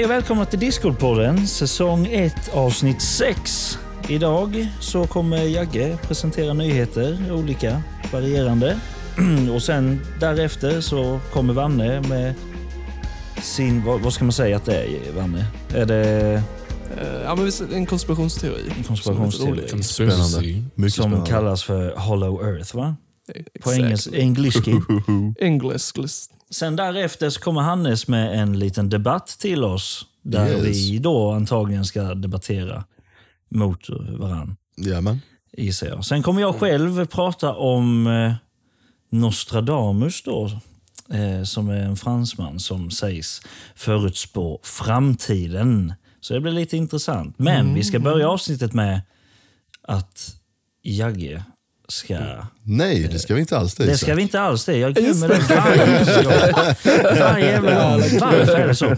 Hej och välkomna till Discordpodden, säsong 1 avsnitt 6. Idag så kommer Jagge presentera nyheter, olika, varierande. Och sen därefter så kommer Vanne med sin, vad, vad ska man säga att det är Vanne? Är det Eh, ja, men visst, en konspirationsteori. en konspirationsteori Som Spännande. Mycket som spännande. kallas för Hollow Earth va? På Exakt. engels, engelski. English. Sen därefter så kommer Hannes med en liten debatt till oss där Yes. vi då antagligen ska debattera mot varann. Jajamän. gissar jag. Sen kommer jag själv prata om eh, Nostradamus då, eh, som är en fransman som sägs förutspå framtiden. Så det blir lite intressant. Men vi ska börja avsnittet med att Jagge ska... Nej, det ska vi inte alls det. Det ska vi inte alls det. Jag glömmer det varje gång. Varje jävla gång. Varför är det så?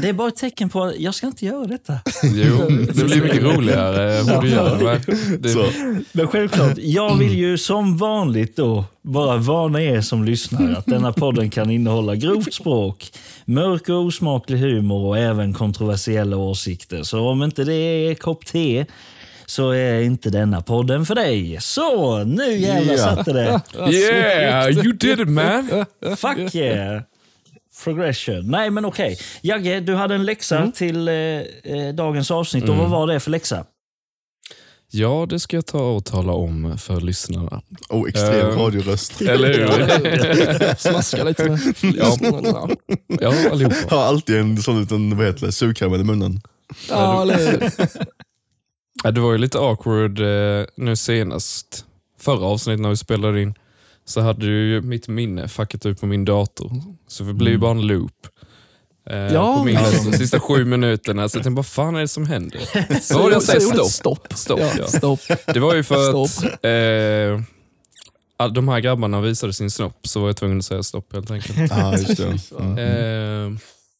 Det är bara ett tecken på att jag ska inte göra detta. Jo, det blir mycket roligare om du gör det. det Så. Men självklart, jag vill ju som vanligt då bara varna er som lyssnar att denna podden kan innehålla grovt språk, mörk och osmaklig humor och även kontroversiella åsikter. Så om inte det är kopp te så är inte denna podden för dig. Så, nu jävlar Ja. satte det. Yeah, you did it man! Fuck yeah! Progression. Nej, men okej. Jagge, du hade en läxa till eh, eh, dagens avsnitt. Och vad var det för läxa? Ja, det ska jag ta och tala om för lyssnarna. Oh, extrem Eh, radioröst. Eller hur? Smaska lite med Ja. ja. Allihopa. Har alltid en sån liten vad heter det, sugkaramell i munnen. ja, eller Ja, Det var ju lite awkward eh, nu senast. Förra avsnittet när vi spelade in så hade ju mitt minne fuckat ut på min dator. Så det blev ju bara en loop. Eh, Ja. på min de sista sju minuterna. Så jag tänkte, vad fan är det som händer? Vad var det jag Så säger? Stopp. Stopp. Stopp, Ja, ja. stopp. Det var ju för att Stopp. eh, all, de här grabbarna visade sin snopp, så var jag tvungen att säga stopp helt enkelt. Ja, just. Mm. Eh,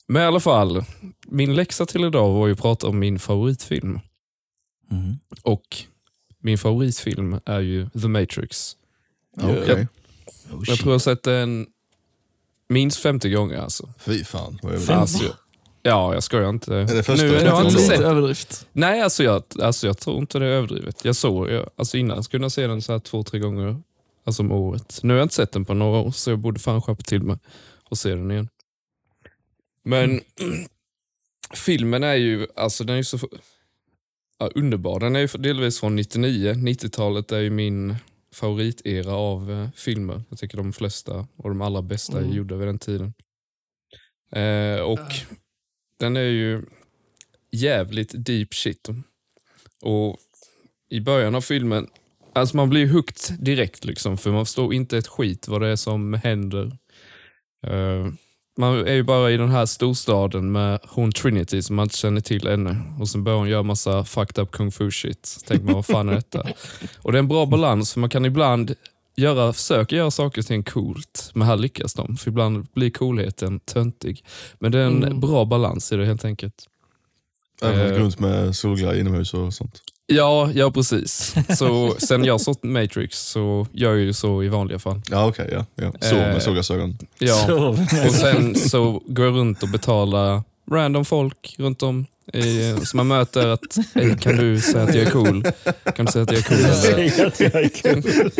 men i alla fall, min läxa till idag var ju att prata om min favoritfilm. Mm. Och min favoritfilm är ju The Matrix. Okej. Oh, Jag tror jag har sett den minst 50 gånger. Alltså. Fy fan. Vad är det? Fem- Alltså, ja, jag skojar inte. Är det första nu, nu har jag inte sett. överdrift. Nej, alltså jag, alltså jag tror inte det är överdrivet. Jag såg, jag, alltså innan skulle jag se den så här två, tre gånger alltså om året. Nu har jag inte sett den på några år, så jag borde fan skärpa till mig och se den igen. Men filmen är ju, alltså den är så ja, underbar. Den är ju delvis från 99. 90-talet är ju min favoritera av eh, filmer. Jag tycker de flesta och de allra bästa är Mm. gjorda vid den tiden. Eh, och den är ju jävligt deep shit. Och i början av filmen, alltså man blir hooked direkt liksom, för man förstår inte ett skit vad det är som händer. Eh, man är ju bara i den här storstaden med hon Trinity som man inte känner till ännu. Och sen börjar hon göra massa fucked up kung fu shit. Så tänker man, vad fan är detta? Och det är en bra balans, för man kan ibland göra, försöka göra saker till en coolt, men här lyckas de. För ibland blir coolheten töntig. Men det är en Mm. bra balans i det helt enkelt. Även Eh. runt med solglajjor inomhus och sånt. Ja, ja precis. Så sen jag såg Matrix så gör jag ju så i vanliga fall. Ja, okej. ja, ja. Så Eh. med solglasögon. Ja. Och sen så går jag runt och betalar random folk runt om i, som man möter att "Hej, kan du säga att jag är cool? Kan du säga att jag är cool? Säg att jag är kul.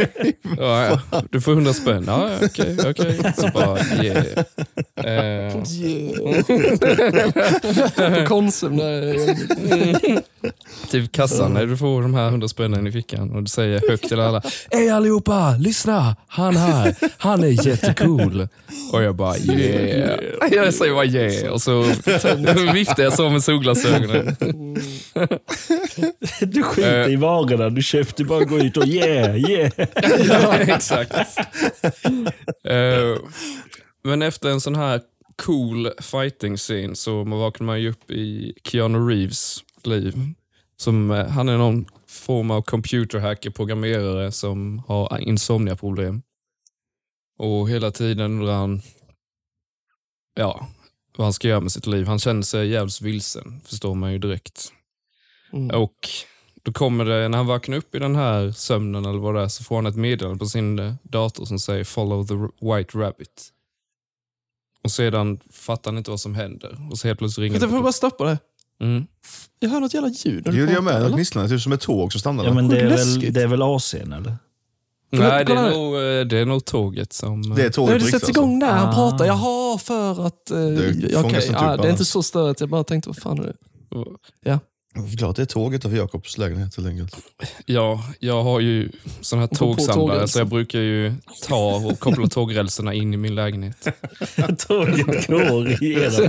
Ja, ja. Du får hundra spänn. Ja, okej, okej. Så bara, yeah. Eh, På Konsum. Typ kassan, när du får de här hundra spännen i fickan och du säger högt till alla. Hej allihopa, lyssna! Han här, han är jättecool. Och jag bara yeah. Jag säger bara yeah och så viftar jag så med solglasögonen. Du skiter i varorna, du köpte bara gå ut och yeah, yeah. ja, exakt. Eh, men efter en sån här cool fighting scene så man vaknar man ju upp i Keanu Reeves liv. Som, eh, han är någon form av computerhacker, programmerare som har insomniaproblem. Och hela tiden undrar han ja, vad han ska göra med sitt liv. Han känner sig jävligt vilsen, förstår man ju direkt. Mm. Och då kommer det, när han vaknar upp i den här sömnen eller vad det är, så får han ett meddelande på sin eh, dator som säger “Follow the white rabbit”. Och sedan fattar han inte vad som händer. Och så helt plötsligt ringer Vänta, får jag bara stoppa det? Mm. Jag hör något jävla ljud Det du gjorde jag med. Det eller? gnisslade typ som ett tåg som stannade. Ja, men det är, väl, det är väl AC'n eller? Nej, det är, nog, eh, det är nog tåget som... det är Nej, tåget det på sätts igång där, han Ah. pratar. Jaha, för att... Eh, Det upp ja, det är inte så stört. Jag bara tänkte, vad fan är det? Ja. Alltså. Förklart, det är tåget utanför Jakobs lägenhet helt enkelt. Ja, jag har ju sån här tågsamlare så jag brukar ju ta och koppla tågrälserna in i min lägenhet. Tåget går igenom.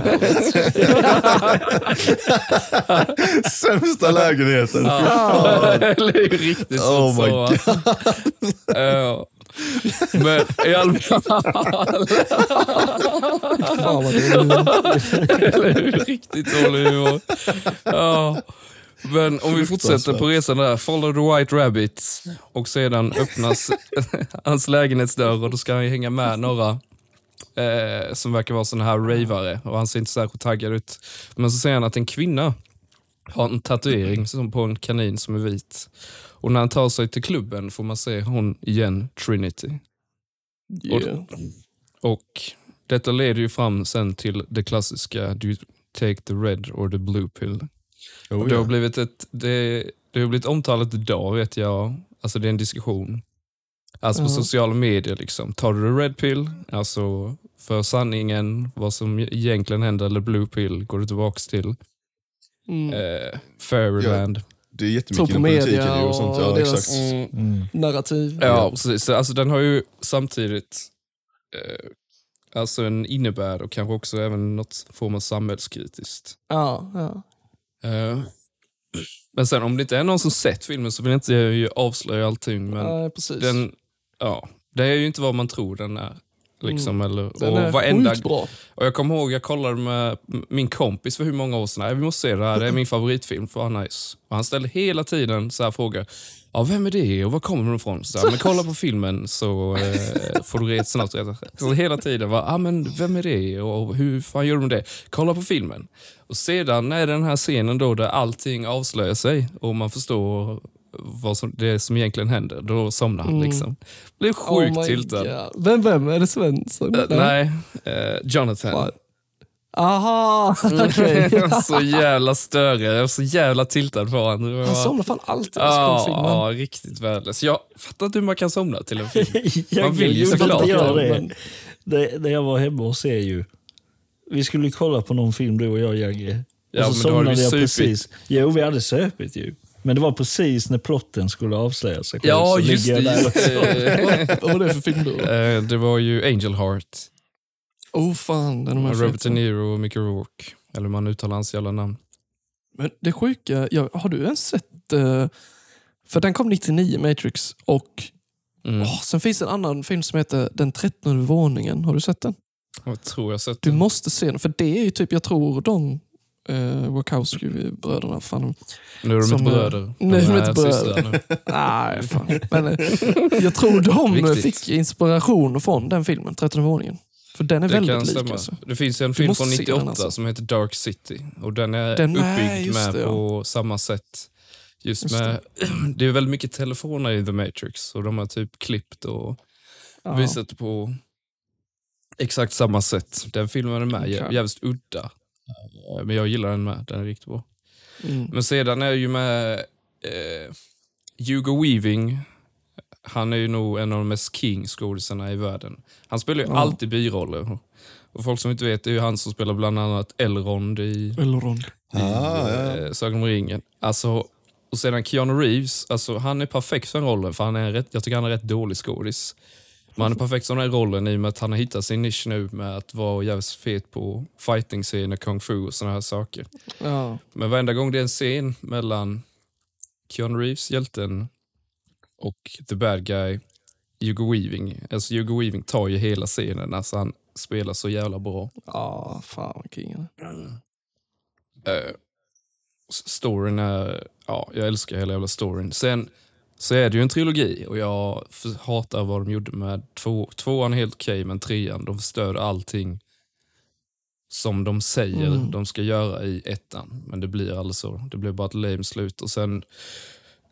Sämsta lägenheten. Ja, eller hur? Riktigt så. Oh my så. va? Ja. Men i alla fall... Fan vad. Eller hur? Riktigt dålig humor. Ja. Men om vi fortsätter på resan där. Follow the white rabbit. Och sedan öppnas hans lägenhetsdörr och då ska han ju hänga med några eh, som verkar vara såna här ravare. Och han ser inte särskilt taggad ut. Men så ser han att en kvinna har en tatuering som på en kanin som är vit. Och när han tar sig till klubben får man se hon igen, Trinity. Yeah. Och detta leder ju fram sen till det klassiska Do you take the red or the blue pill? Oh, och det, har ja. blivit ett, det, det har blivit omtalat idag vet jag. Alltså det är en diskussion. Alltså på Ja. sociala medier. liksom. Tar du the red pill, alltså för sanningen, vad som egentligen händer, eller blue pill, går du tillbaks till Mm. eh, Fairyland. Det är jättemycket på inom politiken och sånt. Ja, och deras- exakt. Mm. Mm. Narrativ. Ja, precis. Så, Alltså, den har ju samtidigt eh, alltså en innebär och kanske också även något form av samhällskritiskt. Ja, ja. Eh, men sen om det inte är någon som sett filmen så vill jag inte ju avslöja allting. Men Nej, precis. den, ja, det är ju inte vad man tror den är. Liksom, eller, Mm. Den och, är varenda, sjukt bra. och jag kommer ihåg, jag kollade med min kompis för hur många år sedan. Vi måste se det här, det är min favoritfilm, för nice. Och han ställde hela tiden så här frågor. Ja, vem är det och var kommer de ifrån? Så här, men kolla på filmen så eh, får du rätt snabbt. Så hela tiden var, ah, men vem är det och hur fan gör de det? Kolla på filmen. Och sedan är det den här scenen då där allting avslöjar sig och man förstår vad som, det som egentligen händer. Då somnar han Mm. liksom. Blir sjukt Oh tiltad. Vem, vem? Är det Svensson? Eh, nej, eh, Jonathan. Fan. Aha, okej. så jävla störig. Jag var så jävla tiltad på honom. Var- Han somnar fan alltid när Ja, ja, riktigt värdelös. Jag fattar inte hur man kan somna till en film. Man vill ju såklart jag det, men- det. Det jag var hemma och se ju. Vi skulle kolla på någon film du och jag, Jagge. Ja, och så somnade jag supit. precis. Jo, vi hade söpit ju. Men det var precis när plotten skulle avslöja sig själv. Ja, så just det. Just det. Vad var det för film då? Eh, det var ju Angel Heart. Oh fan, den med Robert De Niro och Mickey Rourke. Eller hur man uttalar hans jävla namn. Men det sjuka, ja, har du ens sett... eh, för den kom 99, Matrix. Och Mm. åh, sen finns en annan film som heter Den trettonde våningen. Har du sett den? Jag tror jag sett Du den. måste se den, för det är ju typ, jag tror de uh, Wachowski-bröderna. Fan, Nu är de inte eh, bröder. de är inte bröder. nu. nej, fan. Men, eh, jag tror de Viktigt. fick inspiration från den filmen, Trettonde våningen. För den är Det väldigt lik. stämma. Alltså. Det finns en film från se den, 98 alltså. som heter Dark City. Och Den är Den är- uppbyggd just med det, ja. på samma sätt. Just, Just med, det. är väldigt mycket telefoner i The Matrix och de har typ klippt och Ja. visat det på exakt samma sätt. Den filmen är med, okay. jävligt udda. Eh, Men jag gillar den med, den är riktigt bra. Mm. Men sedan är ju med eh, Hugo Weaving. Han är ju nog en av de mest king skådisarna i världen. Han spelar ju Ja. alltid biroller. Och folk som inte vet, det är ju han som spelar bland annat Elrond i, Elrond. i Ah, ja, eh, Sagan om ringen. Alltså, och sedan Keanu Reeves, alltså, han är perfekt för den rollen, för han är en rätt, jag tycker han är rätt dålig skådis. Men han är perfekt för den här rollen i och med att han har hittat sin nisch nu med att vara jävligt fet på fighting-scener, kung fu och såna här saker. Ja. Men varenda gång det är en scen mellan Keanu Reeves, hjälten, och the bad guy, Hugo Weaving. Alltså Hugo Weaving tar ju hela scenen, alltså han spelar så jävla bra. Ja, fan vad king är. Uh, storyn är, ja, jag älskar hela jävla storyn. Sen så är det ju en trilogi och jag hatar vad de gjorde med två, tvåan är helt okej, men trean, de förstör allting som de säger Mm. de ska göra i ettan. Men det blir alltså, det blir bara ett lame slut. Och sen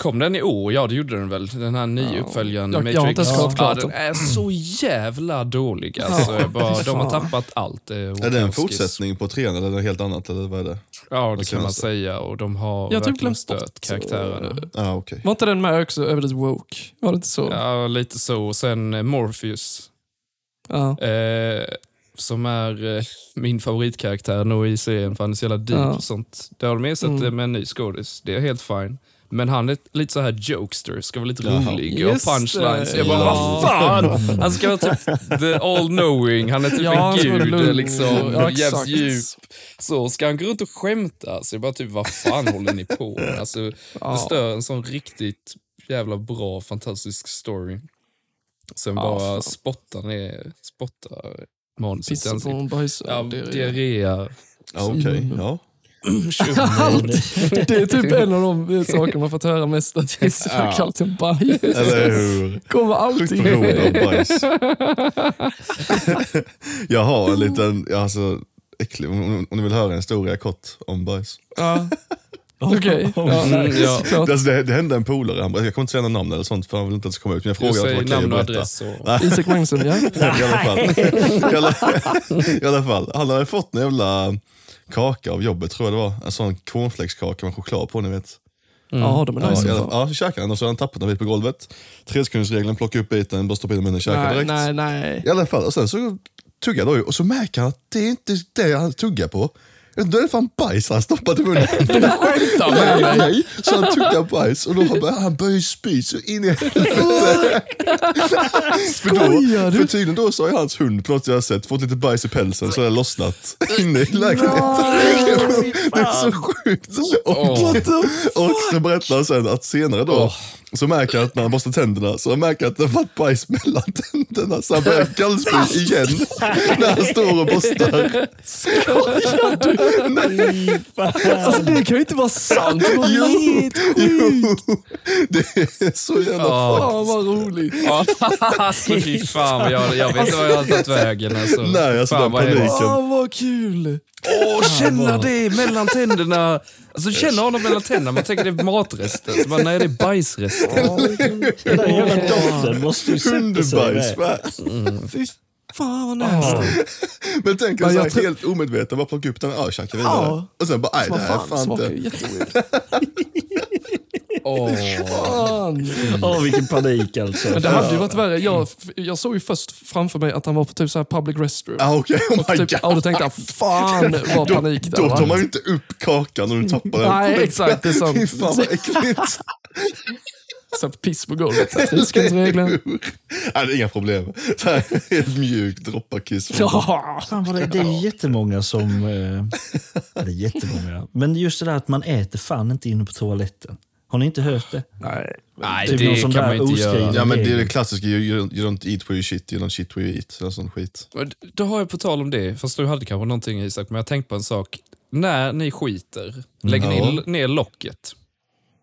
Kom den i år? Ja, det gjorde den väl. Den här nya uppföljaren Jag- jag har inte ens ja, den är så jävla dålig. Alltså, jag bara, de har tappat allt. Det Är det en fortsättning på trean eller är det helt annat? Eller vad är det? Ja, det kan man säga. Och de har Jag typ verkligen stört karaktärerna. Ah, okej. Var inte den med också, Evidence Woke? Var det inte så? Ja, lite så. Och sen eh, Morpheus. Ja. Eh, som är eh, min favoritkaraktär nog i serien, för han är så jävla deep Ja. och sånt. Det har de ersatt Mm. det med en ny skådis. Det är helt fine. Men han är lite så här jokester, ska vara lite Jaha. rolig Just och punchlines. det, Jag bara, ja. vad fan! Han ska vara typ the all knowing, han är typ Ja, en gud, liksom, Ja, jävligt djup. Så ska han gå runt och skämta? Så jag bara typ, vad fan håller ni på med? Alltså, det Ja. stör en sån riktigt jävla bra, fantastisk story. Sen Ja, bara fan. spottar ner, spottar manuset i Pissa på en bajs. Ja, det, är, diarréa. Ja, okej. Ja. Allt. det är typ en av de saker man fått höra mest, att det är så Ja. kallt som bajs. Eller hur? Kommer Sjukt alltid. beroende av bajs. jag har en liten, ja, alltså, äcklig, om, om ni vill höra en historia kort om bajs. Ja. Okej. Ja, Mm, ja. såklart. Alltså, det, det hände en polare, han, jag kommer inte säga några namn eller sånt för han vill inte att det ska komma ut, men jag frågade om det var okej att berätta. Och... Isak Magnusson, ja. I alla, fall. I, alla, I alla fall, han hade fått en jävla kaka av jobbet tror jag det var. En sån cornflakeskaka med choklad på ni vet. Ja, de är Ja, nice. alla, fan. ja, så käkade han och så han tappat en bit på golvet. Tresekundersregeln, plocka upp biten, bara stoppa in den i munnen och käka Nej, direkt. nej, nej. I alla fall, och sen så tuggar då ju, och så märker han att det är inte det han tuggar på. Då är det fan bajs han stoppat i munnen. Skämta med Nej, mig. nej. Så han tuggar bajs och då börjar han börjar ju spy så in i helvete. för, Skojar då, du? för tydligen då så har hans hund på något jag har sett fått lite bajs i pälsen så det har lossnat inne i lägenheten. Det är så sjukt. Och, och så berättar han sen att senare då så märker han att när han borstar tänderna så märker han att det har varit bajs mellan tänderna så han börjar kallspy igen när han står och borstar. Alltså det kan ju inte vara sant. Det var Jo, jo, det är så jävla Ja. Fan vad roligt. Alltså fy fan, jag, jag vet inte vad jag har tagit vägen. Alltså. Nej, alltså, fan, den vad paniken. Åh, vad kul. Åh, känna det mellan tänderna. Alltså känna honom mellan tänderna, man tänker det är matrester. Så bara, nej, det är bajsrester. Den där jävla doften måste ju sätta sig hundbajs. där. va? Fy fan vad. Men tänk Men jag här, tror- helt omedveten, bara plocka upp den och käka vidare. Ja. Och sen bara, nej det här är fan, fan smakar ju inte... jätteweird. Åh. Åh, vilken panik alltså. Men det hade ju varit värre. Jag, jag såg ju först framför mig att han var på typ så här public restroom. Ah, Okej, oh my Typ, god. och då tänkte jag, fan vad Då, panik det då tar man ju inte upp kakan och du tappar den. Nej, exakt, det är sant. Fy fan vad äckligt. Så piss på golvet. Tidsgränsregeln. Nej, det är inga problem. Så här, helt mjukt, droppar kiss. från Ja. Fan vad det, det är jättemånga som... Eh, det är jättemånga. Men just det där att man äter fan inte inne på toaletten. Har ni inte hört det? Nej. Nej, Typ någon det kan där man inte göra. Ja men det är det klassiska, you, you don't- eat where you shit, you don't shit where you eat. Eller sån skit. Då har jag på tal om det, fast du hade kanske någonting Isak, men jag har tänkt på en sak. När ni skiter, lägg Ja. ner, ner locket.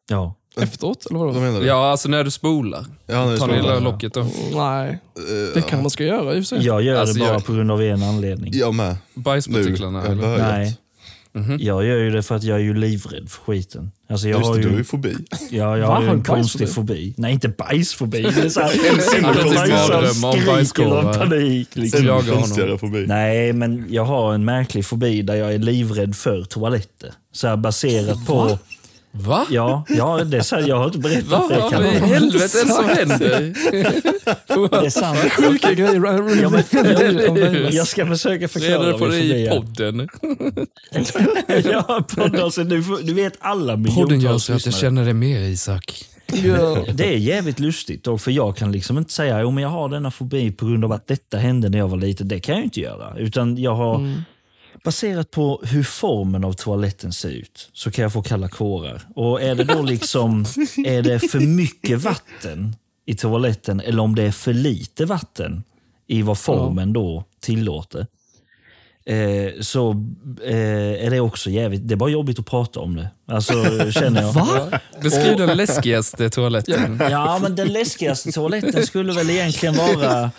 Ja. Efteråt, eller Vad vadå? menar du? Ja, alltså när du spolar. Ja, när du Tar ni spolar. ner locket då? Nej, Eh, det kan man ska göra i och för sig. Jag gör Alltså, det bara jag- på grund av en anledning. Jag med. Nu. Bajspartiklarna? Jag eller? Börjat. Nej. Jag gör ju det för att jag är ju livrädd för skiten. Alltså jag Just har det, du har ju, ju fobi. ja, jag Va? har ju en konstig fobi. Nej, inte bajsfobi. Det är så här, en Han har mardrömmar om skriker bajskorvar. av panik. Liksom. konstigare fobi. Nej, men jag har en märklig fobi där jag är livrädd för toaletter. Så här baserat på... Va? Ja, ja det är så här, jag har inte berättat Vad det. vad i helvete är det som händer? det är sant. Sjuka grejer. Ja, men, Ja, jag ska försöka förklara Reda på det i podden. ja, podden, alltså, du, får- du vet alla Podden gör miljontals så att jag känner det mer Isak. Ja. Det är jävligt lustigt då, för jag kan liksom inte säga att jag har denna fobi på grund av att detta hände när jag var liten. Det kan jag inte göra. Utan jag har, Mm. Baserat på hur formen av toaletten ser ut, så kan jag få kalla kårar. Och är det då liksom, är det för mycket vatten i toaletten eller om det är för lite vatten i vad formen då tillåter. Eh, så eh, är det också jävligt... Det är bara jobbigt att prata om det. Alltså, känner jag. Va? Beskriv den läskigaste toaletten. Ja, men den läskigaste toaletten skulle väl egentligen vara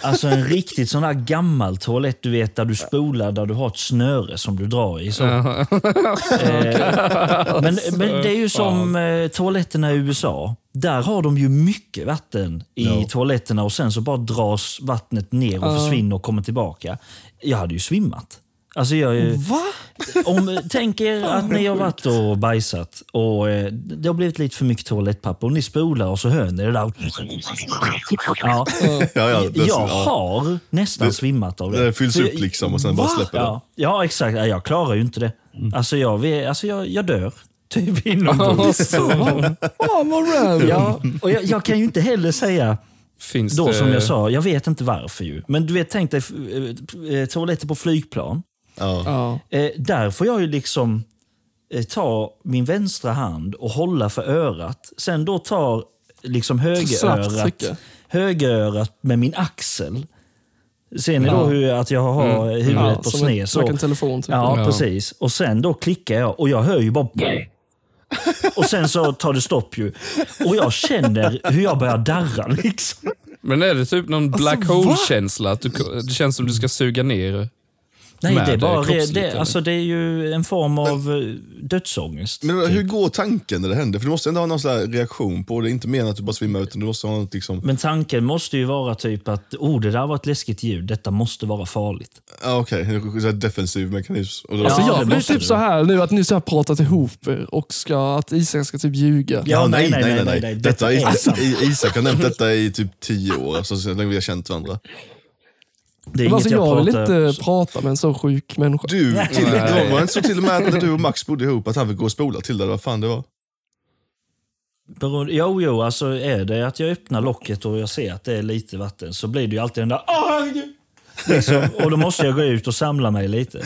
alltså en riktigt sån här gammal toalett, du vet, där du spolar, där du har ett snöre som du drar i. Så. Eh, men, men det är ju som eh, toaletterna i USA. Där har de ju mycket vatten i toaletterna och sen så bara dras vattnet ner och försvinner och kommer tillbaka. Jag hade ju svimmat. Alltså jag, Va? om, tänk er att ni har varit och bajsat och eh, det har blivit lite för mycket toalettpapper och ni spolar och så hör ni det där. Ja. Ja, ja, det, Jag ja. har nästan svimmat av det. Det fylls För- upp liksom och sen bara släpper det. Ja, ja exakt. Ja, Jag klarar ju inte det. Alltså jag, alltså jag, jag dör. Typ inombords. Fan vad. Ja, och jag, jag kan ju inte heller säga Finns då det... som jag sa, jag vet inte varför ju. Men du vet, tänk dig eh, eh, toaletter på flygplan. Ja. Ja. Eh, där får jag ju liksom eh, ta min vänstra hand och hålla för örat. Sen då tar liksom högerörat, högerörat med min axel. Ser ni då Ja. hur att jag har huvudet Ja, på sned? så. som en telefon. Typ. Ja, Ja. precis. Och sen då klickar jag och jag hör ju bara... Och sen så tar det stopp ju. Och jag känner hur jag börjar darra liksom. Men är det typ någon black Alltså, va? hole-känsla? Det känns som du ska suga ner? Nej, Med det är, bara, det, alltså, det är ju en form av eh, dödsångest. Men typ. hur går tanken när det händer? För du måste ändå ha någon sån här reaktion på det. Inte mer att du bara svimmar utan du måste ha något liksom... Men tanken måste ju vara typ att oh, det där var ett läskigt ljud, detta måste vara farligt. Ja, Okej, okay. en defensiv mekanism. Och då, Alltså jag blir typ du. så här nu att ni så här pratat ihop er och ska, att Isak ska typ ljuga. Ja, nej, nej, nej, nej, nej. Detta Detta är är, Isak har nämnt detta i typ tio år, alltså, så länge vi har känt varandra. Det är alltså, inget jag vill pratar- inte prata med en så sjuk människa. Du, till, det var inte så till och med när du och Max bodde ihop att han fick gå och spola till dig, vad fan det var. Beroende, jo, jo, alltså är det att jag öppnar locket och jag ser att det är lite vatten så blir det ju alltid den där "Åh, herregud!" liksom, Och då måste jag gå ut och samla mig lite.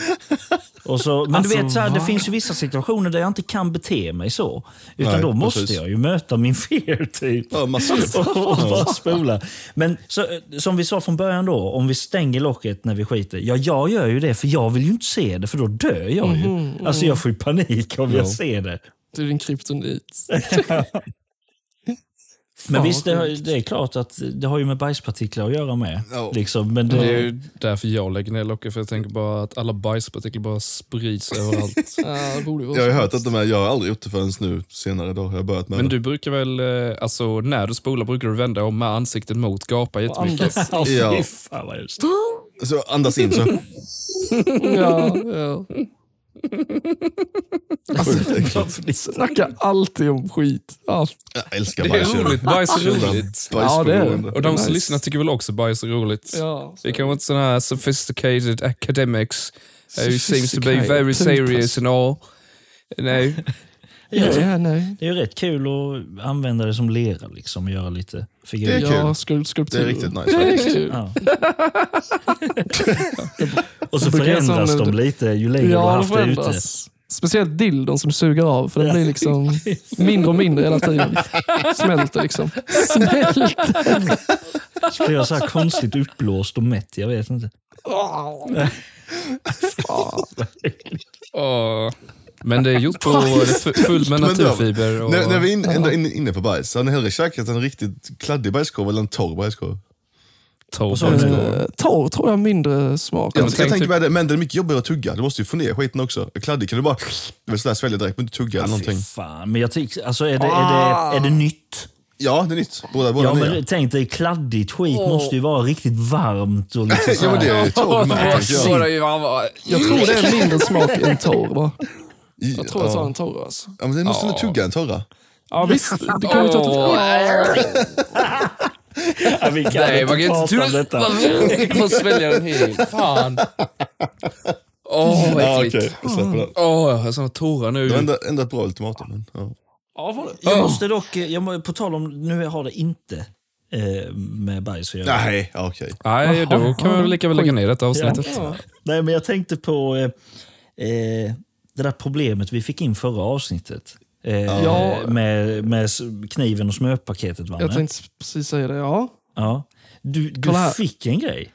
Och så, men Alltså, du vet, så här, det finns ju vissa situationer där jag inte kan bete mig så. Utan Nej, då måste precis. jag ju möta min fear typ. Ja, och, och bara spola. Men så, som vi sa från början då, om vi stänger locket när vi skiter. Ja, jag gör ju det för jag vill ju inte se det för då dör jag ju. Mhm, Alltså jag får ju panik om jag Ja. ser det. Det är din kryptonit. Men visst, det, har- det är klart att det har ju med bajspartiklar att göra med. Ja. Liksom, men Det är det, ju därför jag lägger ner locket, för jag tänker bara att alla bajspartiklar bara sprids överallt. Ja, borde vara Jag har hört att de här, jag har aldrig gjort det förrän nu senare har jag börjat med Men det. du brukar väl, eh, alltså när du spolar brukar du vända om med ansiktet mot, gapa jättemycket. andas. Ja. Så andas in så. Ja, ja. Äckligt. Snackar alltid om skit. Ja, Jag älskar Det bajs. är roligt, bajs är roligt. Ja, det är det. Och de som Nice. lyssnar tycker väl också bajs är roligt. ja. Det kan vara inte sådana här sophisticated academics who seems to be very serious and all. Nej, Ja, Ja, nej. det är ju rätt kul att använda det som lera liksom, och göra lite Det figurer. är kul. Ja, skul- skulptur. Det är riktigt nice. Det är kul. Ja. och så förändras de lite ju längre du har Ja, haft det ute. Speciellt dildon som du suger av, för den blir liksom mindre och mindre hela tiden. Smälter liksom. Smälter! Så blir jag så här konstigt uppblåst och mätt. Jag vet inte. åh. Men det är gjort på fullt med naturfiber. Och, När, när vi är in, ändå inne, inne på bajs, har ni hellre käkat en riktigt kladdig bajskorv eller en torr bajskorv? Torr så- bajskorv. Eh, Torr tror jag mindre smak. Jag, men jag tänk tänker typ- med det, men det är mycket jobbigare att tugga. Du måste ju få ner skiten också. Kladdig kan du bara du sådär, svälja direkt, men inte tugga eller någonting. Fan, men jag tycker, alltså är det, är det, är det nytt? Ja, det är nytt. Båda, båda Ja, nya. men tänk dig kladdigt skit måste ju vara riktigt varmt och lite så ja, men det är ju torr med, tänker jag. Jag tror det är mindre smak än torr. Va? Jag tror jag tar en torr. Alltså. ja, men det måste Ja. du tugga en torra. Ja visst, det kan vi ta Ja, vi kan Nej, man kan inte... om detta. Man får svälja den helt. Fan. Åh, vad Ja, äckligt. Jag det. Åh, jag har såna tårar nu. Det var ändå, ändå ett bra ultimatum. Men, ja. Jag måste dock, jag må, på tal om, nu har det inte eh, med bajs att göra. Nej, ja, okej. Nej, då kan vi väl lika väl lägga ner detta avsnittet. Ja. Nej, men jag tänkte på eh, eh, det där problemet vi fick in förra avsnittet. Eh, Ja. Med, med kniven och smörpaketet. Vanne. Jag tänkte precis säga det. Ja. ja. Du, du fick en grej.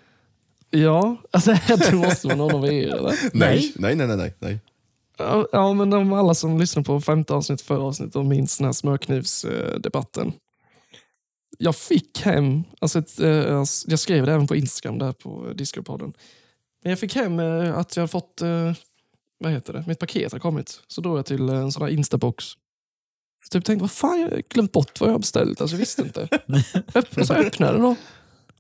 Ja, alltså det måste vara någon av er eller? Nej, nej, nej, nej, nej. nej. Ja, Ja, men de alla som lyssnar på femte avsnitt, förra avsnittet och minns den här smörknivsdebatten. Jag fick hem, alltså ett, eh, jag skrev det även på Instagram där på Discopodden. Men jag fick hem eh, att jag har fått, eh, vad heter det, mitt paket har kommit. Så då jag till en sån här instabox. Typ tänkte, vad fan, jag har glömt bort vad jag har beställt. Alltså jag visste inte. Öppna, så öppnade jag då.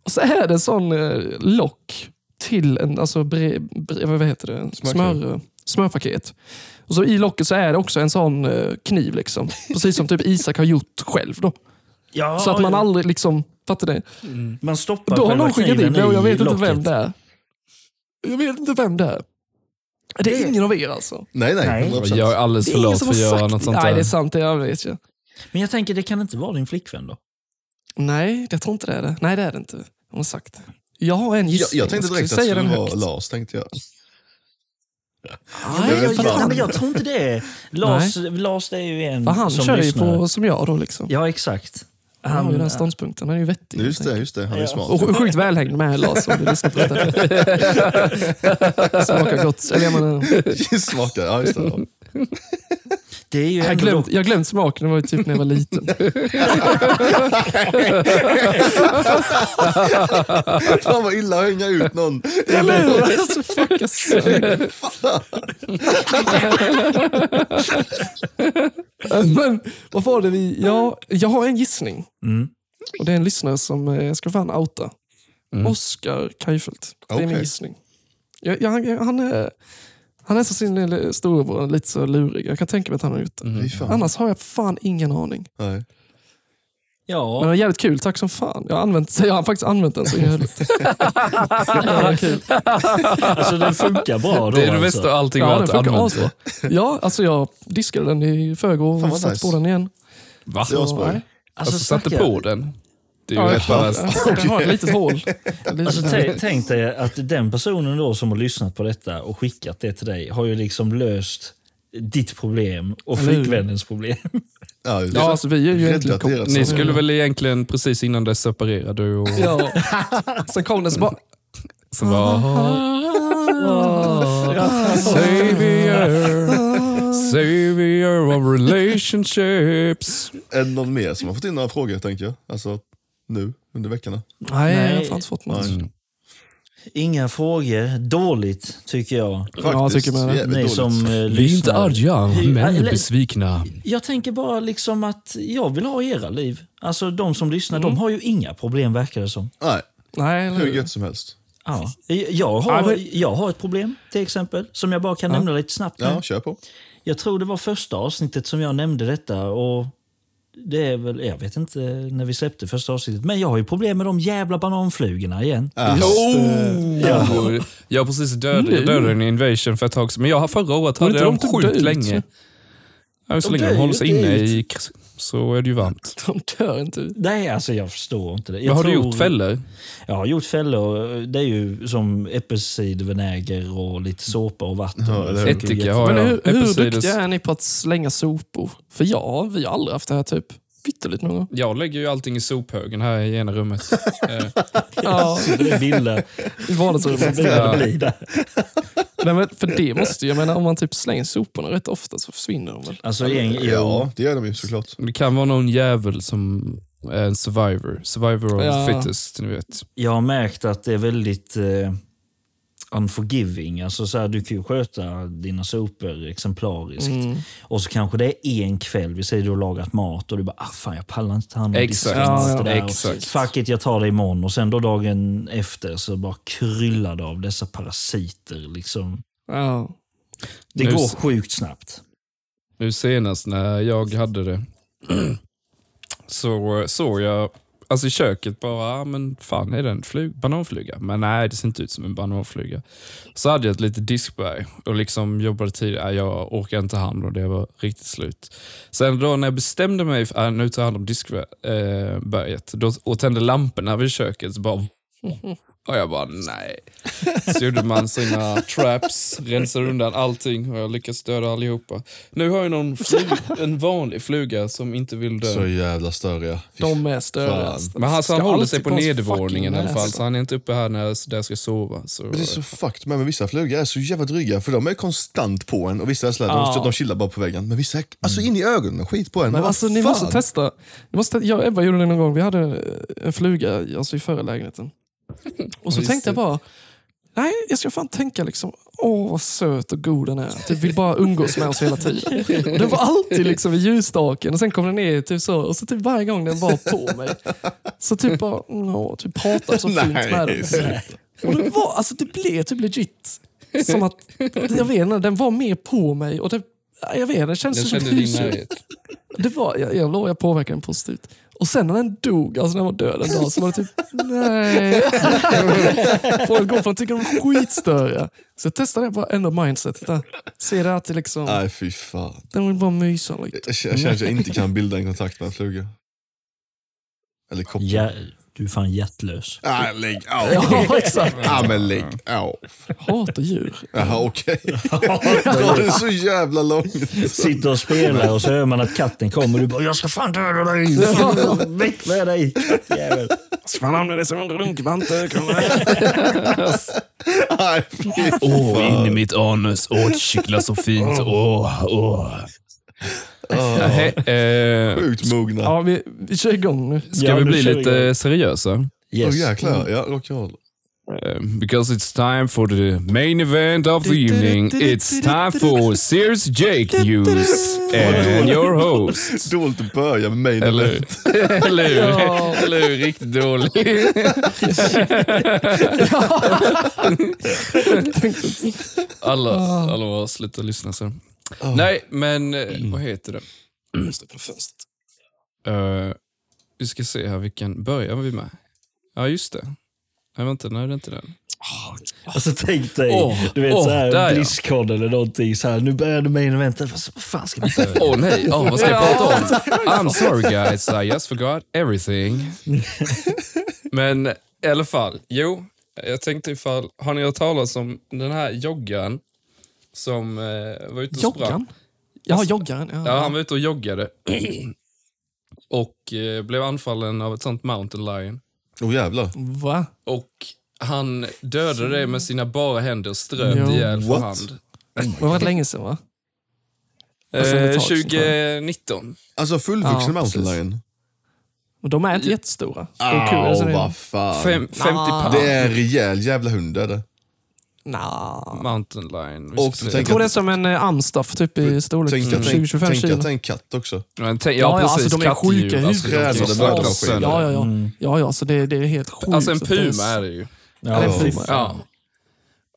Och så är det en sån eh, lock till en, alltså bre, bre, vad heter det? Smör, smörpaket. Och så i locket så är det också en sån eh, kniv. Liksom. Precis som typ Isak har gjort själv. Då. Ja, Så att man ja. aldrig liksom, fattar det? man stoppar Då har någon skickat in det och jag vet inte vem det är. Jag vet inte vem det är. Det är ingen av er alltså. Nej, nej. Nej. 100%. Jag är alldeles för lat som för att göra något sånt Nej, det är sant. Det jag vet jag. Men jag tänker, det kan inte vara din flickvän då? Nej, jag tror inte det är det. Nej, det är det inte. Hon har sagt det. Jag har en Jag, gissning. jag tänkte Ska direkt att vi det säga skulle den vara? Lars. Tänkte jag. Nej, Jag inte. Nej, men jag tror inte det. Lars, Lars det är ju en för han som kör ju lyssnar. på som jag då. Liksom. Ja, exakt. Han har ju den ståndpunkten. Han är ju vettig. Just det, just det. Han är Ja. smart. Och sjukt välhängd med Lars om du lyssnar på detta. Smakar gott. Eller jag menar, Smakar, ja just det. Ja. Det är ju jag har glömt, jag har glömt smaken, det var ju typ när jag var liten. Fan vad illa att hänga ut någon. Eller hur? Alltså, fuck, alltså. Men vad var det vi... Ja, jag har en gissning. Mm. Och Det är en lyssnare som eh, jag ska fan outa. Oskar Kajfeldt. Det är min Okej. gissning. Jag, jag, jag, han, är, han är som sin storebror, lite så lurig. Jag kan tänka mig att han har gjort det. Fan. Annars har jag fan ingen aning. Nej. Men det Ja, var jävligt kul, tack som fan. Jag har, använt, jag har faktiskt använt den så in i helvete. Det var kul. alltså den funkar bra då Det är det alltså. bästa av allting Ja, var att använda det. Ja, alltså jag diskade den i förrgår och satte nice. på den igen. Va? Så. Alltså, Alltså satte på den. Det är ju Ja, värst. jag, jag har ett litet hål. Lite- Alltså, tä- tänk dig att den personen då som har lyssnat på detta och skickat det till dig har ju liksom löst ditt problem och flickvännens problem. Ja, det. Ja, alltså vi är ju egentligen. Ni skulle väl egentligen precis innan det separerade och Ja. Sen kom den så bara... så bara... Savior, savior of relationships. Är det någon mer som har fått in några frågor, tänker jag? Alltså, nu, under veckorna? Nej, jag har Nej. inte fått något. Nej. Inga frågor. Dåligt, tycker jag. Ja, jag tycker jävligt Ni dåligt. som eh, Vi är inte arga, men besvikna. Jag tänker bara liksom att jag vill ha era liv. Alltså de som lyssnar, de har ju inga problem verkar det som. Nej, Nej, hur gött som helst. Ja. Jag, Ja, har, jag har ett problem till exempel, som jag bara kan Ja. nämna lite snabbt. nu. Ja, kör på. Jag tror det var första avsnittet som jag nämnde detta. och det är väl, Jag vet inte när vi släppte första avsnittet, men jag har ju problem med de jävla bananflugorna igen. Äh, Ja. Jag har precis dödat, jag dödade en invasion för ett tag sedan, men jag har förra året hade de de typ sjukt länge. Så De länge de håller sig inte inne i så är det ju varmt. De dör inte. Nej, alltså jag förstår inte det. Jag Vad har du tror- gjort fällor? Jag har gjort fällor. Det är ju som äppelcidervinäger och lite såpa och vatten. Ja, hur? Ättika har Men jag. hur, hur Äppelciders- duktiga är ni på att slänga sopor? För jag, vi har aldrig haft det här typ pyttelite någon gång. Jag lägger ju allting i sophögen här i ena rummet. Eh, Ja, Det är bilder. i vardagsrummet. Det Ja. Nej, men för det måste ju, jag menar om man typ slänger soporna rätt ofta så försvinner de väl? Alltså, en, jo, Ja, det gör de ju såklart. det kan vara någon jävel som är en survivor. Survivor of Ja. fittest, ni vet. jag har märkt att det är väldigt eh, unforgiving. Alltså, så här, du kan ju sköta dina sopor exemplariskt. Mm. Och så kanske det är en kväll, vi säger du har lagat mat och du bara ah, fan jag pallar inte ta hand om Exakt. Ja, ja. där. Och Exakt. Fuck it, jag tar det imorgon. Och sen då dagen efter så bara kryllar det av dessa parasiter. Liksom. Ja. Det Nu går sjukt snabbt. Nu senast när jag hade det så såg jag alltså i köket bara, ah, men fan är det en flug, bananfluga? Men nej, det ser inte ut som en bananfluga. Så hade jag ett litet diskberg och liksom jobbade tidigare. Jag orkar inte ta hand och det var riktigt slut. Sen då när jag bestämde mig för att nu tar jag hand om diskberget eh, då, och tände lamporna vid köket så bara och jag bara, nej. Så gjorde man sina traps, rensade undan allting och jag lyckades döda allihopa. Nu har jag någon en vanlig fluga som inte vill dö. Så jävla störiga. De är störigast. Men han, han håller sig på en nedervåningen i alla fall, så han är inte uppe här när jag, där jag ska sova. Så. Men det är så fucked med, men vissa flugor är så jävla dryga för de är konstant på en och vissa är sådär, Ja. de, de chillar bara på väggen. Men vissa är alltså in i ögonen, skit på en. Men Vad alltså, ni måste testa. Ni måste, jag och Ebba gjorde det någon gång. Vi hade en fluga alltså, i förra lägenheten. Och så tänkte jag bara, nej jag ska fan tänka liksom, åh vad söt och god den är. Typ vill bara umgås med oss hela tiden. Och Den var alltid liksom vid ljusstaken och sen kom den ner typ så. Och så typ varje gång den var på mig. Så typ bara, åh, typ pratade så fint Nej, med den. så- Och det, var, alltså, det blev typ legit. Som att, jag vet inte, den var mer på mig. Och det, jag vet, det kändes Jag som husdjur. närhet. Det var, jag, jag lovar, jag påverkade den positivt. Och sen när den dog, alltså när den var död en dag, så var det typ, nej. Folk går från att tycka de är skitstöriga. Så jag testade det bara ändå mindsetet där. Se det att det liksom, Nej fy fan. den vill bara mysa lite. Jag känner jag känner att jag inte kan bilda en kontakt med en fluga. Eller koppel. Ja, du är fan hjärtlös. Nej, lägg av. Ja, exakt. Ja, men lägg av. Hatar djur. Jaha, okej. Drar du så jävla långt? Sitter och spelar och så hör man att katten kommer och du bara “Jag ska fan döda dig!” Väck med dig kattjävel. Ska fan använda det som en runkvante. Åh, in i mitt anus. Åh, det kittlar så fint. Åh, åh. Nej, eh, Sjukt mogna. Ja, vi, vi kör igång nu. ska Ja, vi nu bli kör vi lite igång. seriösa? Åh Yes. jäklar, ja rock'n'roll. Uh, because it's time for the main event of the evening. It's time for Sears Jake News and your host. Dåligt att börja med mig. Eller, eller hur? Ja. Eller hur? Riktigt dålig. alla, alla var sluta lyssna sen. Nej, men eh, vad heter det? Eh, vi ska se här, vilken börjar vi med? Ja, just det. Nej, vänta, nej det är inte den. Alltså tänk dig, Åh, du vet åh, så här, där ja. Blizzcon eller någonting. Så här, nu börjar du main eventet. Vad vad fan ska vi börja? Åh nej, oh, vad ska jag prata om? I'm sorry guys, I just forgot everything. Men i alla fall, jo, jag tänkte ifall, har ni hört talas om den här joggaren som eh, var ute och sprang? Joggan? Ja, joggaren. Ja. Ja, han var ute och joggade. och eh, blev anfallen av ett sånt mountain lion. Åh jävlar. Va? Och han dödade det med sina bara händer och ströp ihjäl för hand. Det var länge sedan va? Alltså, Eh, tar ett tag, 2019. Alltså fullvuxen Ja, mountain lion. Men de är inte jättestora. Åh, alltså, det är- vad fan. Fem, 50 pound. Det är en rejäl jävla hund är det. Nah. Mountain lion. Och tänk Jag tror det är som en eh, amstaff typ i storlek Tänk att 20-25 tänk kilo. att det är en katt också. Men tänk, ja, Ja, ja, precis. alltså, de är kattdjur, sjuka i alltså, de huvudet. bödlar Ja, ja, ja. Mm. ja, ja så det, det är helt sjukt. Alltså en puma är det ju. Ja, en Ja, puma. Ja.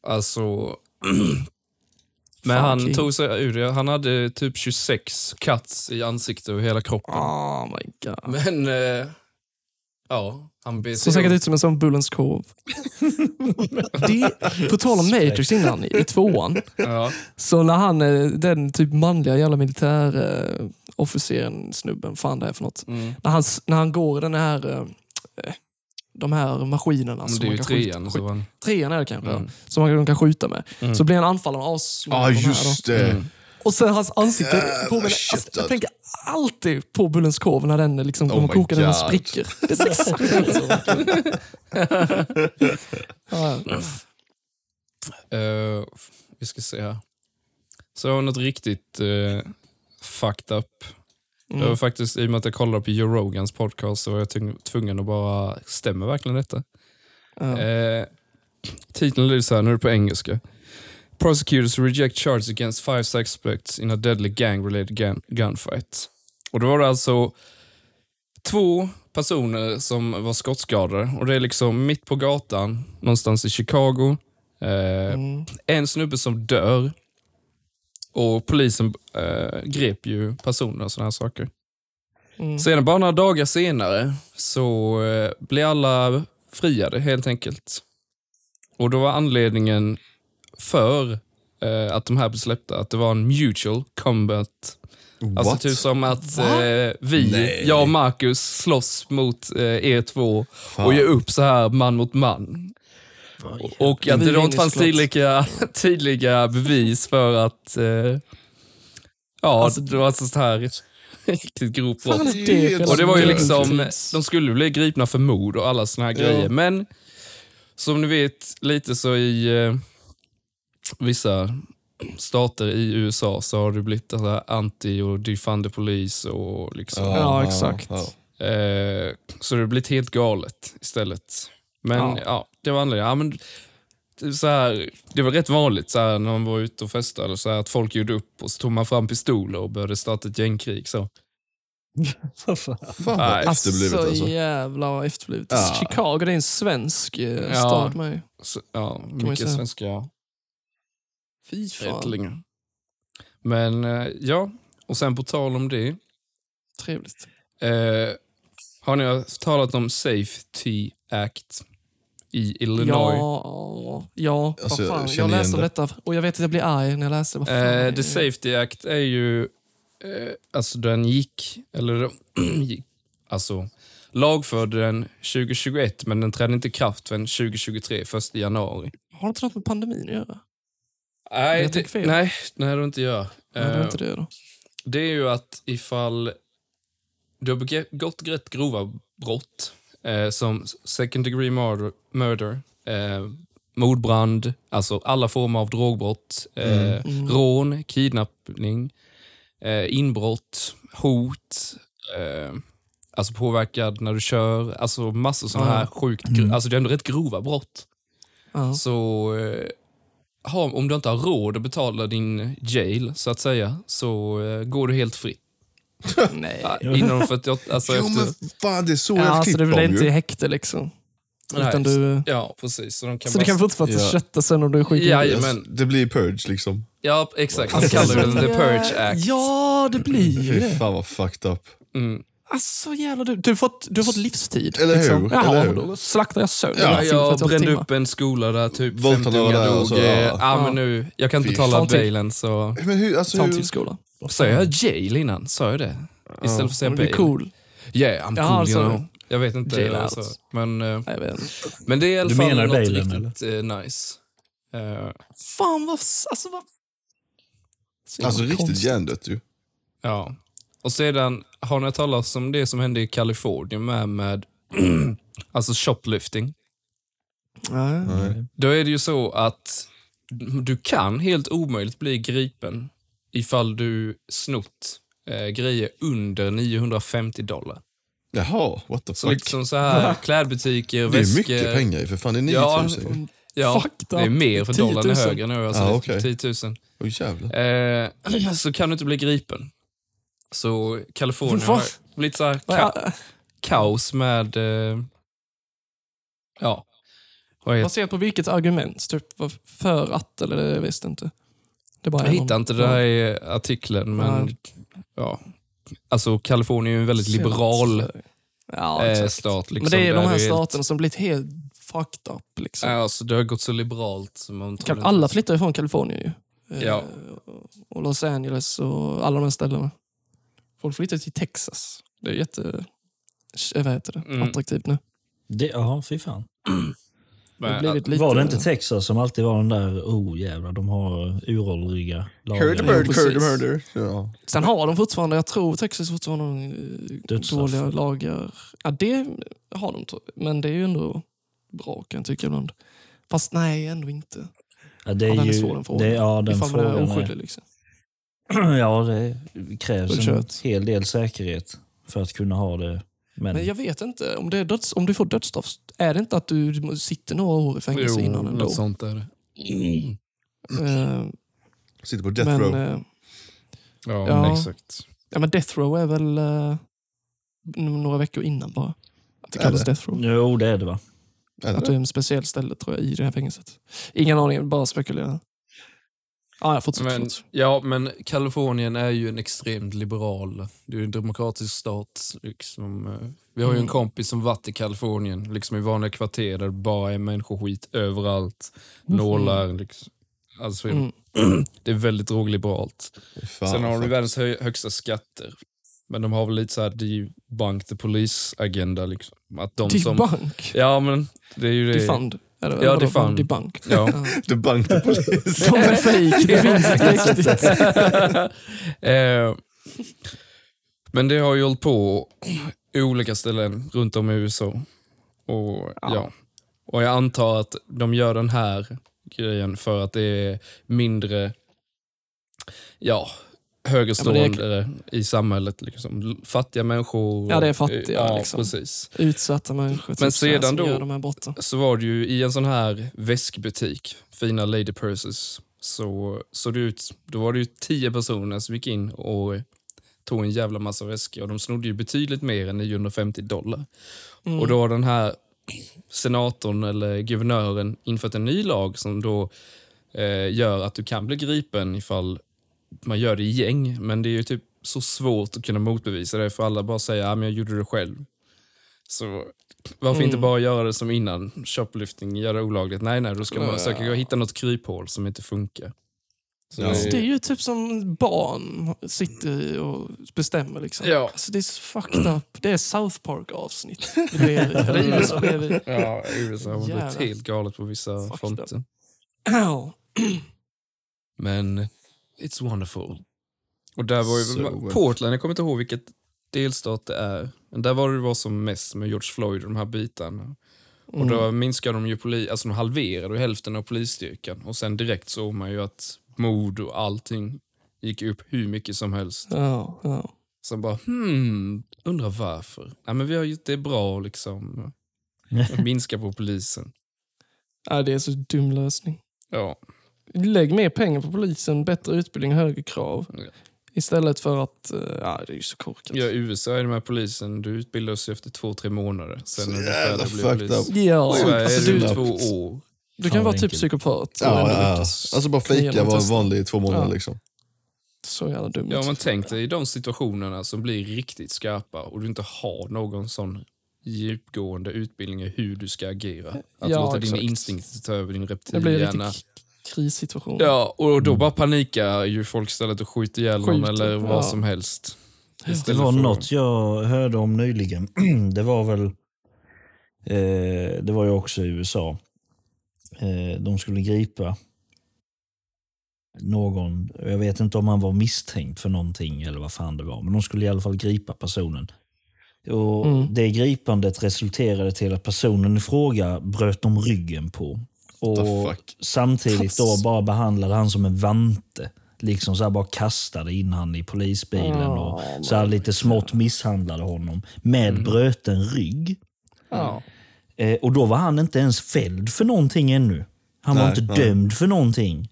Alltså... Men han tog sig ur det. Han hade typ 26 cuts i ansiktet och hela kroppen. Oh my god. Men... Eh, ja, han bet Såg säkert ut som en sån Bullens korv. det, på tal om Matrix innan, i tvåan. Ja. Så när han, eh, den typ manliga jävla militärofficeren, snubben, fan det är för något. Mm. När han, när han går i den här, eh, de här maskinerna Men som det är man ju kan trean. skjuta, han, trean är det kanske, Mm. ja, som man kan skjuta med. Mm. Så blir han anfallen av asmånga Ja, här just det. Mm. Och sen hans ansikte Jävla shit, alltså, jag tänker alltid på Bullens korv när den liksom Oh kommer koka, när den spricker. Det exakt ut så. ja, Eh, vi ska se här. Så jag har något riktigt uh, fucked up. Jag var mm. faktiskt, I och med att jag kollade på Joe Rogans podcast så var jag tvung- tvungen att bara, stämmer verkligen detta? ja. Eh, titeln lyder så här, nu är det på engelska. Prosecutors reject charges against five suspects in a deadly gang-related gun gunfight. Och då var det alltså två personer som var skottskadade. Och det är liksom mitt på gatan, någonstans i Chicago. Eh, Mm. en snubbe som dör. Och polisen eh, grep ju personen och sådana här saker. Mm. Sen bara några dagar senare så eh, blev alla friade helt enkelt. Och då var anledningen för eh, att de här blev släppta att det var en mutual combat Alltså What? typ som att eh, vi, Nej. jag och Marcus, slåss mot eh, er två Fan. och ger upp så här man mot man. Och att det då inte fanns tydliga, tydliga bevis för att eh, ja, Alltså- det var alltså så här riktigt grovt brott. Och det var ju liksom, de skulle bli gripna för mord och alla såna här Ja. grejer. Men som ni vet, lite så i eh, vissa stater i USA så har det blivit så här anti och defund the police och liksom. Ja, exakt. Eh, så det har blivit helt galet istället. Men ja, Ja. det var anledningen. Ja, men, så här, det var rätt vanligt så här, när man var ute och festade så här, att folk gjorde upp och så tog man fram pistoler och började starta ett gängkrig. Så. Fan vad Nej. efterblivet alltså. alltså. jävla efterblivet. Ja. Chicago, det är en svensk eh, Ja. stad med. Så, ja, mycket svenska Fy fan. ättlingar. Men eh, ja, och sen på tal om det. Trevligt. Eh, har ni talat om Safety Act i Illinois? Ja, ja Alltså, vad jag fan. Jag igen läste om det. detta och jag vet att jag blir arg när jag läser. Vad fan Eh, The? Safety Act är ju, eh, alltså den gick, eller gick, alltså lagförd den 2021 men den trädde inte i kraft förrän 2023, 1 januari. Har det inte något med pandemin att göra? Nej, Jag fel. nej, nej det inte gör. Nej, det är Eh, inte det då. det är ju att ifall du har begått rätt grova brott eh, som second degree murder, murder eh, mordbrand, alltså alla former av drogbrott, eh, Mm. rån, kidnappning, eh, inbrott, hot, eh, alltså påverkad när du kör, alltså massor sådana Ja. här sjukt, Mm. alltså det är ändå rätt grova brott. Så eh, ha, om du inte har råd att betala din jail, så att säga, så eh, går du helt fritt. Nej. Ja, Inom 48, alltså Jo efter... men fan det är så Ja, jag alltså, det blir inte i ju. häkte liksom. Nej, Utan du, Ja, precis. Så, de kan så bara... du kan fortfarande Ja. kötta sen om du är sjuk Ja, jajamän. Det blir purge liksom. Ja, exakt. Alltså, De kallar den the Purge Act. Ja, det blir ju Fy det. fan vad fucked up. Mm. Alltså jävlar, du, du, har fått, du har fått livstid. Eller hur? Liksom. Jaha, Eller hur? då slaktar jag sönder Ja, ja, Ja, jag 48 brände upp en skola där typ Våldtade 50 några unga där dog. så, Eh, ja. Ja, men Ja. nu, jag kan inte Fy betala bailen så... Men hur, alltså Ta en till skola. Sa jag jail innan? Sa jag det? Istället för att säga Men du är bail. cool. Yeah, I'm Ja, cool alltså, you know. Jag vet inte. jail Alltså. Men, eh, Jag vet men det är i alla fall något bailen, riktigt eh, nice. Eh, Fan vad... Alltså vad... Alltså riktigt hjärndött ju. Ja. Och sedan, har ni hört talas om det som hände i Kalifornien med, med alltså shoplifting? Ja, ja. Nej. Då är det ju så att du kan helt omöjligt bli gripen ifall du snott eh, grejer under 950 dollar. Jaha, what the Så fuck. liksom så här klädbutiker, det är väskor. mycket pengar ju för fan. Det är Ja, 9000 ju. Ja, Fucked det är mer för 10 000. dollarn är högre nu. Alltså Ja, är okej. 10 000. Åh jävlar. Eh, så kan du inte bli gripen. Så Kalifornien Va? har blivit så ka- är- kaos med... Eh, ja, Baserat på vilket argument? Typ för att eller det visste inte. Det är bara Jag hittar inte det här i artikeln, men ja. Alltså Kalifornien är ju en väldigt liberal ja, eh, stat. Liksom, Men det är där de här helt- staterna som blivit helt fucked up. Liksom. Ja, alltså, det har gått så liberalt. Som man alla flyttar ifrån Kalifornien ju. Eh, Ja. Och Los Angeles och alla de här ställena. Folk flyttar till Texas. Det är jätte... eh, Vad heter det? Mm. Attraktivt nu. Det, ja, fy fan. Det Men, blivit lite... Var det inte Texas som alltid var den där, oh jävlar, de har uråldriga lagar? Curd murder, precis. curd murder. Ja. Sen har de fortfarande, jag tror Texas fortfarande har eh, Dödsstraff. dåliga lagar. Ja, det har de. Men det är ju ändå bra kan jag tycka ibland. Fast nej, ändå inte. Ja, det Ja, är den är ju, svår, den frågan. det, ja, den Ifall man är oskyldig liksom. Ja, det krävs en hel del säkerhet för att kunna ha det. Men, Men jag vet inte, om, det är döds, om du får dödsstraff, är det inte att du sitter några år i fängelse jo, innan ändå? något sånt är det. Eh, Sitter på death men, row. eh, Ja, Ja. exakt. ja, men death row är väl n- några veckor innan bara. Att det Är kallas det? death row. jo, det är det va? Är Att det det? är en speciell ställe tror jag i det här fängelset. Ingen aning, bara spekulera. Ah, ja, fortsätt. Men, fortsätt. ja, men Kalifornien är ju en extremt liberal, det är en demokratisk stat. Liksom. eh, Vi har ju en Mm. kompis som varit i Kalifornien, liksom i vanliga kvarter där det bara är människoskit överallt. Nålar, liksom. Alltså, Mm. Det är väldigt drogliberalt. Fan, Sen har de världens hö högsta skatter. Men de har väl lite så här debunk the police-agenda. Liksom. Att de som, Debunk? ja, men det är ju det. Defund? Det, Ja, vadå? defund. Debunk. Ja. The bank the police. De är fake, det finns inte riktigt. eh, men det har ju hållit på i olika ställen runt om i USA. Och, ja. och jag antar att de gör den här grejen för att det är mindre ja, högerstående i samhället. Liksom. Fattiga människor. Ja, det är fattiga, Ja, liksom. precis. Utsatta människor Men typ, här, sedan då- så var det ju i en sån här väskbutik, fina lady purses, så såg det ut, då var det ju tio personer som gick in och tog en jävla massa väskor och de snodde ju betydligt mer än 950 dollar. Mm. Och då har den här senatorn eller guvernören infört en ny lag som då eh, gör att du kan bli gripen ifall man gör det i gäng. Men det är ju typ så svårt att kunna motbevisa det för alla bara säger att ah, men jag gjorde det själv. Så varför Mm. inte bara göra det som innan, shoplifting, göra det olagligt? Nej, nej, då ska man Ja. hitta något kryphål som inte funkar. Så Ja. det- Alltså, det är ju typ som barn sitter och bestämmer. Liksom. Ja. Alltså, det är så fucked up. Det är South Park-avsnitt. Det Eller USA. Ja, USA har blivit helt galet på vissa fronter. Men it's wonderful. Och där var ju So- Portland, jag kommer inte ihåg vilket delstat det är. Men där var det var som mest med George Floyd och de här bitarna. Och då Mm. minskade de ju poli, alltså de halverade hälften av polisstyrkan. Och sen direkt såg man ju att mord och allting gick upp hur mycket som helst. Ja, ja. Sen bara, hmm, undrar varför? Nej men vi har gjort det bra liksom. Att minska på polisen. ja, det är så dum lösning. Ja. Lägg mer pengar på polisen, bättre utbildning, högre krav. Ja. Istället för att, eh, ja det är ju så korkat. Ja, i USA är det med polisen, du utbildas efter två, tre månader. Sen Så du jävla färdig fucked polis. up. Ja, I Sverige alltså, är det du, två år. du kan vara typ psykopat. Ja, ja, ja. Alltså bara fejka, vara vanlig i två månader Ja. liksom. Så jävla dumt. Ja, men tänk dig i de situationerna som blir riktigt skarpa och du inte har någon sån djupgående utbildning i hur du ska agera. Att Ja, låta exakt. din instinkt ta över din reptilhjärna. Krissituation. Ja, och då bara panikar ju folk istället och skjuter ihjäl någon Skjuter, eller vad ja. som helst. Det var för- något jag hörde om nyligen. Det var väl... Eh, det var ju också i USA. Eh, de skulle gripa någon. Jag vet inte om han var misstänkt för någonting eller vad fan det var. Men de skulle i alla fall gripa personen. Och Mm. Det gripandet resulterade till att personen i fråga bröt de ryggen på. Och samtidigt då bara behandlade han som en vante. Liksom så bara kastade in han i polisbilen och Ja, så här lite smått misshandlade honom med bröten rygg. Eh, och då var han inte ens fälld för någonting ännu. Han var Nej, inte nej. dömd för någonting.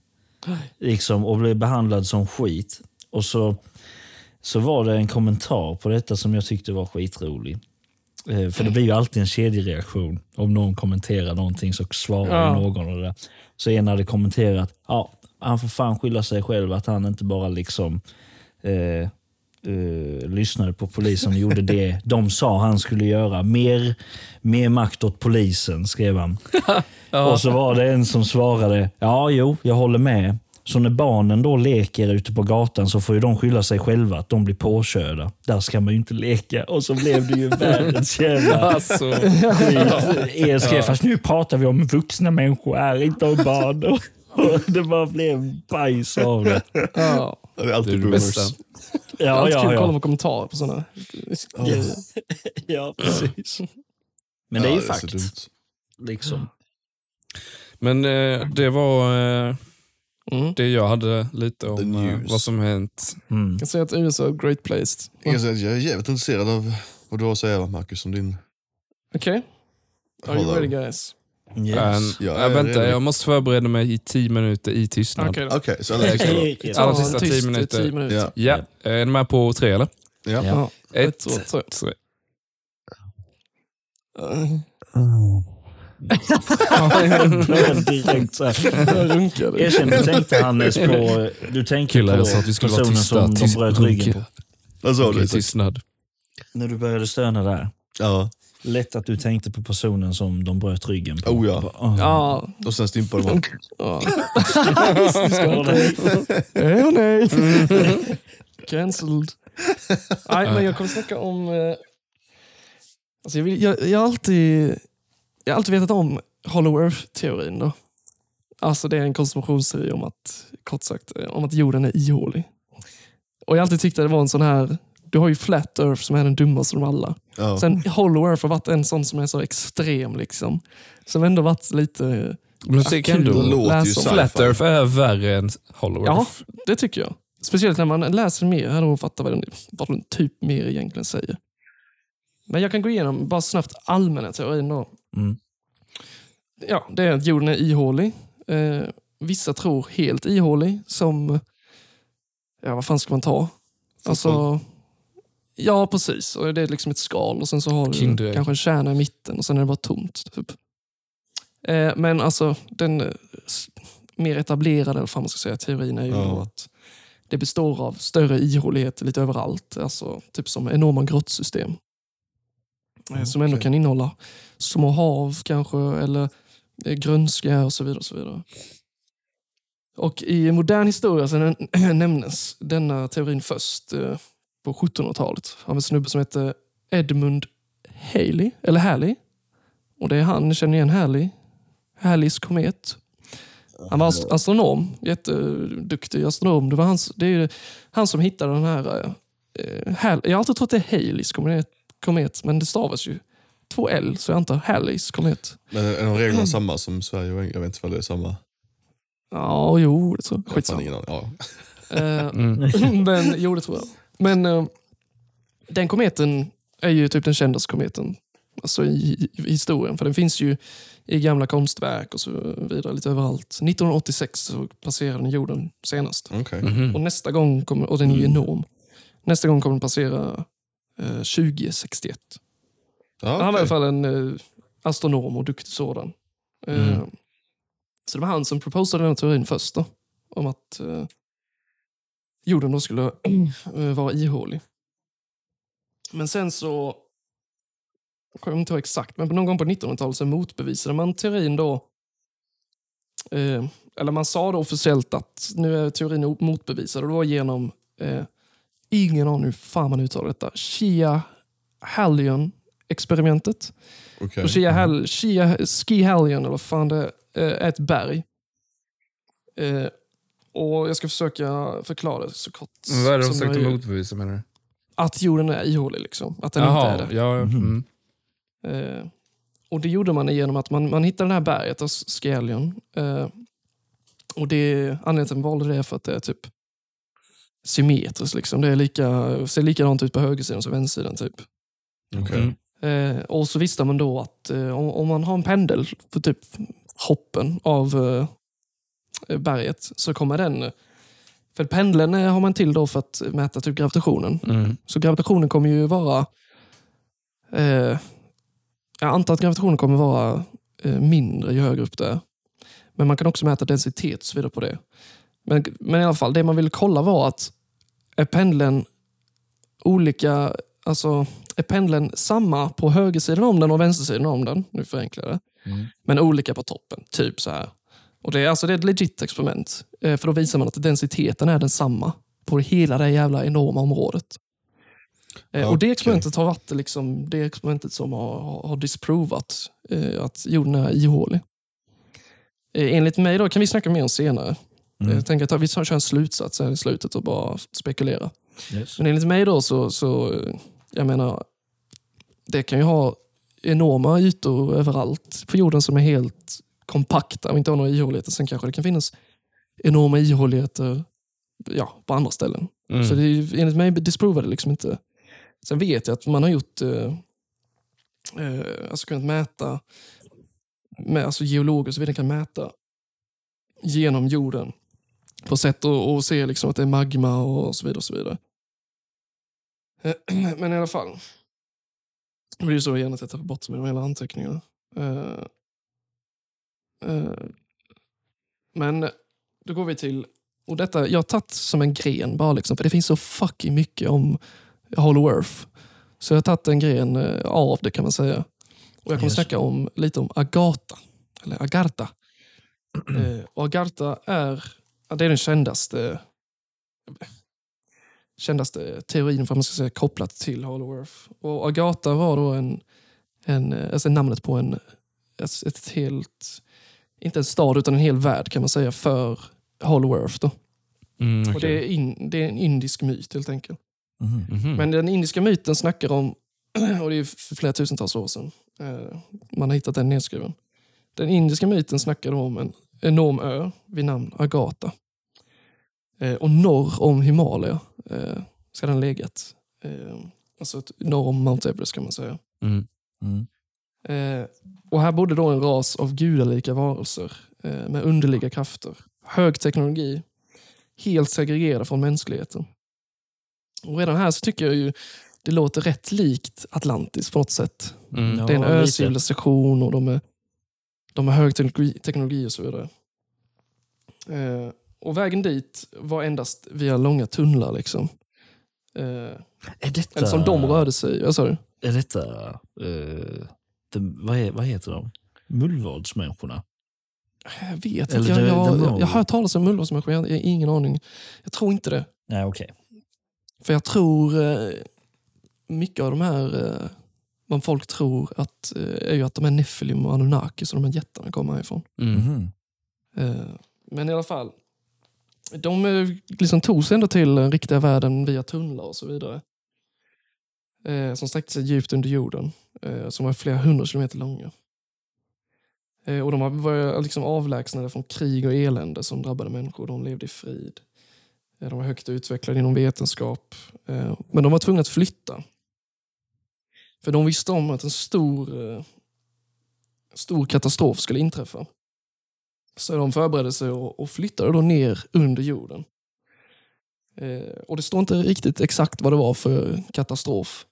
Liksom, och blev behandlad som skit. Och så, så var det en kommentar på detta som jag tyckte var skitrolig. Eh, för det blir ju alltid en kedjereaktion. Om någon kommenterar någonting så svarar Ja. någon. Och det. Så en hade kommenterat, ja, han får fan skylla sig själv att han inte bara liksom eh, eh, lyssnade på polisen och gjorde det de sa han skulle göra. Mer, mer makt åt polisen, skrev han. Och så var det en som svarade, ja jo, jag håller med. Så när barnen då leker ute på gatan så får ju de skylla sig själva att de blir påkörda. Där ska man ju inte leka. Och så blev det ju världens jävla Alltså, skit. Skrev, fast nu pratar vi om vuxna människor här, inte om barn. Och det bara blev bajs av det. Ja. Det är det är alltid det boomers. bästa. Det är Ja, alltid kul ja, att kolla ja. på kommentarer på sådana grejer. ja precis. Men det är Ja, ju så fakt. Liksom. Men eh, det var eh, Mm. det jag hade lite om eh, vad som hänt. Mm. Jag kan säga att USA är great placed. Jag kan säga att jag är jävligt intresserad av vad du har att säga Marcus om din... Okej? Are you ready guys? Yes. jag äh, är vänta, redo. jag måste förbereda mig i tio minuter i tystnad. Okej då. Okej, så alla Alla Ta sista tio minuter. tio minuter. Ja. Ja, är ni med på tre eller? Ja. Ja. Ja. Ett, två, tre. tre. Började direkt så här. Erkänn, du tänkte Hannes på, du tänker Killar, på jag sa att vi skulle vara personen tysta. som de Tyst- bröt ryggen på. Vad sa Okej, du? tystnad. När du började stöna där. Ja. Lätt att du tänkte på personen som de bröt ryggen på. Oh ja. Ah. Ja. Och sen stympade man. ja. Nej och nej. Cancelled. Nej, men jag kommer snacka om... Eh, alltså jag, vill, jag, jag, har alltid, jag har alltid vetat om Hollow Earth-teorin. Då. Alltså det är en konspirationsteori om att, kort sagt, eh, om att jorden är ihålig. Och jag har alltid tyckt att det var en sån här... Du har ju Flat Earth som är den dummaste av alla. Ja. Sen Hollow Earth har varit en sån som är så extrem. liksom. Som ändå varit lite... Men det kan du... låter ju. Flat Earth är värre än Hollow Ja, Earth. det tycker jag. Speciellt när man läser mer här och fattar vad den, vad den typ mer egentligen säger. Men jag kan gå igenom bara snabbt allmänna teorin då. Mm. Ja, det är att jorden är ihålig. Eh, vissa tror helt ihålig som... Ja, vad fan ska man ta? Alltså... Ja, precis. Och det är liksom ett skal och sen så har du King Drake. kanske en kärna i mitten och sen är det bara tomt. Typ. Eh, men alltså, den mer etablerade, eller vad man ska säga, teorin är ju Ja. att det består av större ihålighet lite överallt. Alltså typ som enorma grottsystem. Eh, Som ändå kan innehålla små hav kanske, eller eh, grönska och så vidare. Och, så vidare. och i modern historia så nä- nämnes denna teorin först eh, på 1700-talet av en snubbe som heter Edmund Haley, eller Halley. Och det är han, ni känner igen Halley? Halleys komet. Han var ast- astronom, jätteduktig astronom. Det, var hans, det är han som hittade den här... Eh, Hal- jag har alltid trott det är Haleys komet, komet, men det stavas ju två L, så jag antar Halleys komet. Men är de reglerna samma som Sverige och England? Jag vet inte om det är samma. Ja, jo, det tror jag. Jag Skitsamma. aning. Ja. Eh, Mm. men, jo, det tror jag. Men eh, den kometen är ju typ den kändaste kometen alltså i, i historien. För den finns ju i gamla konstverk och så vidare lite överallt. 1986 så passerade den jorden senast. Okej. Mhm. Och nästa gång, kommer, och den är ju enorm. Nästa gång kommer den passera eh, 2061. Ja, Han var i alla fall en eh, astronom och duktig sådan. Eh, Mm. Så det var han som proposade den här teorin först. Då, om att eh, jorden då skulle vara ihålig. Men sen så, jag kommer inte ihåg exakt, men någon gång på 1900-talet så motbevisade man teorin då. Eh, eller man sa då officiellt att nu är teorin motbevisad och det var genom, eh, ingen aning hur fan man uttalar detta, Shia Hallion-experimentet. Och Shia Hall, Shia, Ski Hallion, eller fan det är, är ett berg. Eh, och Jag ska försöka förklara det så kort Men Vad är det de försökte motbevisa menar du? Att jorden är ihålig, liksom. Att den inte är Jaha, det. ja. Mm. Eh, och Det gjorde man genom att man, man hittade det här berget, alltså Ski Hallion. Eh, och det, anledningen till att man valde det är för att det är typ symmetriskt. Liksom. Det är lika, ser likadant ut på högersidan som vänstersidan. Typ. Okej. Mm. Eh, och så visste man då att eh, om, om man har en pendel för typ hoppen av eh, berget så kommer den... För pendeln eh, har man till då för att mäta typ gravitationen. Mm. Så gravitationen kommer ju vara... Eh, jag antar att gravitationen kommer vara eh, mindre ju högre upp det är. Men man kan också mäta densitet och så vidare på det. Men, men i alla fall, det man ville kolla var att är pendeln olika... Alltså, är pendeln samma på högersidan om den och vänstersidan om den? Nu förenklar jag det. Mm. Men olika på toppen. Typ så här. Och det, är, alltså, det är ett legit experiment. Eh, för då visar man att densiteten är densamma på hela det jävla enorma området. Eh, Och det experimentet har varit liksom, det experimentet som har, har, har disprovat eh, att jorden är ihålig. Eh, enligt mig då, kan vi snacka mer om senare. Mm. Jag tänker att vi kör en slutsats här i slutet och bara spekulera. Yes. Men enligt mig då så, så jag menar, det kan ju ha enorma ytor överallt på jorden som är helt kompakta och inte har några ihåligheter. Sen kanske det kan finnas enorma ihåligheter ja, på andra ställen. Mm. Så det är, enligt mig disprovar det liksom inte. Sen vet jag att man har gjort, eh, eh, alltså kunnat mäta, med, alltså geologer så vidare kan mäta genom jorden på sätt att och se liksom att det är magma och så vidare. Och så vidare. Men i alla fall. Det blir så igen att jag tappar bort med hela anteckningarna. Eh, eh, men då går vi till, och detta, jag har tagit som en gren bara liksom, för det finns så fucking mycket om Hollow Earth. Så jag har tagit en gren eh, av det kan man säga. Och Jag kommer snacka om, lite om Agata, eller Agartha. Eh, och Agartha är, ja, det är den kändaste, kändaste teorin för att man ska säga kopplat till Hollow Earth. Och Agatha var då en, en, alltså namnet på en, ett, ett helt, inte en stad utan en hel värld kan man säga för Hollow Earth. Då. Mm, Och det, är in, det är en indisk myt helt enkelt. Mhm. Mhm. Men den indiska myten snackar om, och det är för flera tusentals år sedan, eh, man har hittat den nedskriven. Den indiska myten snackar om en enorm ö vid namn Agatha. Eh, och norr om Himalaya eh, ska den legat. Eh, alltså norr om Mount Everest kan man säga. Mm. Mm. Eh, och här bodde då en ras av gudalika varelser eh, med underliga krafter, hög teknologi, helt segregerade från mänskligheten. Och redan här så tycker jag ju det låter rätt likt Atlantis på något sätt. Mm. Det är en öcivilisation och de är, de har hög teknologi, teknologi och så vidare. Eh, och vägen dit var endast via långa tunnlar. Liksom. Eh, Är detta... eller som de rörde sig. Vad sa du? Är detta... eh, de, vad, är, vad heter de? Mullvadsmänniskorna? Jag vet inte. Jag, det- jag, det jag, jag har hört talas om mullvadsmänniskor, jag, jag har ingen aning. Jag tror inte det. Nej, okej. För jag tror eh, mycket av de här, eh, vad folk tror, att, eh, är ju att de är Nephilim och Anunnaki, så de här jättarna kommer härifrån. Mm. Mhm. Eh, men i alla fall, de liksom tog sig ändå till den riktiga världen via tunnlar och så vidare. Eh, som sträckte sig djupt under jorden, eh, som var flera hundra kilometer långa. Eh, och de var- var liksom avlägsnade från krig och elände som drabbade människor. De levde i frid. Eh, de var högt utvecklade inom vetenskap. Eh, men de var tvungna att flytta. För de visste om att en stor, eh, stor katastrof skulle inträffa. Så de förberedde sig och, och flyttade då ner under jorden. Eh, och Det står inte riktigt exakt vad det var för katastrof.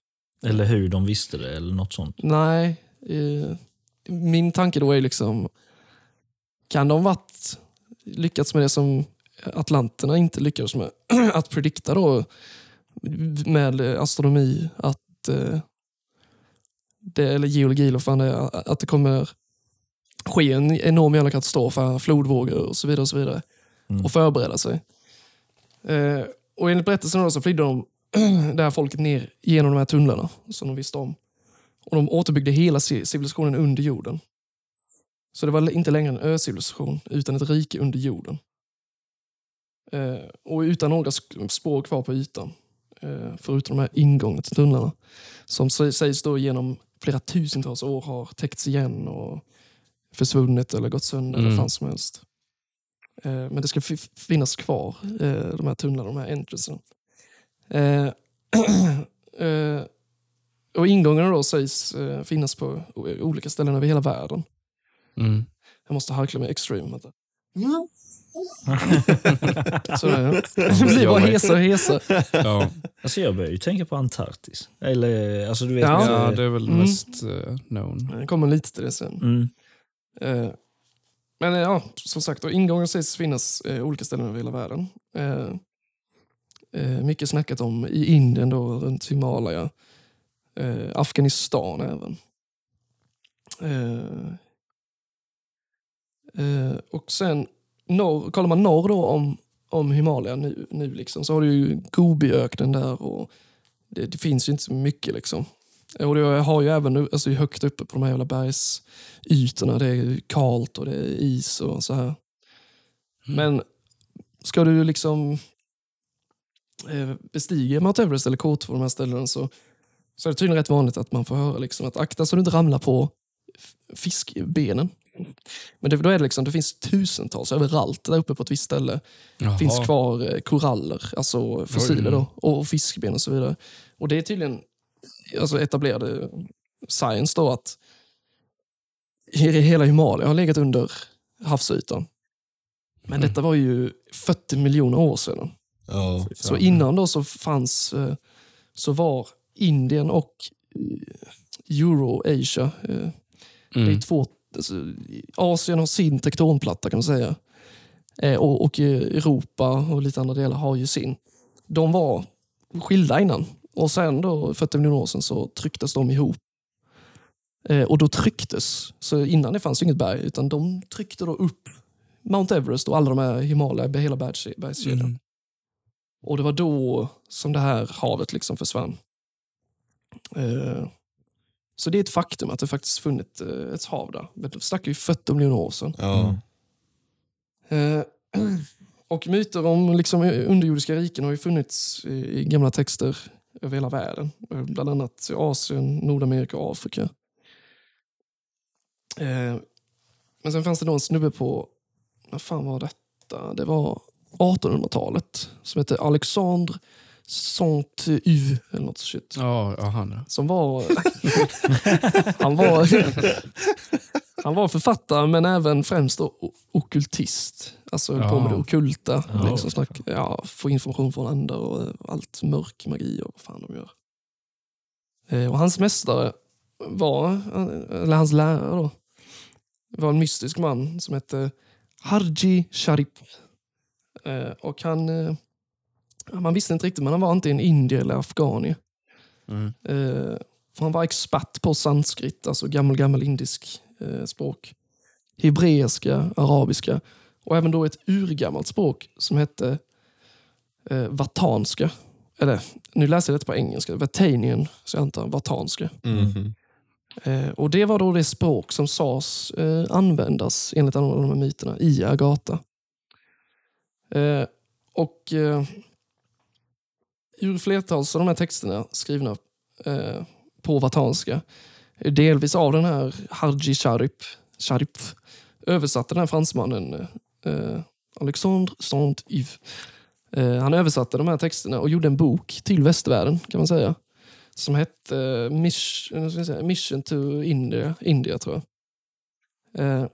Eller hur de visste det, eller något sånt. Nej, eh, min tanke då är liksom, kan de varit lyckats med det som atlanterna inte lyckades med? att predikta då med astronomi att eh, det, eller geologi eller fan det att det kommer ske en enorm jävla katastrof, flodvågor och så vidare. Och så vidare. Mm. Och förbereda sig. Eh, och enligt berättelsen då så flydde de det här folket ner genom de här tunnlarna som de visste om. Och de återbyggde hela ci- civilisationen under jorden. Så det var inte längre en öcivilisation, utan ett rike under jorden. Eh, och utan några spår kvar på ytan. Eh, förutom de här ingångarna till tunnlarna. Som sä- sägs då genom flera tusentals år har täckts igen och försvunnit eller gått sönder eller Mm. vad fan som helst. Eh, men det ska fi- finnas kvar, eh, de här tunnlarna, de här entrancerna. Eh, eh, och ingångarna då sägs eh, finnas på o- olika ställen över hela världen. Mm. Jag måste harkla mig extreme. Vänta. Så är det. Det blir bara hesa och hesa. Ja. Alltså jag börjar ju tänka på Antarktis. Eller, alltså du vet... Ja. ja, eh, det är väl Mm. mest uh, known. Jag kommer lite till det sen. Mm. Eh, men ja, som sagt, och ingångar sägs finnas eh, olika ställen över hela världen. Eh, eh, mycket snackat om i Indien, då, runt Himalaya. Eh, Afghanistan även. Eh, eh, och sen, norr, kollar man norr då om, om Himalaya nu, nu liksom, så har du ju Gobiöknen där. och det, det finns ju inte så mycket. liksom. Och det har ju även alltså, högt uppe på de här jävla bergsytorna. Det är kallt och det är is och så här. Men ska du liksom eh, bestiga Mount Everest eller K2 på de här ställena så, så är det tydligen rätt vanligt att man får höra liksom att akta så du inte ramlar på fiskbenen. Men det, då är det, liksom, det finns tusentals överallt där uppe på ett visst ställe. Jaha. finns kvar eh, koraller, alltså fossiler då, och fiskben och så vidare. Och det är tydligen alltså etablerade science då att he- hela Himalaya har legat under havsytan. Men Mm. detta var ju 40 miljoner år sedan. Ja. Så innan då så fanns, eh, så var Indien och eh, Euro-Asia, eh, det är Mm. två, alltså, Asien har sin tektonplatta kan man säga. Och, och Europa och lite andra delar har ju sin. De var skilda innan. Och sen då, 40 miljoner år sedan, så trycktes de ihop. Eh, och då trycktes, så innan det fanns inget berg, utan de tryckte då upp Mount Everest och alla de här Himalaya, hela bergs- bergskedjan. Mm. Och det var då som det här havet liksom försvann. Eh, så det är ett faktum att det faktiskt funnits eh, ett hav där. Men det snackar ju 40 miljoner år sedan. Ja. Eh, och myter om liksom underjordiska riken har ju funnits i gamla texter över hela världen. Eh, Bland annat i Asien, Nordamerika och Afrika. Eh, men sen fanns det då en snubbe på, vad fan var detta? Det var 1800-talet som hette Alexandre Saint-Yves eller något shit. Ja, ja, han ja. Som var... han var... Han var författare men även främst då o- ockultist. Alltså höll på med det Ja. ockulta. Ja. Liksom snack, ja, få information från andra och eh, allt mörk magi och vad fan de gör. Eh, och hans mästare var, eh, eller hans lärare då, var en mystisk man som hette Harji Sharif. Eh, och han, eh, man visste inte riktigt, men han var antingen indier eller afghani. Mm. För han var expert på sanskrit, alltså gammal, gammal indisk språk. Hebreiska, arabiska och även då ett urgammalt språk som hette eh, vatanska. Eller, nu läser jag detta på engelska, vatanian, så jag antar vatanska. Mhm. Eh, och det var då det språk som sades eh, användas enligt alla de här myterna i Agatha. Eh, och eh, ur flertals av de här texterna skrivna eh, på vatanska, eh, delvis av den här Harji Sharip, Sharip översatte den här fransmannen eh, Alexandre Saint-Yves. Eh, han översatte de här texterna och gjorde en bok till västvärlden kan man säga som hette eh, Mission, eh, säga, Mission to India, India tror jag. Eh,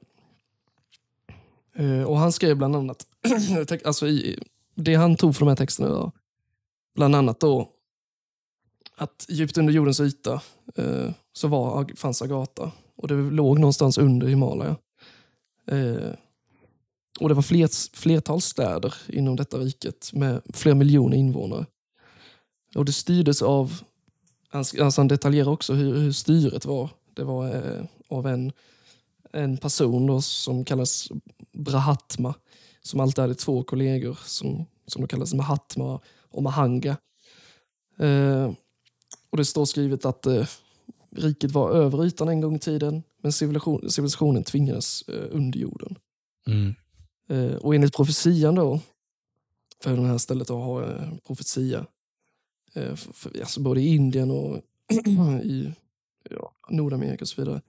eh och han skrev bland annat, alltså i, det han tog från de här texterna var bland annat då att djupt under jordens yta eh, så var, fanns Agatha och det låg någonstans under Himalaya. Eh, och det var fler, flertal städer inom detta riket med flera miljoner invånare. Och det styrdes av han, alltså han detaljerar också hur, hur styret var. Det var eh, av en, en person då, som kallas Brahatma, som alltid hade två kollegor som, som då kallas Mahatma och Mahanga. Eh, och Det står skrivet att eh, riket var över ytan en gång i tiden, men civilisation, civilisationen tvingades eh, under jorden. Mm. Eh, och enligt profetian då, för det här stället att ha eh, profetia, eh, för, för, alltså både i Indien och i ja, Nordamerika och så vidare.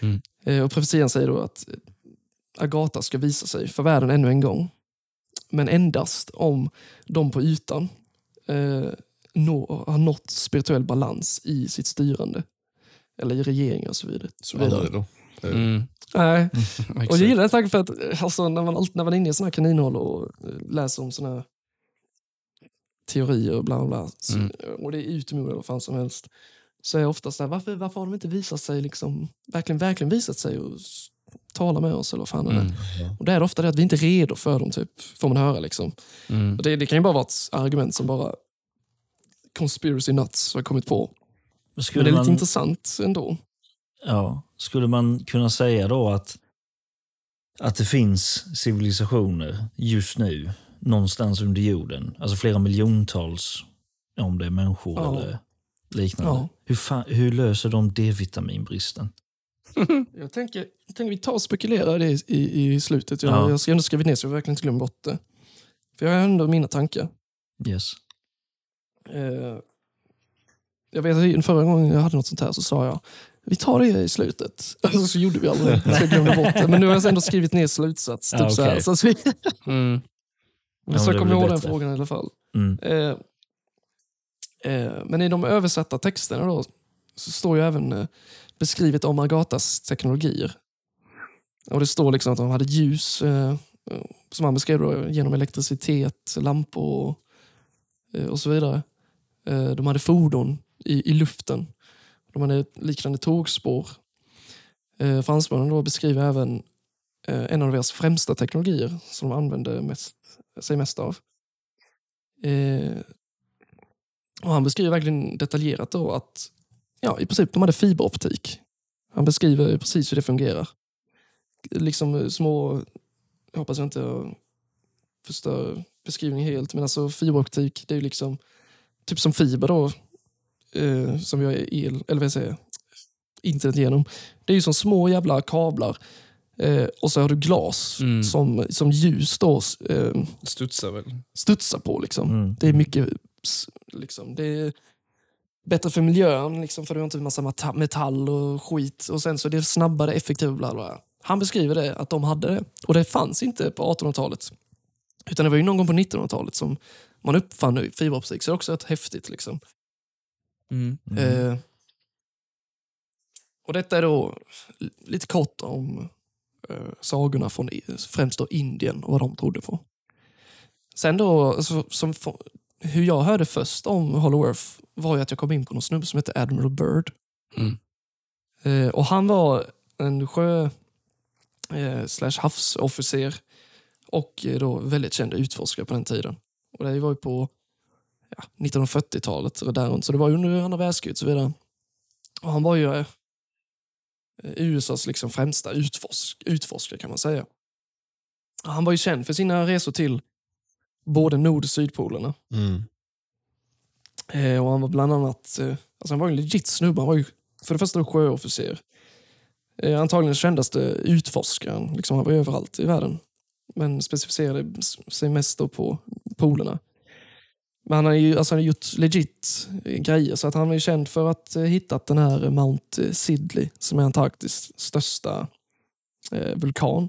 Mm. Eh, och profetian säger då att Agatha ska visa sig för världen ännu en gång. Men endast om de på ytan eh, nå, har nått spirituell balans i sitt styrande. Eller i regeringen och så vidare. Så vidare. Aldrig då. Mm. Nej, och jag gillar det tanken för att alltså, när, man, när man är inne i såna här kaninhål och läser om såna här teorier och bla bla så, Mm. och det är utomord eller vad fan som helst, så är jag ofta så här, varför, varför har de inte visat sig, liksom, verkligen, verkligen visat sig och s- tala med oss eller vad fan är det? Mm. Och det är ofta det att vi inte är redo för dem, typ, får man höra. Liksom. Mm. Och det, det kan ju bara vara ett argument som bara conspiracy nuts har kommit på. Men Skulle det är lite man, intressant ändå. Ja, skulle man kunna säga då att, att det finns civilisationer just nu någonstans under jorden, alltså flera miljontals, om det är människor Ja. eller liknande. Ja. Hur, fan, hur löser de D-vitaminbristen? Jag tänker, jag tänker vi tar och spekulerar det i, i slutet. Jag, Ja. jag ska ändå skrivit ner så jag verkligen inte glömmer bort det. För jag har ändå mina tankar. Yes. Eh, jag vet att förra gången jag hade något sånt här så sa jag vi tar det i slutet. Alltså, så gjorde vi aldrig det. Så jag glömde bort det. Men nu har jag ändå skrivit ner slutsats. Typ Ja, så här. Så att vi, Mm. Ja, så kommer jag blir ihåg den frågan i alla fall. Mm. Eh, eh, men i de översatta texterna då, så står ju även eh, beskrivet om Agatas teknologier. Och Det står liksom att de hade ljus, eh, eh, som han beskrev då, genom elektricitet, lampor och, eh, och så vidare. De hade fordon i, i luften. De hade liknande tågspår. Eh, fransmännen då beskriver även eh, en av deras främsta teknologier som de använde mest, sig mest av. Eh, Och Han beskriver verkligen detaljerat då att ja, i princip de hade fiberoptik. Han beskriver precis hur det fungerar. Liksom eh, små, jag hoppas jag inte förstör beskrivningen helt, men alltså fiberoptik, det är ju liksom typ som fiber då, eh, som vi har el, eller vad jag säger, internet genom. Det är ju som små jävla kablar eh, och så har du glas Mm. som, som ljus då eh, Studsar väl? studsar på. Liksom. Mm. Det är mycket liksom, det är bättre för miljön, liksom, för du har inte en massa meta- metall och skit. Och sen så är det snabbare, effektivare. Bla bla. Han beskriver det, att de hade det. Och det fanns inte på 1800-talet. Utan det var ju någon gång på 1900-talet som man uppfann fiberoptik. Så det är också rätt häftigt. Liksom. Mm. Eh, och detta är då lite kort om eh, sagorna från främst då Indien och vad de trodde på. Sen då, alltså, som, hur jag hörde först om Hollow Earth var ju att jag kom in på någon snubbe som heter Admiral Byrd. Mm. Eh, och han var en sjö eh, slash havsofficer och eh, då väldigt känd utforskare på den tiden. Och det var ju på ja, 1940-talet och där runt, så det var under andra världskriget och så vidare. Och han var ju eh, USAs liksom främsta utforsk, utforskare kan man säga. Och Han var ju känd för sina resor till både Nord och Sydpolerna. Mm. Eh, och han var bland annat, eh, alltså han var en legit snubbe. Han var ju för det första sjöofficer. Eh, antagligen kändaste utforskaren. Liksom, han var överallt i världen. Men specificerade sig mest på polerna. Men han har ju alltså, han har gjort legit eh, grejer. Så att han är ju känd för att ha hittat den här Mount eh, Sidley som är Antarktis största eh, vulkan.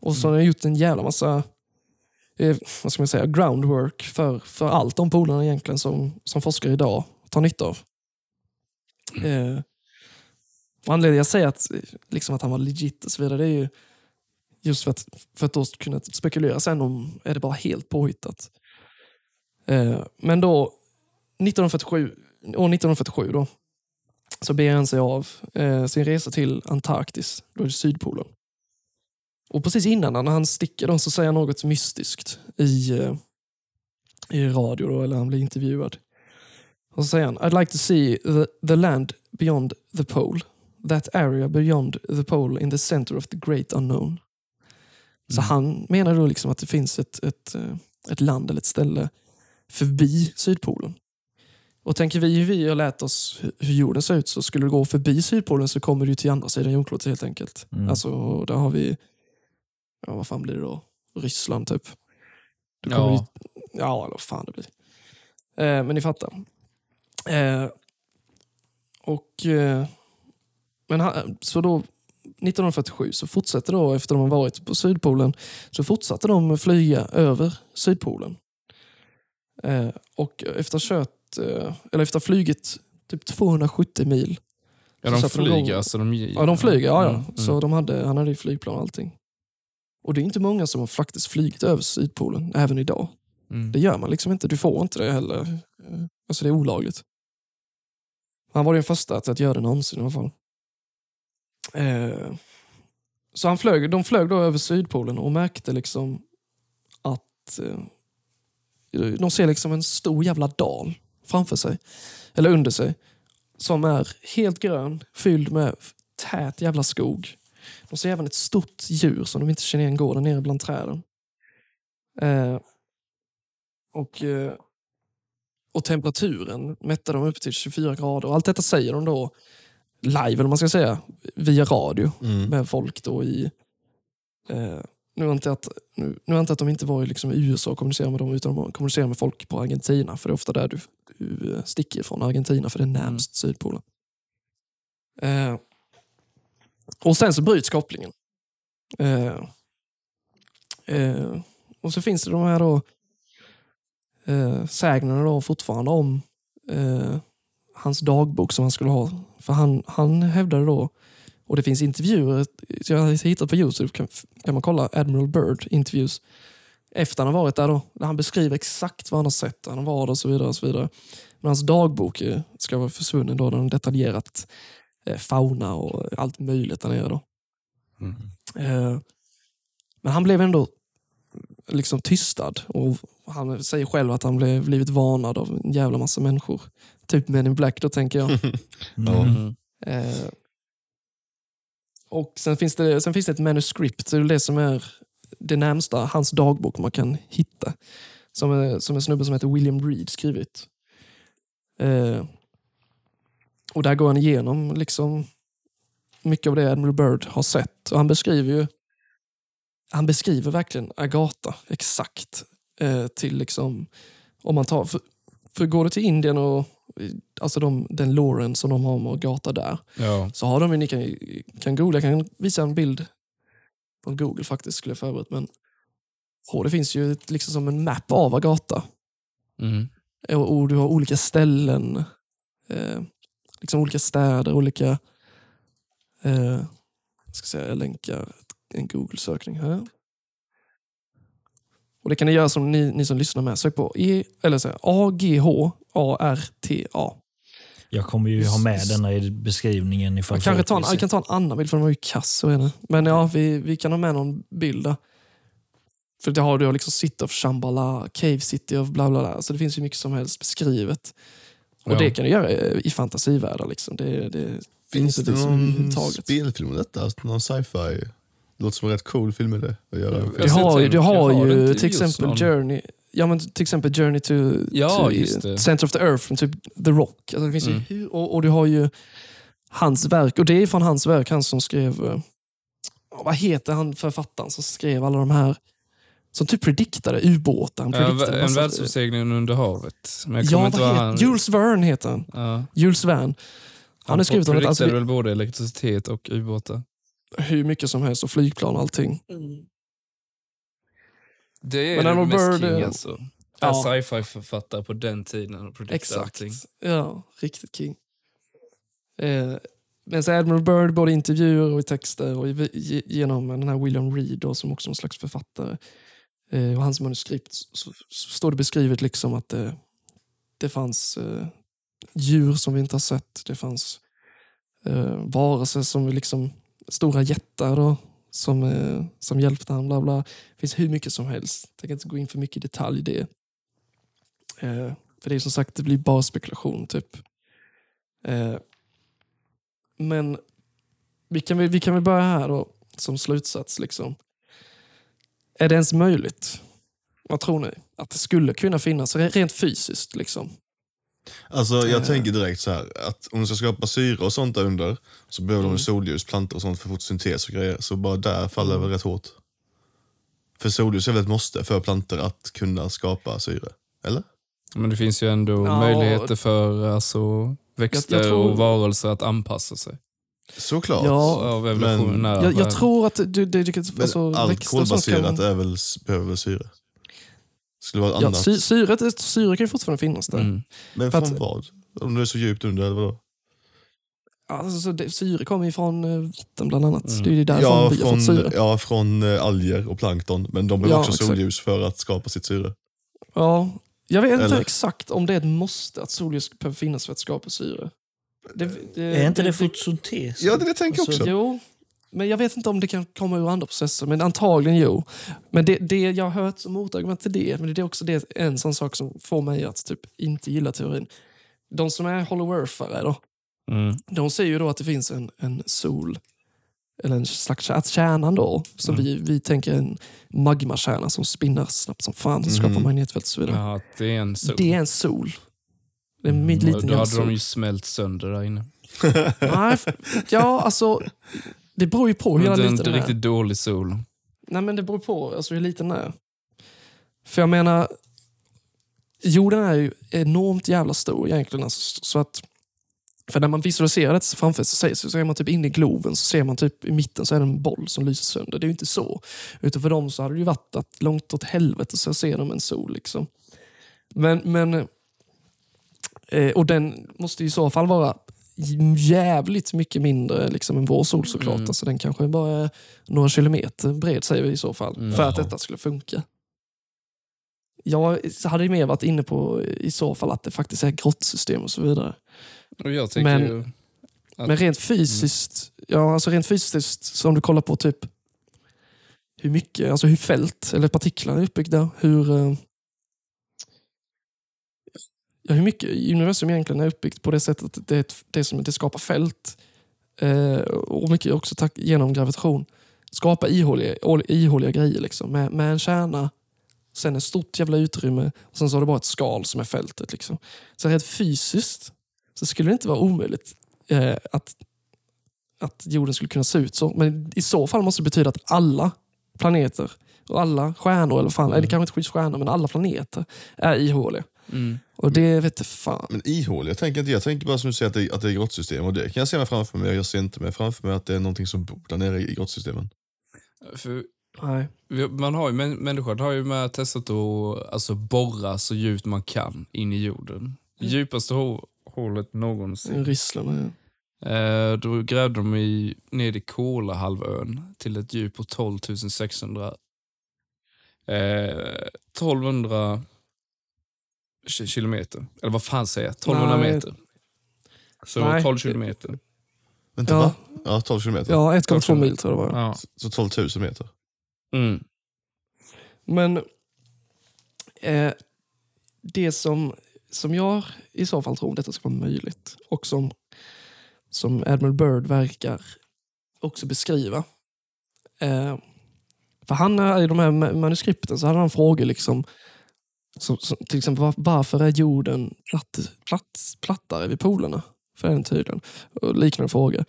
Och så har han gjort en jävla massa eh, vad ska man säga, groundwork för, för allt de polerna egentligen som, som forskare idag tar nytta av. Eh, och anledningen jag säger att, eh, liksom att han var legit och så vidare, det är ju just för att, för att då kunna spekulera sen om är det bara helt påhittat. Eh, men då, 1947, år 1947 då, så beger han sig av eh, sin resa till Antarktis, då är det Sydpolen. Och precis innan när han sticker då, så säger han något mystiskt i, eh, i radio, då, eller han blir intervjuad. Och så säger han, I'd like to see the, the land beyond the pole. That area beyond the pole in the center of the great unknown. Så han menar då liksom att det finns ett, ett, ett land eller ett ställe förbi Sydpolen. Och tänker vi hur vi har lärt oss hur- jorden ser ut så skulle du gå förbi Sydpolen så kommer du till andra sidan jordklotet helt enkelt. Mm. Alltså där har vi, ja vad fan blir det då? Ryssland typ. Ja. dit- ja eller vad fan det blir. Eh, men ni fattar. Eh, och, eh, men han, så då 1947 så fortsätter då, efter de har varit på Sydpolen, så fortsatte de flyga över Sydpolen. Eh, och efter kört, eh, eller efter flugit typ 270 mil. Ja, de flyger igång- alltså. De, Ja, de flyger. Ja, ja. Mm, mm. Så de hade, han hade ju flygplan och allting. Och det är inte många som har faktiskt flugit över Sydpolen, även idag. Mm. Det gör man liksom inte. Du får inte det heller. Eh, Alltså det är olagligt. Han var den första att, att göra det någonsin i alla fall. Eh, så han flög, de flög då över Sydpolen och märkte liksom att eh, de ser liksom en stor jävla dal framför sig. Eller under sig. Som är helt grön, fylld med tät jävla skog. De ser även ett stort djur som de inte känner igen går där nere bland träden. Eh, och, eh, och temperaturen mätte de upp till 24 grader. Och allt detta säger de då live, eller man ska säga, via radio Mm. med folk då i... Eh, nu, jag att, nu, nu jag att de inte var i liksom i USA och kommunicerade med dem, utan de kommunicerade med folk på Argentina. För det är ofta där du, du eh, sticker ifrån, Argentina, för det är närmst Sydpolen. Eh, och sen så bryts kopplingen. Eh, eh, och så finns det de här då, eh, sägnerna då fortfarande om eh, hans dagbok som han skulle ha. För han, han hävdade då, och det finns intervjuer, jag har hittat på Youtube, kan, kan man kolla Admiral Byrd interviews efter han har varit där då, där han beskriver exakt vad han har sett, han var där och så vidare. Och så vidare. Men hans dagbok ska vara försvunnen då, där han detaljerat eh, fauna och allt möjligt där nere. Då. Mm. Eh, men han blev ändå liksom tystad och han säger själv att han blev, blivit varnad av en jävla massa människor. Typ Men in Black då tänker jag. Ja. Mm. Och sen finns, det, sen finns det ett manuskript, det är det som är det närmsta hans dagbok man kan hitta. Som, är, som en snubbe som heter William Reed skrivit. Eh, och där går han igenom liksom mycket av det Admiral Byrd har sett. Och han beskriver ju han beskriver verkligen Agatha exakt. Eh, till liksom, om man tar, för, för går du till Indien och alltså de, den loren som de har med Agatha där, Ja. så har de, ni kan, kan googla, jag kan visa en bild på Google faktiskt, skulle jag förberett. Men och det finns ju liksom som en map av Agatha. Mm. Och, och du har olika ställen, eh, liksom olika städer, olika... Eh, jag ska säga, jag länkar en Google-sökning här. Och Det kan ni göra som ni, ni som lyssnar med. Sök på e, eller så här, A-G-H-A-R-T-A. Jag kommer ju ha med denna i beskrivningen ifall Jag kanske ta en, jag kan ta en annan bild för de var ju kass. Men ja, vi, vi kan ha med någon bild där. För det har du har liksom City of Shambhala, Cave City of bla bla bla. Så det finns ju mycket som helst beskrivet. Och Ja. det kan du göra i fantasivärldar. Liksom. Det, det, Finns det liksom någon överhuvudtaget. spelfilm om detta? Någon sci-fi? Det låter som en rätt cool film det att göra. Ja, Du har ju- du den. har Jag har ju till exempel någon. Journey Ja, men till exempel Journey to, Ja, to. Center of the Earth från typ The Rock. Alltså det finns Mm. ju, och, och du har ju hans verk, och det är från hans verk, han som skrev... eh, Vad heter han författaren som skrev alla de här... Som typ prediktade ubåtar. Ja, en världsomsegling under havet. Men jag Ja, vad inte vad heter han... Jules Verne heter han. Ja. Jules Verne. Han har skrivit om det. Alltså, väl både elektricitet och ubåtar. hur mycket som helst och flygplan och allting. Det är Men Arnold mest Bird, king eh, alltså. ja. Ja. Sci-fi-författare på den tiden och Exakt. allting. Ja, riktigt king. Eh, men så Admiral Byrd, både i intervjuer och i texter och i, ge- genom den här William Reed då, som också är någon slags författare. Eh, och hans manuskript så, så står det beskrivet liksom att det, det fanns eh, djur som vi inte har sett. Det fanns eh, varelser som liksom stora jättar då, som, eh, som hjälpte honom. Bla bla. Det finns hur mycket som helst. Jag kan inte gå in för mycket i detalj i det. Eh, för det är som sagt, det blir bara spekulation typ. Eh, men vi kan, väl, vi kan väl börja här då, som slutsats. Liksom. Är det ens möjligt? Vad tror ni? Att det skulle kunna finnas rent fysiskt? Liksom. Alltså jag Eh. tänker direkt så här att om du ska skapa syre och sånt där under så behöver Mm. de solljus, plantor och sånt för fotosyntes och grejer. Så bara där faller Mm. det väl rätt hårt. För solljus är väl ett måste för plantor att kunna skapa syre? Eller? Men det finns ju ändå Ja. möjligheter för alltså, växter Jag- jag tror- och varelser att anpassa sig. Såklart. Ja, Av evolutionära Jag, jag tror att du, du, du, Men alltså, allt växter och sånt kolbaserat kan... är väl, behöver väl syre? Skulle vara Ja, annat. sy, syret, syre kan ju fortfarande finnas där. Mm. Men för från att- vad? Om det är så djupt under eller vadå? Alltså, så det, syre kommer ju från eh, vatten bland annat. Mm. Det är ju därifrån Ja vi har från, fått syre. ja, från eh, alger och plankton. Men de behöver Ja, också exakt. solljus för att skapa sitt syre. Ja, jag vet inte Eller? exakt om det är ett måste att solljus behöver finnas för att skapa syre. Det, det, Är inte det fotosyntes? Ja, det, det tänker jag Alltså, också. Jo, men jag vet inte om det kan komma ur andra processer. Men antagligen jo. Men det, det jag har hört som motargument till det, men det är också det, en sån sak som får mig att typ inte gilla teorin. De som är hollow earthare då, Mm. de säger ju då att det finns en, en sol, eller en slags att kärnan då, som Mm. vi, vi tänker en magmakärna som spinner snabbt som fan, som skapar Mhm. magnetfält och så vidare. Ja, det är en sol. Det är en sol. Det är en Mm, mm, liten då hade sol. de ju smält sönder där inne. Nej, ja, alltså, det beror ju på hur Men det är liten inte den är. riktigt dålig sol. Nej, men det beror på alltså, hur liten den är. För jag menar, jorden är ju enormt jävla stor egentligen. Alltså, så att, för när man visualiserar det framför sig så, så är man typ inne i globen så ser man typ i mitten så är det en boll som lyser sönder. Det är ju inte så. Utan för dem så hade det ju varit att långt åt helvete så ser de en sol. Liksom. Men, men eh, och den måste ju i så fall vara jävligt mycket mindre liksom, än vår sol såklart. Mm. Alltså, den kanske bara är några kilometer bred säger vi i så fall. Mm. För att detta skulle funka. Jag hade ju mer varit inne på i så fall att det faktiskt är grottsystem och så vidare. Och Men- ju... Att- Men rent fysiskt, ja, alltså rent fysiskt, så om du kollar på typ hur mycket, alltså hur fält eller partiklar är uppbyggda, hur, eh, ja, hur mycket universum egentligen är uppbyggt på det sättet att det, det, som, det skapar fält eh, och mycket också tack, genom gravitation. Skapa ihåliga, ihåliga grejer liksom, med, med en kärna, sen ett stort jävla utrymme och sen så har du bara ett skal som är fältet. Liksom. Så rent fysiskt så skulle det inte vara omöjligt eh, att, att jorden skulle kunna se ut så. Men i så fall måste det betyda att alla planeter och alla stjärnor, eller fan, mm. eller kanske inte skjuts stjärnor, men alla planeter är ihåliga. Mm. Och det vet fan. Men ihåliga jag tänker inte jag. tänker bara som du säger att det, att det är grottsystem och det kan jag se mig framför mig. Jag ser inte mig framför mig att det är någonting som bor där nere i grottsystemen. För, Nej. Man har ju, människan har ju med testat att alltså, borra så djupt man kan in i jorden. Mm. Djupaste hålet någonsin. Ryssland, ja. Eh, då grävde de i, ner i Kolahalvön till ett djup på 12 600 eh, 1200 kilometer. Eller vad fan säger jag? 1200 Nej. meter. Så Nej. 12 kilometer. Vänta, ja. va? Ja, 12 kilometer. Ja, 1,2 mil tror jag det var. Ja. Så 12 000 meter. Mm. Men eh, det som, som jag i så fall tror detta ska vara möjligt och som, som Admiral Byrd verkar också beskriva. Eh, för han, i de här manuskripten så hade han frågor liksom som, som, till exempel varför är jorden platt, platt, plattare vid polerna? För den tydligen. Och liknande frågor.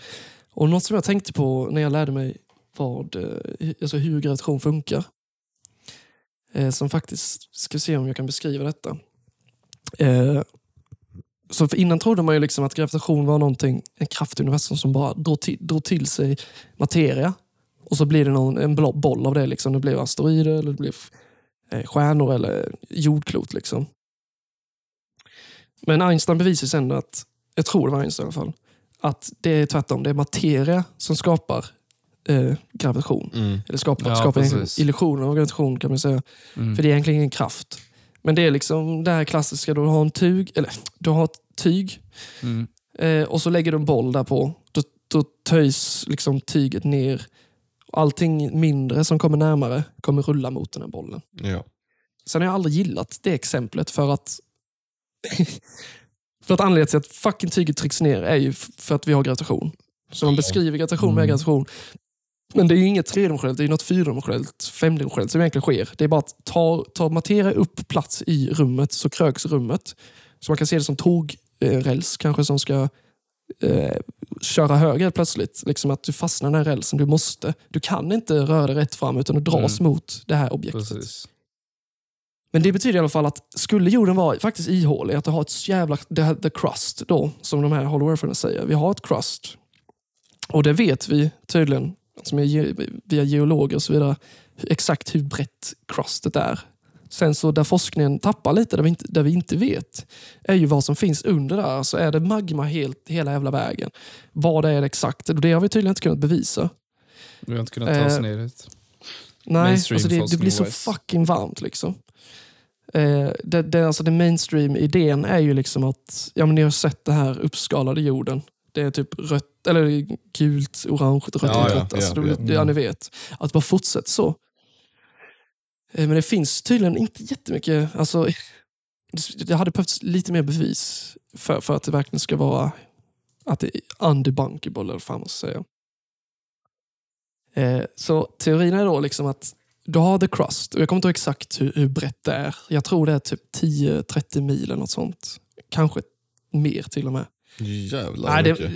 Och något som jag tänkte på när jag lärde mig vad, eh, alltså hur gravitation funkar. Eh, som faktiskt, ska se om jag kan beskriva detta. Eh, så innan trodde man ju liksom att gravitation var någonting, en kraft i universum som bara drog till, drog till sig materia. Och så blir det någon, en boll av det. Liksom. Det blir asteroider, eller det blir stjärnor eller jordklot. Liksom. Men Einstein bevisar sen att, jag tror det var Einstein i alla fall, att det är tvärtom. Det är materia som skapar eh, gravitation. Mm. Eller skapar, ja, skapar illusioner av gravitation kan man säga. Mm. För det är egentligen ingen kraft. Men det är liksom det här klassiska, du har en tug, eller du har ett tyg mm. eh, och så lägger du en boll där på. Då, då töjs liksom tyget ner. Allting mindre som kommer närmare kommer rulla mot den här bollen. Ja. Sen har jag aldrig gillat det exemplet för att för att anledningen till att fucking tyget trycks ner är ju för att vi har gravitation. Så man beskriver gravitation med mm. gravitation. Men det är inget tredimensionellt, det är något fyrdimensionellt, femdimensionellt som egentligen sker. Det är bara att ta, ta materia upp plats i rummet så kröks rummet. Så man kan se det som tågräls kanske som ska eh, köra höger plötsligt. Liksom att du fastnar i den här rälsen. Du måste. Du kan inte röra dig rätt fram utan du dras mm. mot det här objektet. Precis. Men det betyder i alla fall att skulle jorden vara faktiskt ihålig, att det har ett jävla the, the crust då, som de här Hollow Eartherna säger. Vi har ett crust. Och det vet vi tydligen som är via geologer och så vidare, exakt hur brett crustet är. Sen så där forskningen tappar lite, där vi inte, där vi inte vet, är ju vad som finns under där. Alltså är det magma helt, hela jävla vägen? Vad är det exakt? Det har vi tydligen inte kunnat bevisa. Vi har inte kunnat ta oss eh, ner dit. Nej, alltså det, det blir så fucking varmt. liksom. Eh, det, det, alltså den mainstream-idén är ju liksom att ja, men ni har sett den här uppskalade jorden. Det är typ rött, eller gult, orange, rött, ja, rött. Ja, alltså, ja, ja. ja, ni vet. Att bara fortsätta så. Eh, men det finns tydligen inte jättemycket... Alltså, det hade behövts lite mer bevis för, för att det verkligen ska vara att det är undebunkable, eller vad man ska säga. Eh, så teorin är då liksom att du har the crust, och jag kommer inte ihåg exakt hur, hur brett det är. Jag tror det är typ 10-30 mil eller något sånt. Kanske mer till och med. Jävlar Nej, det,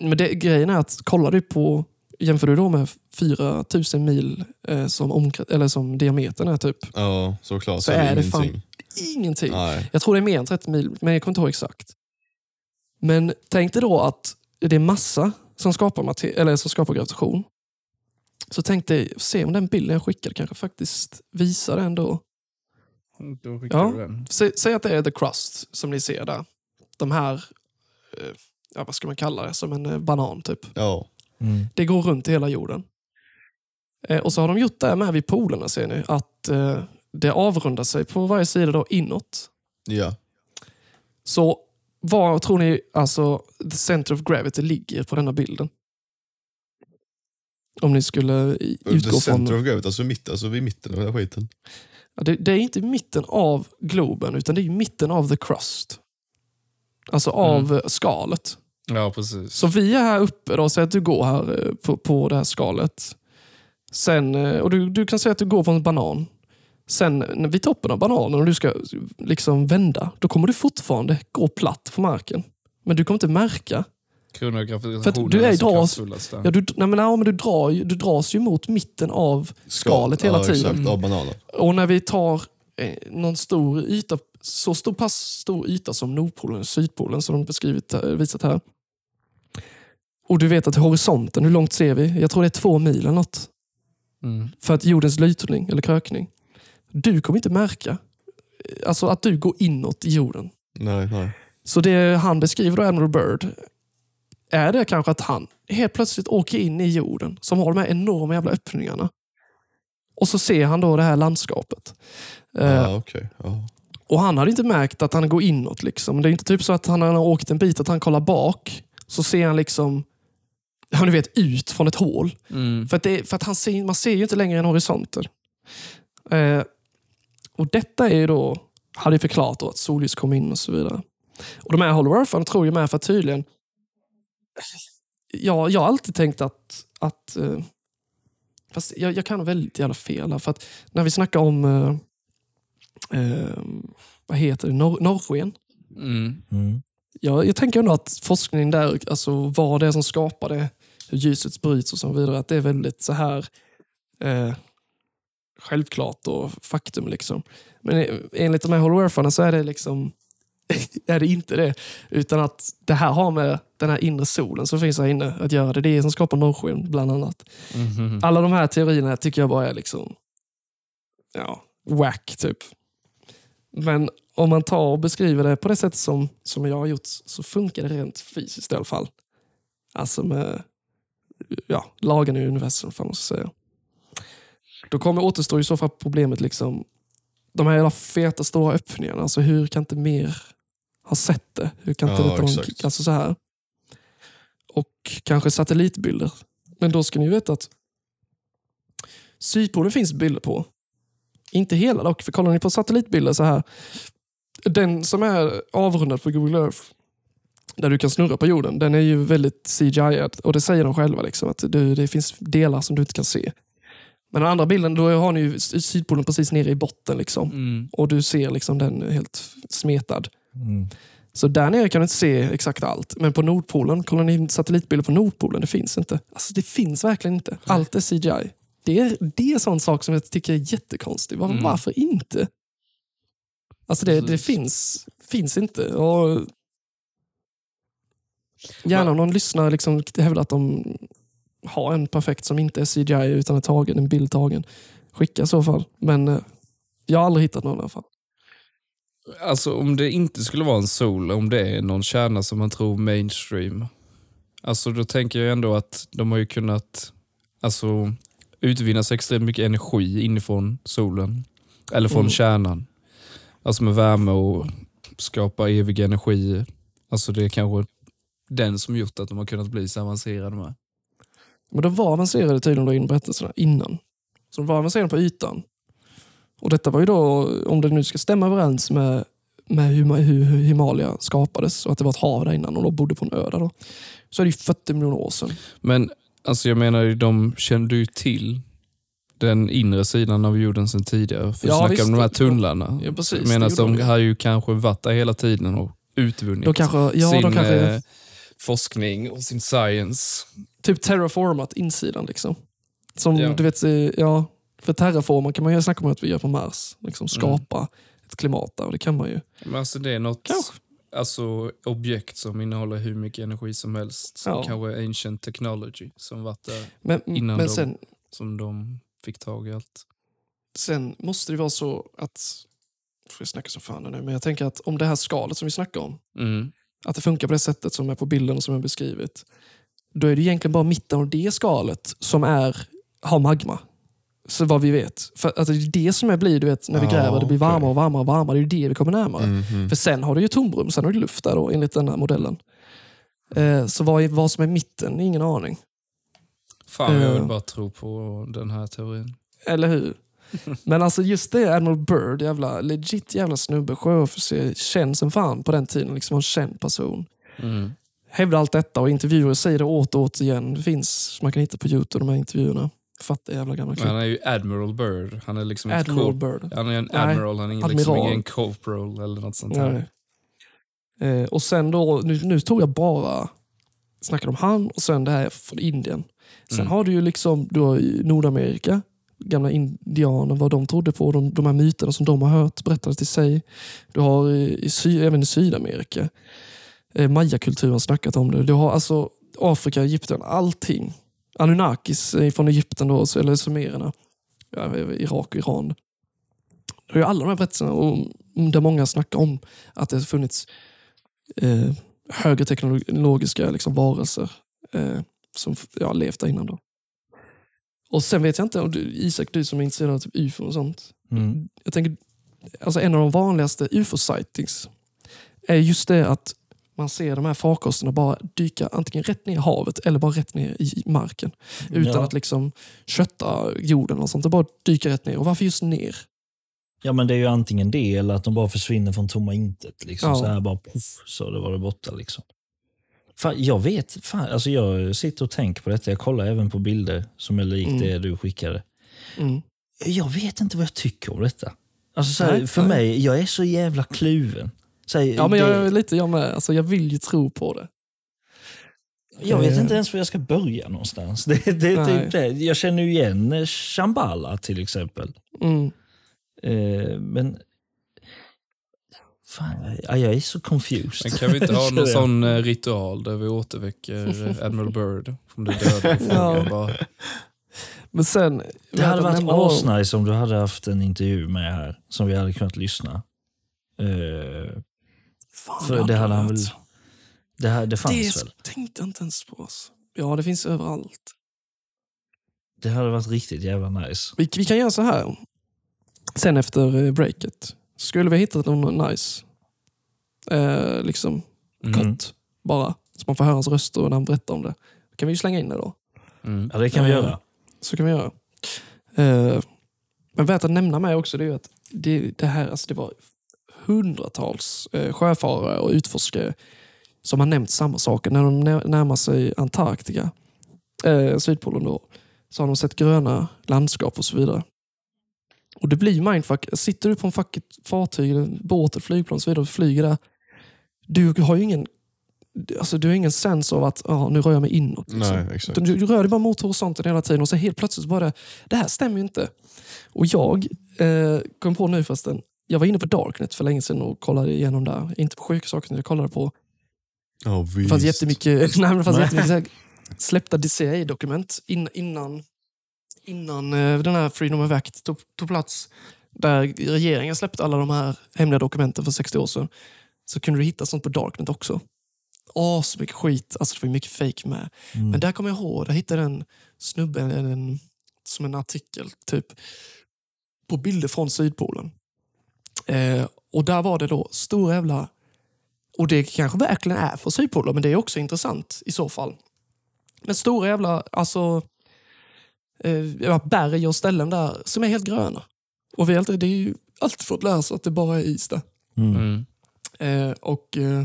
Men det, grejen är att kollar du på, jämför du då med 4000 mil eh, som, eller som diametern är typ. Ja, såklart. Så, så är det fan ingenting. Nej. Jag tror det är mer än 30 mil, men jag kommer inte ihåg exakt. Men tänk dig då att det är massa som skapar, eller som skapar gravitation. Så tänkte se om den bilden jag skickade kanske faktiskt visar den då. Då ja. den. Säg, säg, att det är the crust som ni ser där. De här, eh, ja, vad ska man kalla det, som en eh, banan typ. Ja. Mm. Det går runt i hela jorden. Eh, och så har de gjort det med vid polerna ser ni, att eh, det avrundar sig på varje sida då inåt. Ja. Så var tror ni alltså the center of gravity ligger på denna bilden? Om ni skulle utgå The från... center of gravity, alltså, mitt, alltså vid mitten av den här skiten. Ja, det, det är inte mitten av globen, utan det är mitten av the crust. Alltså av eh, skalet. Ja, precis. Så vi är här uppe, då, säg att du går här eh, på, på det här skalet. Sen, eh, och du, du kan säga att du går på en banan. Sen när- vid toppen av bananen och du ska liksom vända, då kommer du fortfarande gå platt på marken. Men du kommer inte märka. För att du är dras-. Ja, du, nej, men, ja, men du, drar, du dras ju mot mitten av skalet hela ja, tiden. Exakt, av bananen. Och när vi tar eh, någon stor yta, så stor, pass stor yta som Nordpolen och Sydpolen som de beskrivit, eh, visat här. Och du vet att horisonten, hur långt ser vi? Jag tror det är två mil eller något. Mm. För att jordens lytning eller krökning. Du kommer inte märka eh, alltså att du går inåt i jorden. Nej, nej. Så det han beskriver då, Admiral Byrd, är det kanske att han helt plötsligt åker in i jorden som har de här enorma jävla öppningarna. Och så ser han då det här landskapet. Eh, Ja, okej. Ja. och han hade inte märkt att han går inåt. Liksom. Det är inte typ så att han har åkt en bit att han kollar bak. Så ser han liksom ja, du vet, ut från ett hål. Mm. För att, det, för att han ser, man ser ju inte längre än horisonten. Eh, och detta är ju då, hade ju förklarat då att solljus kom in och så vidare. Och de här Hollow tror ju med för att tydligen... Ja, jag har alltid tänkt att... att eh, fast jag, jag kan ha väldigt jävla fel här, för att när vi snackar om... Eh, eh, vad heter det? Norr, norrsken. Mm. Mm. Jag, jag tänker ändå att forskning där, alltså vad det är som skapar det, hur ljuset bryts och så vidare, att det är väldigt så här eh, självklart och faktum. liksom. Men eh, enligt de här Hollow Eartharna så är det liksom är det inte det. Utan att det här har med den här inre solen som finns här inne att göra. Det är det som skapar norrsken bland annat. Mhm. Alla de här teorierna tycker jag bara är liksom ja, whack typ. Men om man tar och beskriver det på det sätt som, som jag har gjort så funkar det rent fysiskt i alla fall. Alltså med ja, lagen i universum, får man ska säga. Då kommer återstår i så fall problemet liksom de här jävla feta stora öppningarna. Alltså hur kan inte mer ha sett det? Hur kan inte Ja, detta vara en- alltså så här. Och kanske satellitbilder. Men då ska ni veta att Sydpolen finns bilder på. Inte hela dock, för kollar ni på satellitbilder så här. Den som är avrundad på Google Earth, där du kan snurra på jorden, den är ju väldigt CGI och det säger de själva. Liksom, att du, det finns delar som du inte kan se. Men den andra bilden, då har ni ju Sydpolen precis nere i botten. Liksom. Mm. Och du ser liksom den helt smetad. Mm. Så där nere kan du inte se exakt allt. Men på Nordpolen, kollar ni satellitbilder på Nordpolen, det finns inte. Alltså det finns verkligen inte. Allt är CGI. Det är, det är en sån sak som jag tycker är jättekonstig. Var, Mm. Varför inte? Alltså det, det finns, finns inte. Och gärna om någon lyssnare liksom hävdar att de har en perfekt som inte är CGI utan är tagen, en bild tagen. Skicka i så fall. Men eh, jag har aldrig hittat någon i alla fall. Alltså om det inte skulle vara en sol, om det är någon kärna som man tror mainstream. Alltså då tänker jag ändå att de har ju kunnat alltså, utvinna så extremt mycket energi inifrån solen. Eller från Mm. kärnan. Alltså med värme och skapa evig energi. Alltså det är kanske den som gjort att de har kunnat bli så avancerade med. Men de var avancerade tydligen då i berättelserna innan. Så de var avancerade på ytan. Och detta var ju då, om det nu ska stämma överens med, med hur, hur, hur Himalaya skapades och att det var ett hav där innan och de bodde på en ö där då. Så är det ju 40 miljoner år sedan. Men alltså jag menar, de kände ju till den inre sidan av jorden sedan tidigare. För Ja, snacka visst. om de här tunnlarna. Ja, precis, Jag menar, det att gjorde de de har ju kanske varit där hela tiden och utvunnit De kanske, ja, sin de kanske eh, forskning och sin science. typ terraformat insidan liksom. Som Ja. du vet, eh, ja, för terraforma kan man ju snacka om att vi gör på Mars. Liksom Mm. skapa ett klimat där och det kan man ju. Men alltså det är något Kanske. alltså, objekt som innehåller hur mycket energi som helst. Som Ja. kanske ancient technology som varit där, Men, Innan men de- sen, som de fick tag i allt. Sen måste det vara så att, får jag snacka som fan nu, men jag tänker att om det här skalet som vi snackar om, Mm. Att det funkar på det sättet som är på bilden och som jag beskrivit, då är det egentligen bara mitten av det skalet som är, har magma. Så vad vi vet. För att det är det som är blir, du vet, när vi gräver, det blir varmare och varmare och varmare. Det är det vi kommer närmare. Mhm. För sen har du ju tomrum, sen har du luft där då, enligt den här modellen. Eh, så vad, är, vad som är mitten, ingen aning. Fan, jag Eh. vill bara tro på den här teorin. Eller hur? Men alltså just det, Admiral Byrd, jävla, legit jävla snubbe, sjöofficer, känd som fan på den tiden. Liksom en känd person. Mm. Hävdar allt detta och intervjuer säger det åter och åter igen. Det finns, man kan hitta på Youtube de här intervjuerna. Fattiga jävla gamla klipp. han är ju Admiral Bird. Han är liksom Admiral Byrd. Han är en Nej, admiral, han är ingen, liksom ingen corporal eller något sånt. Nej. Eh, och sen då, nu, nu tog jag bara, snackade om han och sen det här från Indien. Sen Mm. har du ju liksom du har Nordamerika, gamla indianer, vad de trodde på, de, de här myterna som de har hört berättades till sig. Du har i, i sy, även i Sydamerika, eh, mayakulturen snackat om det. Du har alltså Afrika, Egypten, allting. Anunnakis eh, från Egypten, då, eller sumererna, ja, eh, Irak och Iran. Du har ju alla de här berättelserna och där många snackar om att det har funnits eh, högre teknologiska liksom, varelser eh, som ja, levt där innan. Då. Och sen vet jag inte, om du, Isak, du som är intresserad av typ ufo och sånt. Mm. Jag tänker, alltså en av de vanligaste ufo-sightings är just det att man ser de här farkosterna bara dyka antingen rätt ner i havet eller bara rätt ner i marken. Utan Ja. att liksom kötta jorden och sånt. Det bara dyker rätt ner. Och varför just ner? Ja, men det är ju antingen det eller att de bara försvinner från tomma intet. Liksom. Ja. Så här bara puff, så det var det borta. Liksom. Fan, jag vet, fan, alltså jag sitter och tänker på detta. Jag kollar även på bilder som är likt Mm. det du skickade. Mm. Jag vet inte vad jag tycker om detta. Alltså, så här, Nej, för nej. mig, jag är så jävla kluven. Så här, Ja, men det, jag är lite jag med. Alltså, jag vill ju tro på det. jag vet Eh. inte ens var jag ska börja någonstans. Det, det, typ det. Jag känner ju igen Shambhala till exempel. Mm. Eh, men... Fan, ja, jag är så confused. Men kan vi inte ha någon jag. sån eh, ritual där vi återväcker eh, Admiral Bird från det döda Ja. bara, Men sen... Det hade varit asnice om du hade haft en intervju med här som vi hade kunnat lyssna. Eh, Fan, för det hade han väl... Det, här, det fanns Det väl? tänkte jag inte ens på. Alltså. Ja, det finns överallt. Det hade varit riktigt jävla nice. Vi, vi kan göra så här. Sen efter breaket. Skulle vi hittat någon nice, eh, liksom mm, bara, så man får höra hans röst och när han berättar om det. Då kan vi ju slänga in det då. mm. Ja, det kan vi Eh, göra. Så kan vi göra. Eh, men värt att nämna med också det är ju att det, det här alltså det var hundratals eh, sjöfarare och utforskare som har nämnt samma saker. När de när- närmar sig Antarktika, eh, Sydpolen då, så har de sett gröna landskap och så vidare. Och det blir mindfuck. Sitter du på en fucking fartyg, en båt, ett flygplan och så vidare och flyger där. Du har ju ingen, alltså, du har ingen sens av att ah, nu rör jag mig inåt. Liksom. Nej, exakt. Du, du rör dig bara mot horisonten hela tiden och så helt plötsligt så bara det, här stämmer ju inte. Och jag eh, kom på nu förresten, jag var inne på Darknet för länge sedan och kollade igenom där. Inte på sjuka saker, jag kollade på Ja, det fanns jättemycket, nej, det fanns jättemycket släppta DCA-dokument in, innan, innan eh, den här Freedom of Act tog, tog plats. Där regeringen släppte alla de här hemliga dokumenten för 60 år sedan. Så kunde du hitta sånt på Darknet också. As mycket skit, alltså det var mycket fake med. Mm. Men där kommer jag ihåg, där hittade en snubbe en, en, som en artikel typ på bilder från Sydpolen. Eh, och där var det då stora jävla... Och det kanske verkligen är för Sydpolen, men det är också intressant i så fall. Men stora jävla alltså, eh, berg och ställen där som är helt gröna. Och vi alltid, det är ju alltid fått lära sig att det bara är is där. Mm. Mm. Eh, och eh,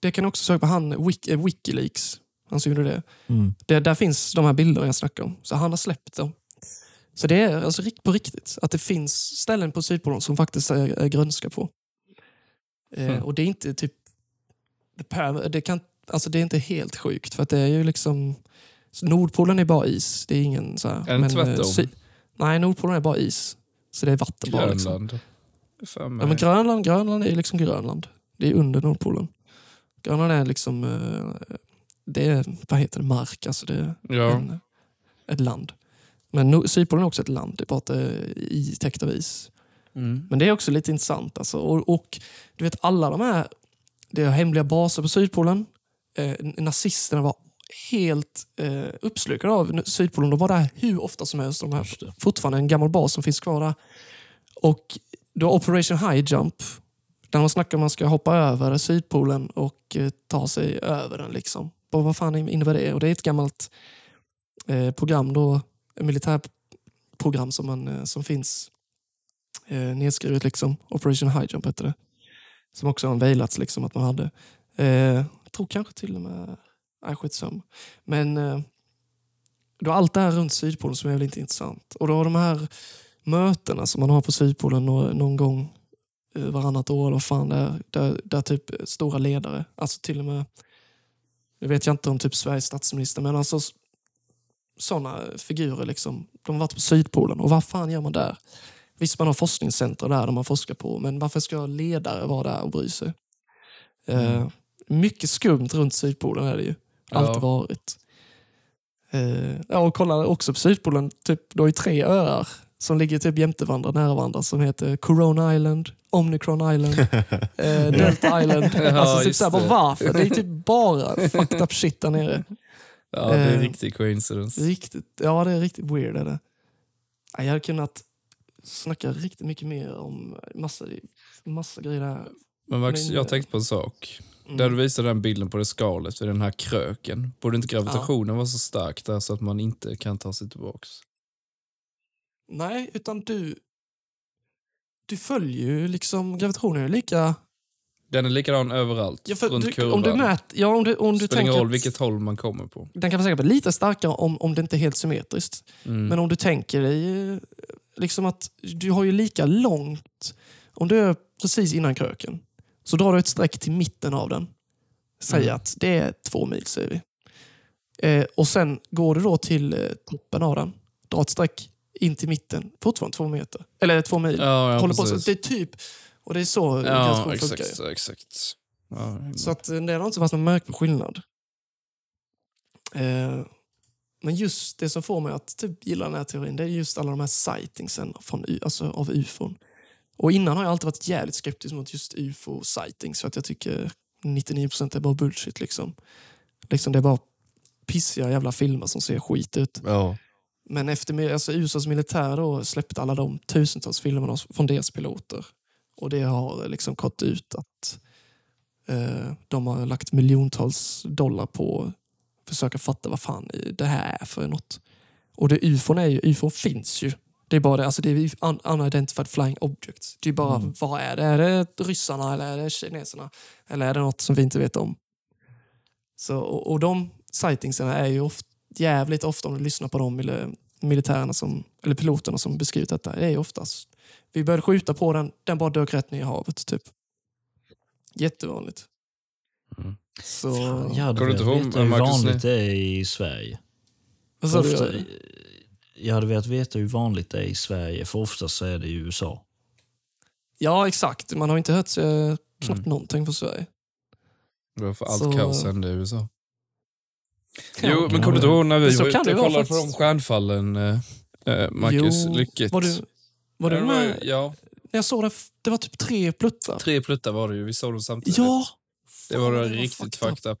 Det kan också söka på han, Wik, eh, Wikileaks, han som gjorde det. Mm. det. Där finns de här bilderna jag snackar om. Så han har släppt dem. Så det är alltså rikt- på riktigt att det finns ställen på Sydpolen som faktiskt är, är grönska på. Eh, Hmm. Och det är inte typ... Det, per- det, kan, alltså det är inte helt sjukt för att det är ju liksom... så Nordpolen är bara is. Det är ingen så här... Är det eh, tvärtom? sy- nej, Nordpolen är bara is. Så det är vatten bara. Liksom. Grönland. För mig. Ja, men Grönland, Grönland är liksom Grönland. Det är under Nordpolen. Grönland är liksom... eh, Det är, vad heter det, mark. Alltså det är ja. en, ett land. Men Nord- Sydpolen är också ett land. Det är bara att det är i, täckt av is. Mm. Men det är också lite intressant. Alltså. Och, och du vet alla de här, det är hemliga baser på Sydpolen. Eh, nazisterna var helt eh, uppslukade av Sydpolen. De var där hur ofta som helst. De här, fortfarande en gammal bas som finns kvar där. Och du har Operation High Jump. Där man snackar om att man ska hoppa över Sydpolen och eh, ta sig över den. Liksom. Och vad fan innebär det? Och det är ett gammalt eh, program då, militärprogram program som, man, eh, som finns eh, nedskrivet. Liksom. Operation High Jump hette det. Som också har veilats liksom, att man hade. Eh, jag tror kanske till och med... Nej, skitsamma. Men eh, du har allt det här runt Sydpolen som är väldigt intressant. Och då har de här mötena som man har på Sydpolen nå- någon gång eh, varannat år, eller vad fan det är, där, där typ stora ledare, alltså till och med, nu vet jag inte om typ Sveriges statsminister, men alltså sådana figurer, liksom, de har varit på Sydpolen. Och vad fan gör man där? Visst, man har forskningscenter där, där man forskar på, men varför ska ledare vara där och bry sig? Eh, mycket skumt runt Sydpolen är det ju. Alltid varit. Eh, ja, och kolla också på Sydpolen, typ, du har ju tre öar som ligger typ jämte varandra, nära varandra, som heter Corona Island, Omicron Island, eh, Delta Island. Ja, alltså, typ såhär, bara, det. varför? Det är typ bara fucked up shit där nere. Ja, det är Eh, riktig coincidence. Riktigt, ja, det är riktigt weird. Är det. Ja, Jag hade kunnat snacka riktigt mycket mer om massa, massa grejer där. Men Max, men- jag tänkte på en sak. Mm. Där du visade den bilden på det skalet vid den här kröken. Borde inte gravitationen vara så stark där så att man inte kan ta sig tillbaks? Nej, utan du... Du följer ju liksom, gravitationen är lika... Den är likadan överallt, Ja, runt du, kurvan. om du mät, ja, om du, om du Spelar ingen roll vilket håll man kommer på. Den kan vara säkert lite starkare om, om det inte är helt symmetriskt. Mm. Men om du tänker dig eh, liksom att du har ju lika långt... Om du är precis innan kröken så drar du ett streck till mitten av den. Säg Mm. att det är två mil, säger vi. Eh, och sen går du då till eh, toppen av den, drar ett streck in till mitten, fortfarande två meter. Eller två mil. Ja, ja Håller på så. precis. Det är typ... Och det är så ja, exakt. funkar. ju. exakt. Ja, Så att eh, det har inte varit någon märklig skillnad. Eh, men just det som får mig att typ gilla den här teorin, det är just alla de här sightingsen från, alltså, av ufon. Och innan har jag alltid varit jävligt skeptisk mot just ufo-sightings för att jag tycker 99% är bara bullshit. Liksom. Liksom det är bara pissiga jävla filmer som ser skit ut. Ja. Men efter alltså, USAs militär då släppte alla de tusentals filmerna från deras piloter. Och det har liksom gått ut att eh, de har lagt miljontals dollar på att försöka fatta vad fan det här är för något. Och det ufon är ju, ufon finns ju. Det är bara det, alltså det är un- unidentified flying objects. Det är bara, vad är det? Är det ryssarna eller är det kineserna? Eller är det något som vi inte vet om? Så, och, och de sightingsarna är ju ofta, jävligt ofta, om du lyssnar på de mil- militärerna som, eller piloterna som beskrivit detta, det är ju oftast vi började skjuta på den, den bara dök rätt ner i havet. typ. Jättevanligt. Mm. Så... Jag hade velat veta hur vanligt det är i Sverige. Vad sa du? Ofta, jag hade velat veta hur vanligt det är i Sverige, för oftast så är det i USA. Ja, exakt. Man har inte hört eh, knappt Mm. någonting från Sverige. Det var för allt Så- kaos hände i USA. Ja, jo, men kommer du det- ihåg när vi var ute det och kollade på de stjärnfallen? Eh, eh, Marcus, Jo, lyckigt. Var du, var du det med? var, ja, När jag såg det, det var typ tre pluttar. tre pluttar var det ju. Vi såg dem samtidigt. Ja! Det var Fan, riktigt fucked up. fucked up.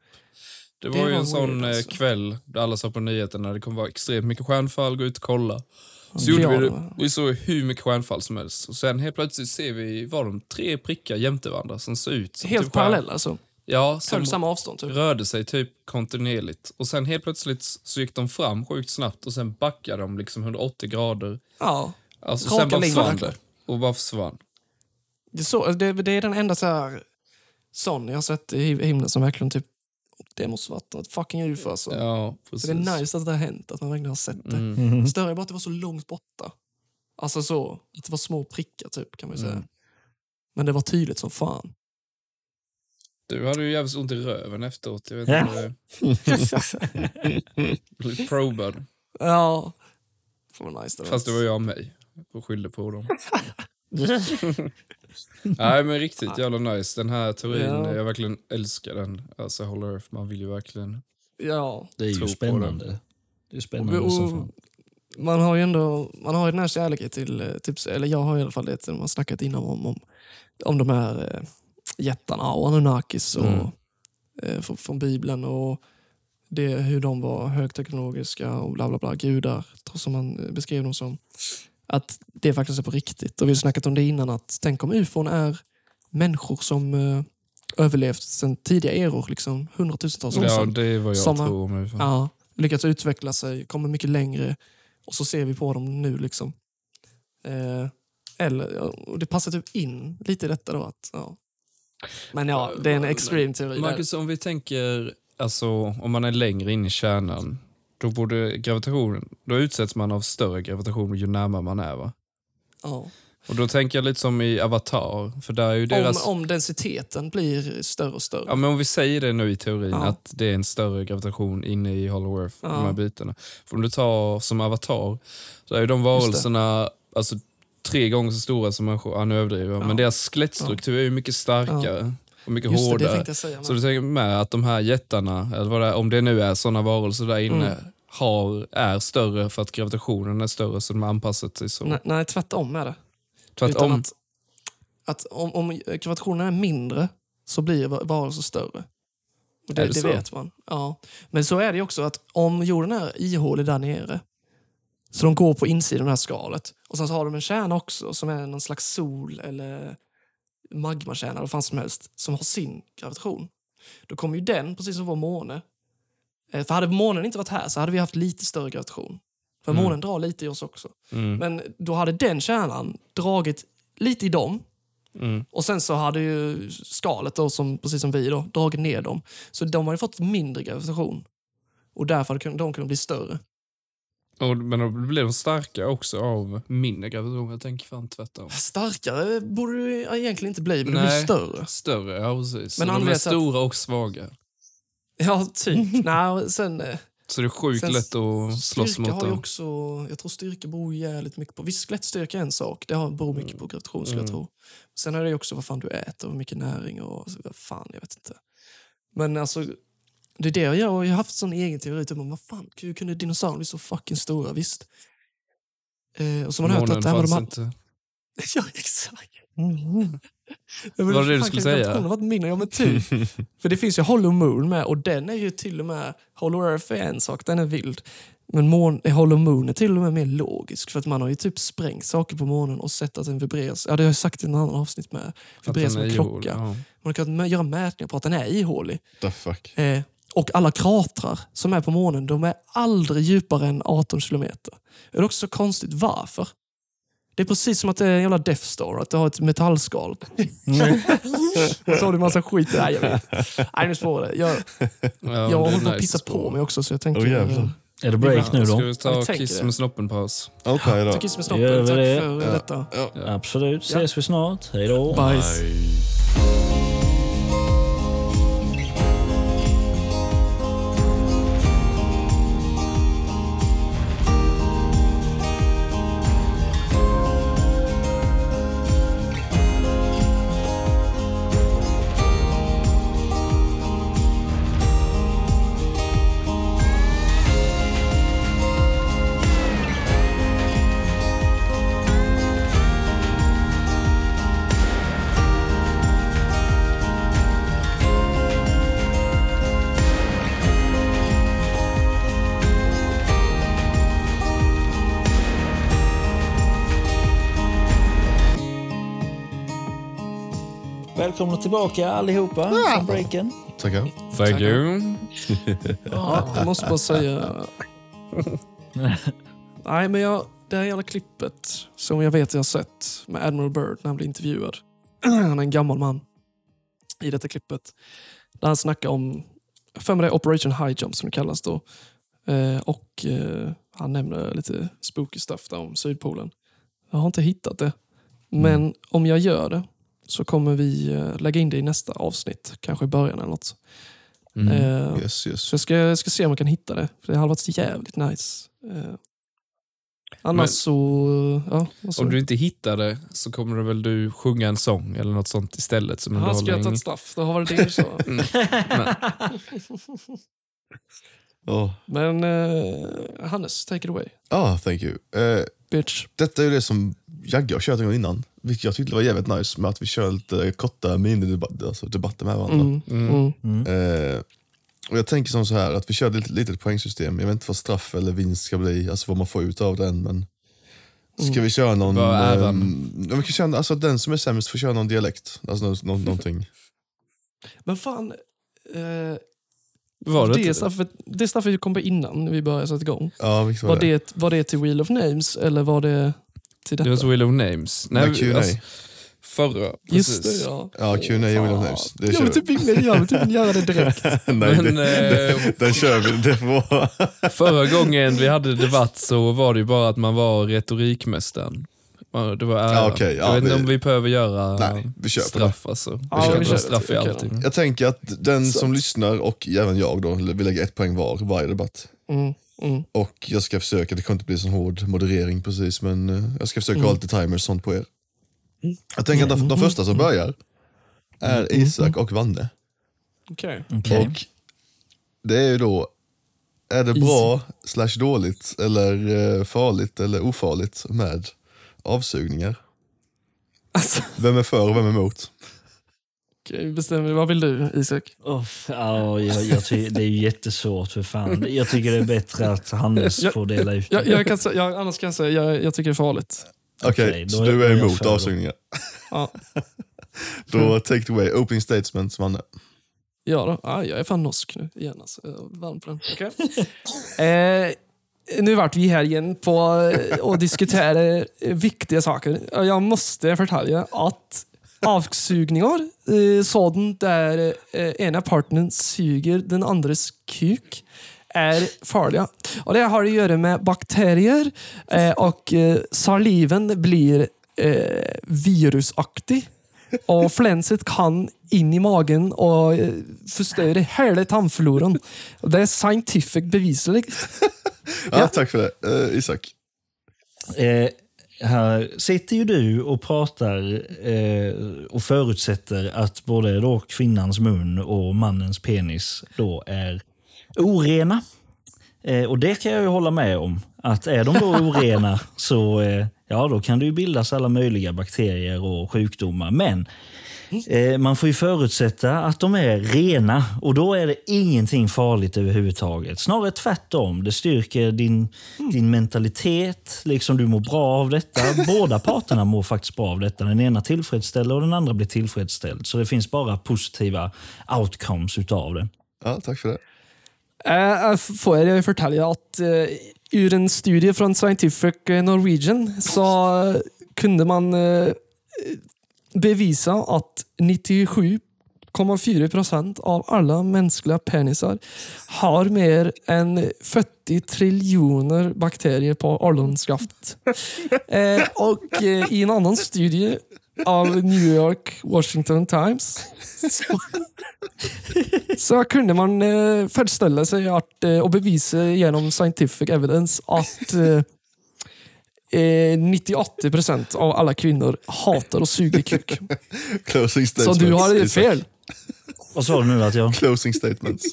Det Det var ju var en sån eh, alltså. kväll där alla sa på nyheterna det kommer vara extremt mycket stjärnfall, gå ut och kolla. Så Ja, gjorde vi det det. Vi såg hur mycket stjärnfall som helst. Och sen helt plötsligt ser vi, var de tre prickar jämte varandra som såg ut som Helt typ parallella alltså. Ja, som samma avstånd typ. rörde sig typ kontinuerligt. Och sen helt plötsligt så gick de fram sjukt snabbt och sen backade de liksom 180 grader. Ja. Alltså Raka sen bara försvann det. Och bara försvann. Det, är så, det, det är den enda så här sån jag har sett i himlen som verkligen typ det måste varit ett fucking ufo alltså. Ja, Så precis. det är nice att det har hänt, att man verkligen har sett det. Mm. Större är bara att det var så långt borta. Alltså så, att det var små prickar typ kan man ju säga. Mm. Men det var tydligt som fan. Du hade ju jävligt ont i röven efteråt. Jag vet Ja. inte. Blev probad. ja. Fan vad nice det var. Fast det var jag och mig. Och skyllde på dem. Nej men riktigt jävla nice. Den här teorin, Ja. jag verkligen älskar den. Alltså Hollow Earth, man vill ju verkligen... Ja. Det är ju spännande. Det är spännande Och- som och- fan. Man har ju ändå man har ju den här kärleken till, eh, typ, eller jag har i alla fall det, man har snackat innan om, om, om de här eh, jättarna och Anunnakis och, Mm. eh, från, från Bibeln och det, hur de var högteknologiska och bla bla bla, gudar, som man eh, beskrev dem som. Att det faktiskt är på riktigt. Och vi har snackat om det innan, att tänk om ufon är människor som eh, överlevt sedan tidiga eror, liksom hundratusentals år Ja, sedan. det är vad jag Som tror om UFO. Ja, lyckats utveckla sig, kommer mycket längre Och så ser vi på dem nu. liksom. Eh, eller, ja, och det passar typ in lite i detta då. Att, ja. Men ja, det är en extrem teori. där. Marcus, om vi tänker, alltså om man är längre in i kärnan, då borde gravitationen, då utsätts man av större gravitation ju närmare man är va? Ja. Och då tänker jag lite som i Avatar, för där är ju deras... Om, om densiteten blir större och större. Ja, men om vi säger det nu i teorin, Ja. att det är en större gravitation inne i Hollow Earth, Ja. de här bitarna. För om du tar som Avatar, så är ju de varelserna alltså, tre gånger så stora som människor. Ja, nu överdriver jag, Ja. men deras skelettstruktur är ju mycket starkare och mycket Just det, det hårdare. jag säga. Så du tänker med att de här jättarna, eller vad det är, om det nu är sådana varelser där inne, Mm. har, är större för att gravitationen är större så de har anpassat sig så. nej, nej, tvärtom är det. Tvärtom. att, att om, om gravitationen är mindre så blir va- varelser större. Och det det, det vet man. Ja. Men så är det också att om jorden är ihålig där nere så de går på insidan av det här skalet och sen så har de en kärna också som är någon slags sol eller magmakärna eller vad fan som helst som har sin gravitation. Då kommer ju den, precis som vår måne, eh, för hade månen inte varit här så hade vi haft lite större gravitation. För Mm. månen drar lite i oss också. Mm. Men då hade den kärnan dragit lite i dem Mm. och sen så hade ju skalet, då, som, precis som vi, då, dragit ner dem. Så de har ju fått mindre gravitation. Och därför hade de kunnat bli större. Och, men då blir de starka också av mindre gravitation. Jag tänker fan tvärtom. Starkare borde ju egentligen inte bli, men Nej. blir större. Större, ja precis. Men de är att- stora och svaga. Ja, typ. Nej, sen, eh, Så det är sjukt Sen lätt att slåss mot dem. också... Jag tror styrka beror jävligt mycket på... Visst, skelettstyrka är en sak. Det beror mycket på gravitation, skulle jag Mm. tro. Sen är det också vad fan du äter och hur mycket näring och... så- Vad fan, jag vet inte. Men alltså... Det är det jag gör. Jag har haft sån egen teori. Typ, om, vad fan, hur kunde dinosaurier bli så fucking stora? Visst. Eh, och så har man hört Månen att... även fanns inte. Ja, exakt. Vad var det du skulle säga? Gravitationen har varit mindre, ja men typ. För det finns ju Hollow Moon med och den är ju till och med... Hollow Earth är en sak, den är vild. Men mån, Hollow Moon är till och med mer logisk för att man har ju typ sprängt saker på månen och sett att den vibreras. Ja, det har jag sagt i en annan avsnitt med. Att Vibreras som en klocka. ja. Man har kunnat göra mätningar på att den är ihålig. The fuck. Eh, och alla kratrar som är på månen, de är aldrig djupare än 18 kilometer. Det är också så konstigt. Varför? Det är precis som att det är en jävla Death Star, att det har ett metallskal. så har du massa skit. Nej, jag vet. Nej, nu spårar det. Jag, Ja, jag håller på att pissa på mig också, så jag tänker... Jävlar. Är det break nu Ska då? vi Ja, ta vi tänker Kiss med snoppen-paus? Okej då. Tack med Gör snoppen. vi Tack det? för Ja. detta. Ja. Absolut. Ses vi snart. Hej då. Bajs. Aj. Tillbaka allihopa från breaken. Tackar. Thank you. Ja, jag måste bara säga... Nej, men jag, det här jävla klippet som jag vet jag har sett med Admiral Byrd när han blir intervjuad. Han är en gammal man i detta klippet. Där han snackar om, för mig det är Operation High Jump som det kallas då. Eh, och eh, han nämner lite spooky stuff där om Sydpolen. Jag har inte hittat det. Men om jag gör det så kommer vi eh, lägga in det i nästa avsnitt. Kanske i början eller något. Mm. Eh, Yes, yes. så jag ska, jag ska se om jag kan hitta det. För det hade varit jävligt nice. Eh, annars Men- så... Ja, Om du? inte hittar det så kommer du väl du sjunga en sång eller något sånt istället som Han ska jag ta ett straff. Det har varit det du sa. Oh. Men eh, Hannes, take it away. Ah, thank you. Eh, Bitch. detta är ju det som Jagge har kört en gång innan. Vilket jag tyckte var jävligt nice med att vi kör lite korta minidebatter alltså debatter med varandra. Mm. Mm. Mm. Eh, och jag tänker som så här att vi kör ett litet, litet poängsystem. Jag vet inte vad straff eller vinst ska bli, alltså vad man får ut av den. Men ska Mm. vi köra någon... Vad är den? ja, vi kan köra, alltså den som är sämst får köra någon dialekt. Alltså nå, nå, någonting. Men fan, eh, Var det det, straffet, det straffet kom på innan vi började sätta igång. Ja, var, Var det. det, var det till Wheel of Names eller var det till detta? Det var så Will of Names. Nej, Q&A. alltså, förra. Just precis. det, ja. Ja, Q&A Will of Names. Det jag vill typ jag vill typ göra det direkt. Nej, Men, det, eh, den kör vi. Det vara... Förra gången vi hade debatt så var det ju bara att man var retorikmästaren. Det var ära. Ja, okej, ja, jag vet inte vi- om vi behöver göra Nej, vi kör straff alltså. Ja, vi vi kör straff i allting. Jag tänker att den Så. som lyssnar och även jag då, vill lägga ett poäng var varje debatt. Mm, mm. Och jag ska försöka, det kommer inte bli så hård moderering precis, men eh, jag ska försöka ha lite timers och sånt på er. Jag tänker att de, de första som börjar är Isak och Vanne. Okej. Okej. Och det är ju då, är det bra slash dåligt eller eh, farligt eller ofarligt med avsugningar? Alltså, Vem är för och vem är emot? Vi bestämmer. Vad vill du, Isak? Oh, ja, jag, jag det är ju jättesvårt för fan. Jag tycker det är bättre att Hannes Jag- får dela ut Jag, jag kan, jag, annars kan jag säga jag, jag tycker det är farligt. Okej, Okej, så du är emot avsugningar? Ja, Då take it away, opening statements Vanne. ja då. Ah, jag är fan norsk nu igen. Alltså. Jag är varm på den. Okej. eh, nu vart vi här igen på eh, att diskutera eh, viktiga saker. Jag måste förtälja att avsugningar, eh, sådant där eh, ena parten suger den andres kuk, är farliga. Och det har att göra med bakterier eh, och eh, saliven blir eh, virusaktig. Och flänset kan in i magen och eh, förstöra hela tarmfloran. Det är scientific bevisligt. Ja, Tack för det. Eh, Isak. Eh, här sitter ju du och pratar eh, och förutsätter att både då kvinnans mun och mannens penis då är orena. Eh, och det kan jag ju hålla med om. Att är de då orena så eh, ja, då kan det ju bildas alla möjliga bakterier och sjukdomar. Men man får ju förutsätta att de är rena och då är det ingenting farligt överhuvudtaget. Snarare tvärtom. Det styrker din, din mentalitet. Liksom du mår bra av detta. Båda parterna mår faktiskt bra av detta. Den ena tillfredsställer och den andra blir tillfredsställd. Så det finns bara positiva outcomes utav det. Ja, tack för det. Eh, får jag förtälja att eh, ur en studie från Scientific Norwegian så eh, kunde man eh, bevisa att 97,4 procent av alla mänskliga penisar har mer än 40 triljoner bakterier på ollonskaftet. Eh, och eh, i en annan studie av New York Washington Times så, så kunde man eh, föreställa sig att, eh, och bevisa genom scientific evidence att eh, eh, 98 procent av alla kvinnor hatar att suga kuk. Closing Så statements. du har Isak. fel. Vad sa du nu? att jag... Closing statements.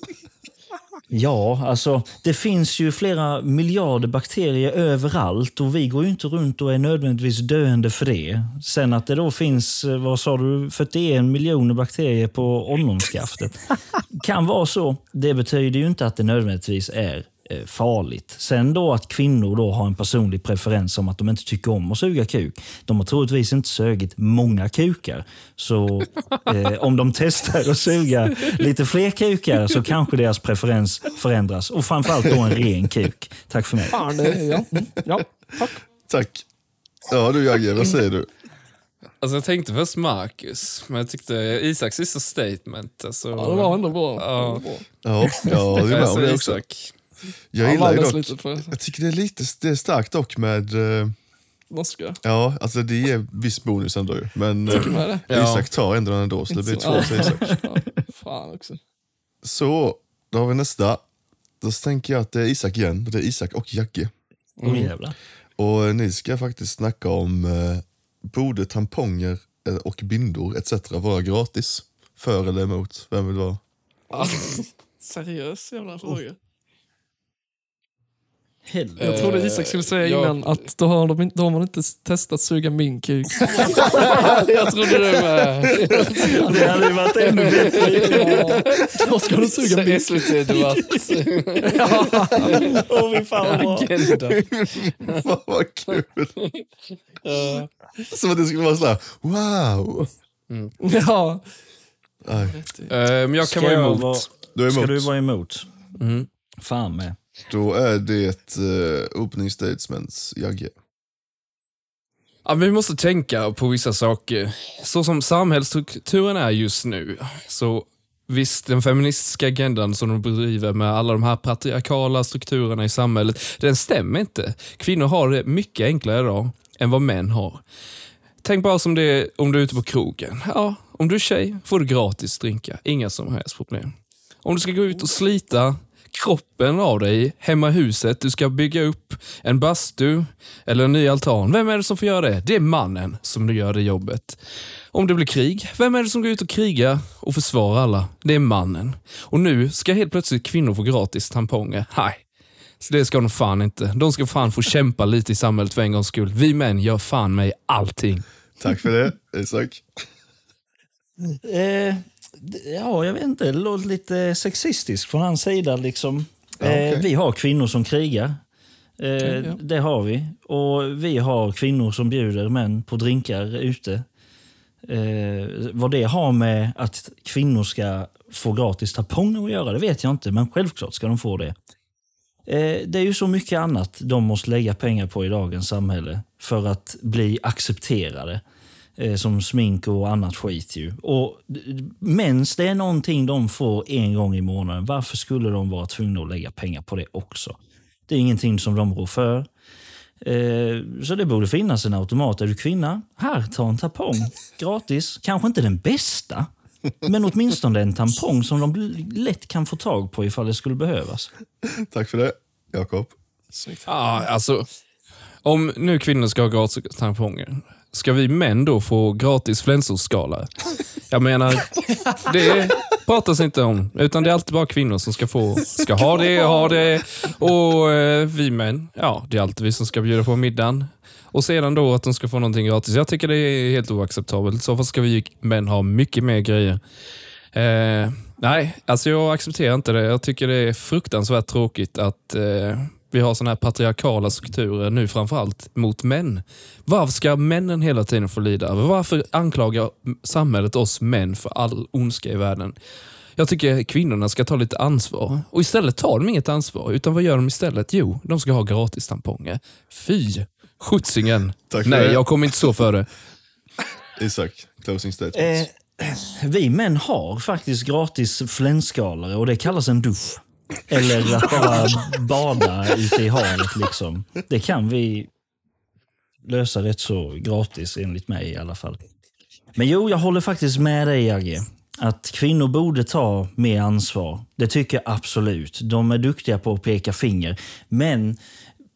Ja, alltså det finns ju flera miljarder bakterier överallt och vi går ju inte runt och är nödvändigtvis döende för det. Sen att det då finns, eh, vad sa du, 41 miljoner bakterier på ollonskaftet. kan vara så. Det betyder ju inte att det nödvändigtvis är farligt. Sen då att kvinnor då har en personlig preferens om att de inte tycker om att suga kuk. De har troligtvis inte sugit många kukar. Så eh, om de testar att suga lite fler kukar så kanske deras preferens förändras. Och framförallt då en ren kuk. Tack för mig. Arne, ja. Mm, ja, tack. Tack. Ja du Jagge, vad säger du? Alltså jag tänkte först Marcus, men jag tyckte Isaks sista statement. Alltså, Ja, det var ändå bra. Ja. Ja, ja jag är jag med Jag gillar ju dock, lite på jag tycker det är lite det är starkt dock med, eh, norska. ja alltså det ger viss bonus ändå ju. Men eh, det. Ja. Isak tar ändå den ändå så det blir två Ja. för Isak. Ja, fan också. Så, då har vi nästa. Då tänker jag att det är Isak igen. Det är Isak och Jagge. Åh jävlar. Och ni ska faktiskt snacka om eh, borde tamponger eh, och bindor etc. vara gratis? För eller emot? Vem vill vara? Seriös jävla fråga. Helvete. Jag trodde Isak skulle säga ja. innan att då har, de, inte- då har man inte testat suga min kuk. jag trodde det med. Det hade ju varit ännu bättre. Ja, då ska du suga min kuk. SVT-debatt. Åh, fy fan vad bra. Agenda. Vad vad kul! Som att det skulle vara sådär, wow! Ja. Nej. Eh, men jag kan Ska vara jag emot. vara- Du är Ska emot. du vara emot? Mm. Fan med. Då är det uh, opening statements Jagge. Ja, vi måste tänka på vissa saker. Så som samhällsstrukturen är just nu, så visst, den feministiska agendan som de bedriver med alla de här patriarkala strukturerna i samhället, den stämmer inte. Kvinnor har det mycket enklare idag än vad män har. Tänk bara som det är om du är ute på krogen. Ja, om du är tjej får du gratis drinkar, inga som helst problem. Om du ska gå ut och slita kroppen av dig hemma i huset, du ska bygga upp en bastu eller en ny altan. Vem är det som får göra det? Det är mannen som gör det jobbet. Om det blir krig, vem är det som går ut och krigar och försvarar alla? Det är mannen. Och nu ska helt plötsligt kvinnor få gratis tamponger. Nej, så det ska de fan inte. De ska fan få kämpa lite i samhället för en gångs skull. Vi män gör fan mig allting. Tack för det, Isak. Eh, ja, jag vet inte. Det låter lite sexistiskt från hans sida. Liksom. Ja, okej. eh, vi har kvinnor som krigar. Eh, ja. Det har vi. Och vi har kvinnor som bjuder män på drinkar ute. Eh, vad det har med att kvinnor ska få gratis tamponger att göra, det vet jag inte. Men självklart ska de få det. Eh, det är ju så mycket annat de måste lägga pengar på i dagens samhälle för att bli accepterade. Eh, som smink och annat skit. Ju. Och mens, det är någonting de får en gång i månaden. Varför skulle de vara tvungna att lägga pengar på det också? Det är ingenting som de rår för. Eh, så det borde finnas en automat. Är du kvinna? Här, ta en tampong. Gratis. Kanske inte den bästa, men åtminstone en tampong som de lätt kan få tag på ifall det skulle behövas. Tack för det, Jakob. Snyggt. Ja, alltså. Om nu kvinnor ska ha gratis tamponger, ska vi män då få gratis flänsoskala? Jag menar, det pratas inte om. Utan det är alltid bara kvinnor som ska få, ska ha det, ha det. Och eh, vi män, ja, det är alltid vi som ska bjuda på middagen. Och sedan då att de ska få någonting gratis. Jag tycker det är helt oacceptabelt. I så fall ska vi män ha mycket mer grejer. Eh, nej, alltså jag accepterar inte det. Jag tycker det är fruktansvärt tråkigt att eh, vi har såna här patriarkala strukturer nu framförallt mot män. Varför ska männen hela tiden få lida? Varför anklagar samhället oss män för all ondska i världen? Jag tycker kvinnorna ska ta lite ansvar. Och istället tar de inget ansvar. Utan vad gör de istället? Jo, de ska ha gratis tamponger. Fy! Skjutsingen. Tack för Nej, det. jag kommer inte stå för det. Isak, closing statements. Eh, vi män har faktiskt gratis flänsskalare och det kallas en dusch. Eller att bara bada ute i havet. Liksom. Det kan vi lösa rätt så gratis, enligt mig i alla fall. Men jo, jag håller faktiskt med dig, Jagge. Att kvinnor borde ta mer ansvar. Det tycker jag absolut. De är duktiga på att peka finger. Men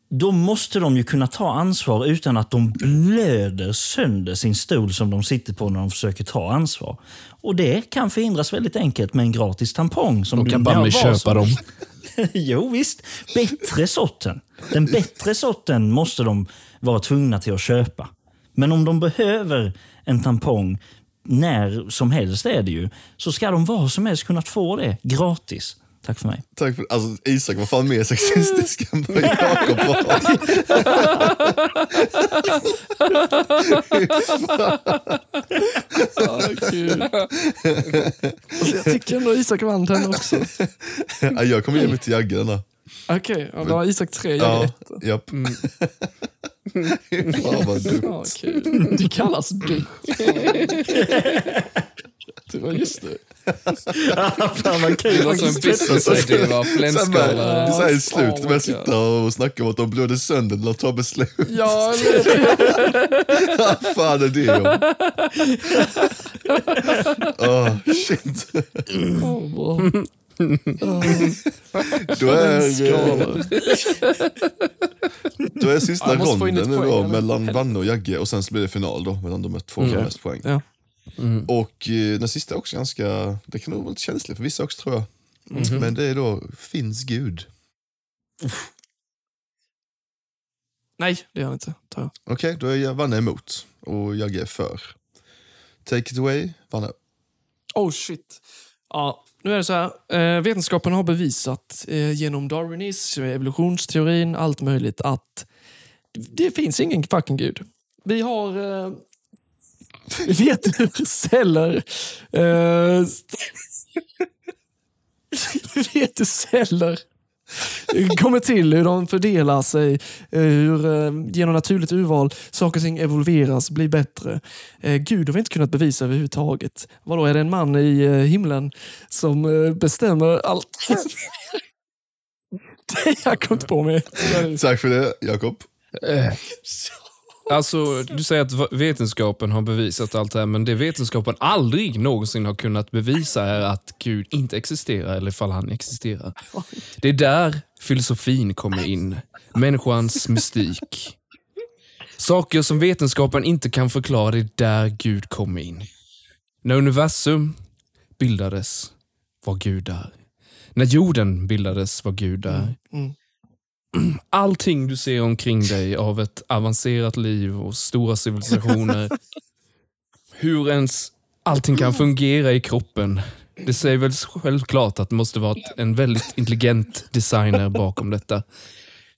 då måste de ju kunna ta ansvar utan att de blöder sönder sin stol som de sitter på när de försöker ta ansvar. Och det kan förhindras väldigt enkelt med en gratis tampong. Som De kan vad köpa dem. jo visst, bättre sorten. Den bättre sorten måste de vara tvungna till att köpa. Men om de behöver en tampong, när som helst är det ju, så ska de vad som helst kunna få det gratis. Tack för mig. Tack för, alltså, Isak var fan mer sexistisk än vad Jakob var. Alltså, jag tycker ändå Isak vann den också. Ja, jag kommer ge mig till Jagge denna. Okej, ja, då har Isak tre, jag Ja, ett. japp. fan vad dumt. Ja, kul. Det kallas du. Det var just det. Fan vad kul. Det var som en businessidé, det bara, flänskala. så här i slutet vad att sitta och snacka om att de blödde sönder när de tar beslut. Ja, eller Vad fan är det om? Åh, shit. oh. Då är, Skala. då är sista ronden nu då, mellan Vanne och Jagge och sen så blir det final då mellan de två som har mest poäng. Ja. Och eh, den sista är också ganska, det kan nog vara lite känsligt för vissa också tror jag. Mhm. Men det är då, finns Gud? Nej, det gör han inte. Jag. Okej, då är jag Vanne emot och Jagge är för. Take it away, Vanne. Oh shit. Ja, nu är det så här. Eh, vetenskapen har bevisat eh, genom darwinism, evolutionsteorin, allt möjligt att det finns ingen fucking gud. Vi har... Eh, vet hur celler... Eh, veteceller kommer till, hur de fördelar sig, eh, hur eh, genom naturligt urval saker och ting evolveras, blir bättre. Gud har vi inte kunnat bevisa överhuvudtaget. Vadå, är det en man i himlen som bestämmer allt? det jag kom inte på mig. Tack för det, Jakob. Alltså, du säger att vetenskapen har bevisat allt det här, men det vetenskapen aldrig någonsin har kunnat bevisa är att Gud inte existerar, eller ifall han existerar. Det är där filosofin kommer in. Människans mystik. Saker som vetenskapen inte kan förklara, det är där Gud kommer in. När universum bildades var Gud där. När jorden bildades var Gud där. Allting du ser omkring dig av ett avancerat liv och stora civilisationer. hur ens allting kan fungera i kroppen. Det säger väl självklart att det måste vara en väldigt intelligent designer bakom detta.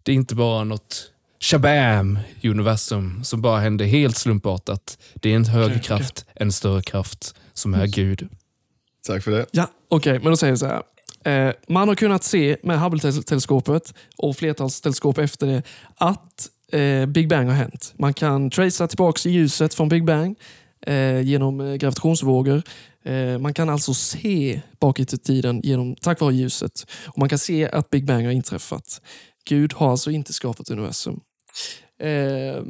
Det är inte bara något shabam i universum som bara händer helt slumpartat. Det är en högre kraft, en större kraft som är Gud. Tack för det. Ja, okej, men då säger vi så här. Eh, man har kunnat se med Hubble-teleskopet och flertals teleskop efter det att eh, Big Bang har hänt. Man kan tracea tillbaka ljuset från Big Bang eh, genom gravitationsvågor. Eh, man kan alltså se bakåt i tiden genom, tack vare ljuset. Och Man kan se att Big Bang har inträffat. Gud har alltså inte skapat universum. Eh,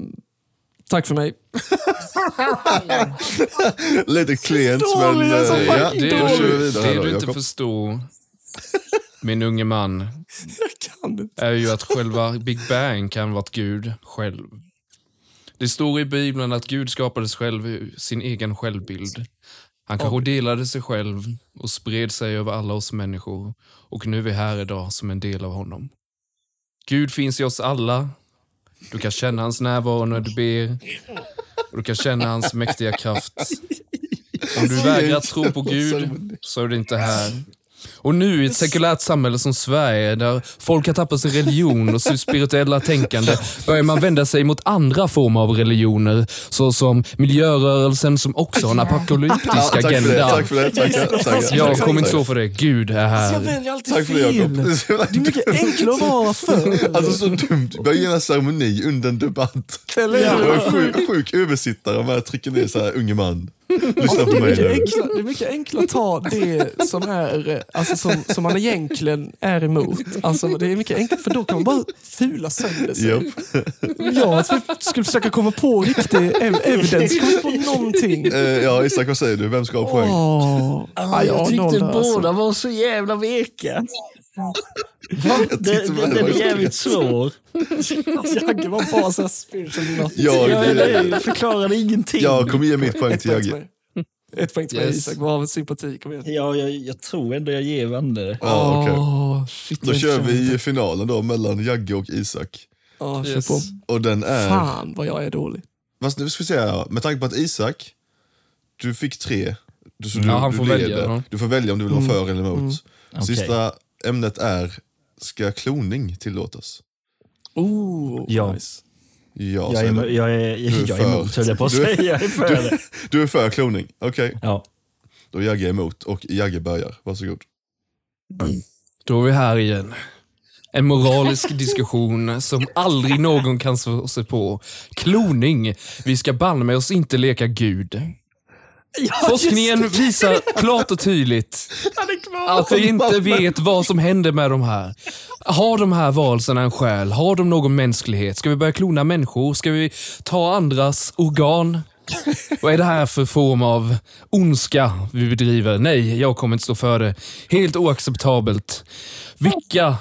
tack för mig. Lite klent, Så men dålig, eh, ja, det här då, du inte Jakob. Min unge man, är ju att själva Big Bang kan vara Gud själv. Det står i Bibeln att Gud skapades själv sin egen självbild. Han kanske delade sig själv och spred sig över alla oss människor och nu är vi här idag som en del av honom. Gud finns i oss alla. Du kan känna hans närvaro när du ber och du kan känna hans mäktiga kraft. Om du vägrar tro på Gud så är du inte här. Och nu i ett sekulärt samhälle som Sverige, där folk har tappat sin religion och sitt spirituella tänkande, börjar man vända sig mot andra former av religioner, såsom miljörörelsen som också har en apokalyptisk Ja, tack för det, agenda. tack för det. Tackar, tackar, Jag tackar, kommer inte stå för det. Gud är Jag här. väljer alltid Tack för det, fel. Det är mycket enklare att vara för. Alltså så dumt. Börja en ceremoni under en debatt. Eller Jag hur? sjuk, sjuk översittare med att trycka ner så här, unge man. Lyssna på Det är, mig nu. enklare, det är mycket enklare att ta det som, är, alltså som, som man egentligen är emot. Alltså det är mycket enklare, för då kan man bara fula sönder sig. Japp. Jag skulle försöka komma på riktig ev- evidence, kom inte på någonting. Eh, Ja, Isak, vad säger du? Vem ska ha poäng? Åh, ja, jag tyckte där, båda alltså. var så jävla veka. Det, det, den är jävligt svår. Jagge var bara så här spiritual. Jag, Jag, jag förklarade ingenting. jag kommer ge mitt poäng Ett till Jagge. mig. Ett poäng till mig Yes. Isak, bara av sympati. Kom igen. Ja, jag, jag tror ändå jag ger Vande. Ja, okej. Åh, shit, Då vad kör vi finalen då mellan Jagge och Isak. Ja, kör Yes. Och den är... Fan vad jag är dålig. Fast nu ska vi säga, med tanke på att Isak, du fick tre. Du, så du, Ja, han du får leder. välja då. Du får välja om du vill vara för eller emot. Okej. Sista ämnet är, ska kloning tillåtas? Oh, Ja. nice. Ja, Jag är, du. jag är, Du är jag är emot, höll jag på att Du är- säga. Jag är för det. Du är för kloning, okej. Ja. Då är Jagge emot och Jagge börjar. Varsågod. Då är vi här igen. En moralisk diskussion som aldrig någon kan slå sig på. Kloning. Vi ska banne med oss inte leka Gud. Forskningen visar klart och tydligt att vi inte vet vad som händer med de här. Har de här varelserna en själ? Har de någon mänsklighet? Ska vi börja klona människor? Ska vi ta andras organ? Vad är det här för form av ondska vi bedriver? Nej, jag kommer inte stå för det. Helt oacceptabelt. Vilka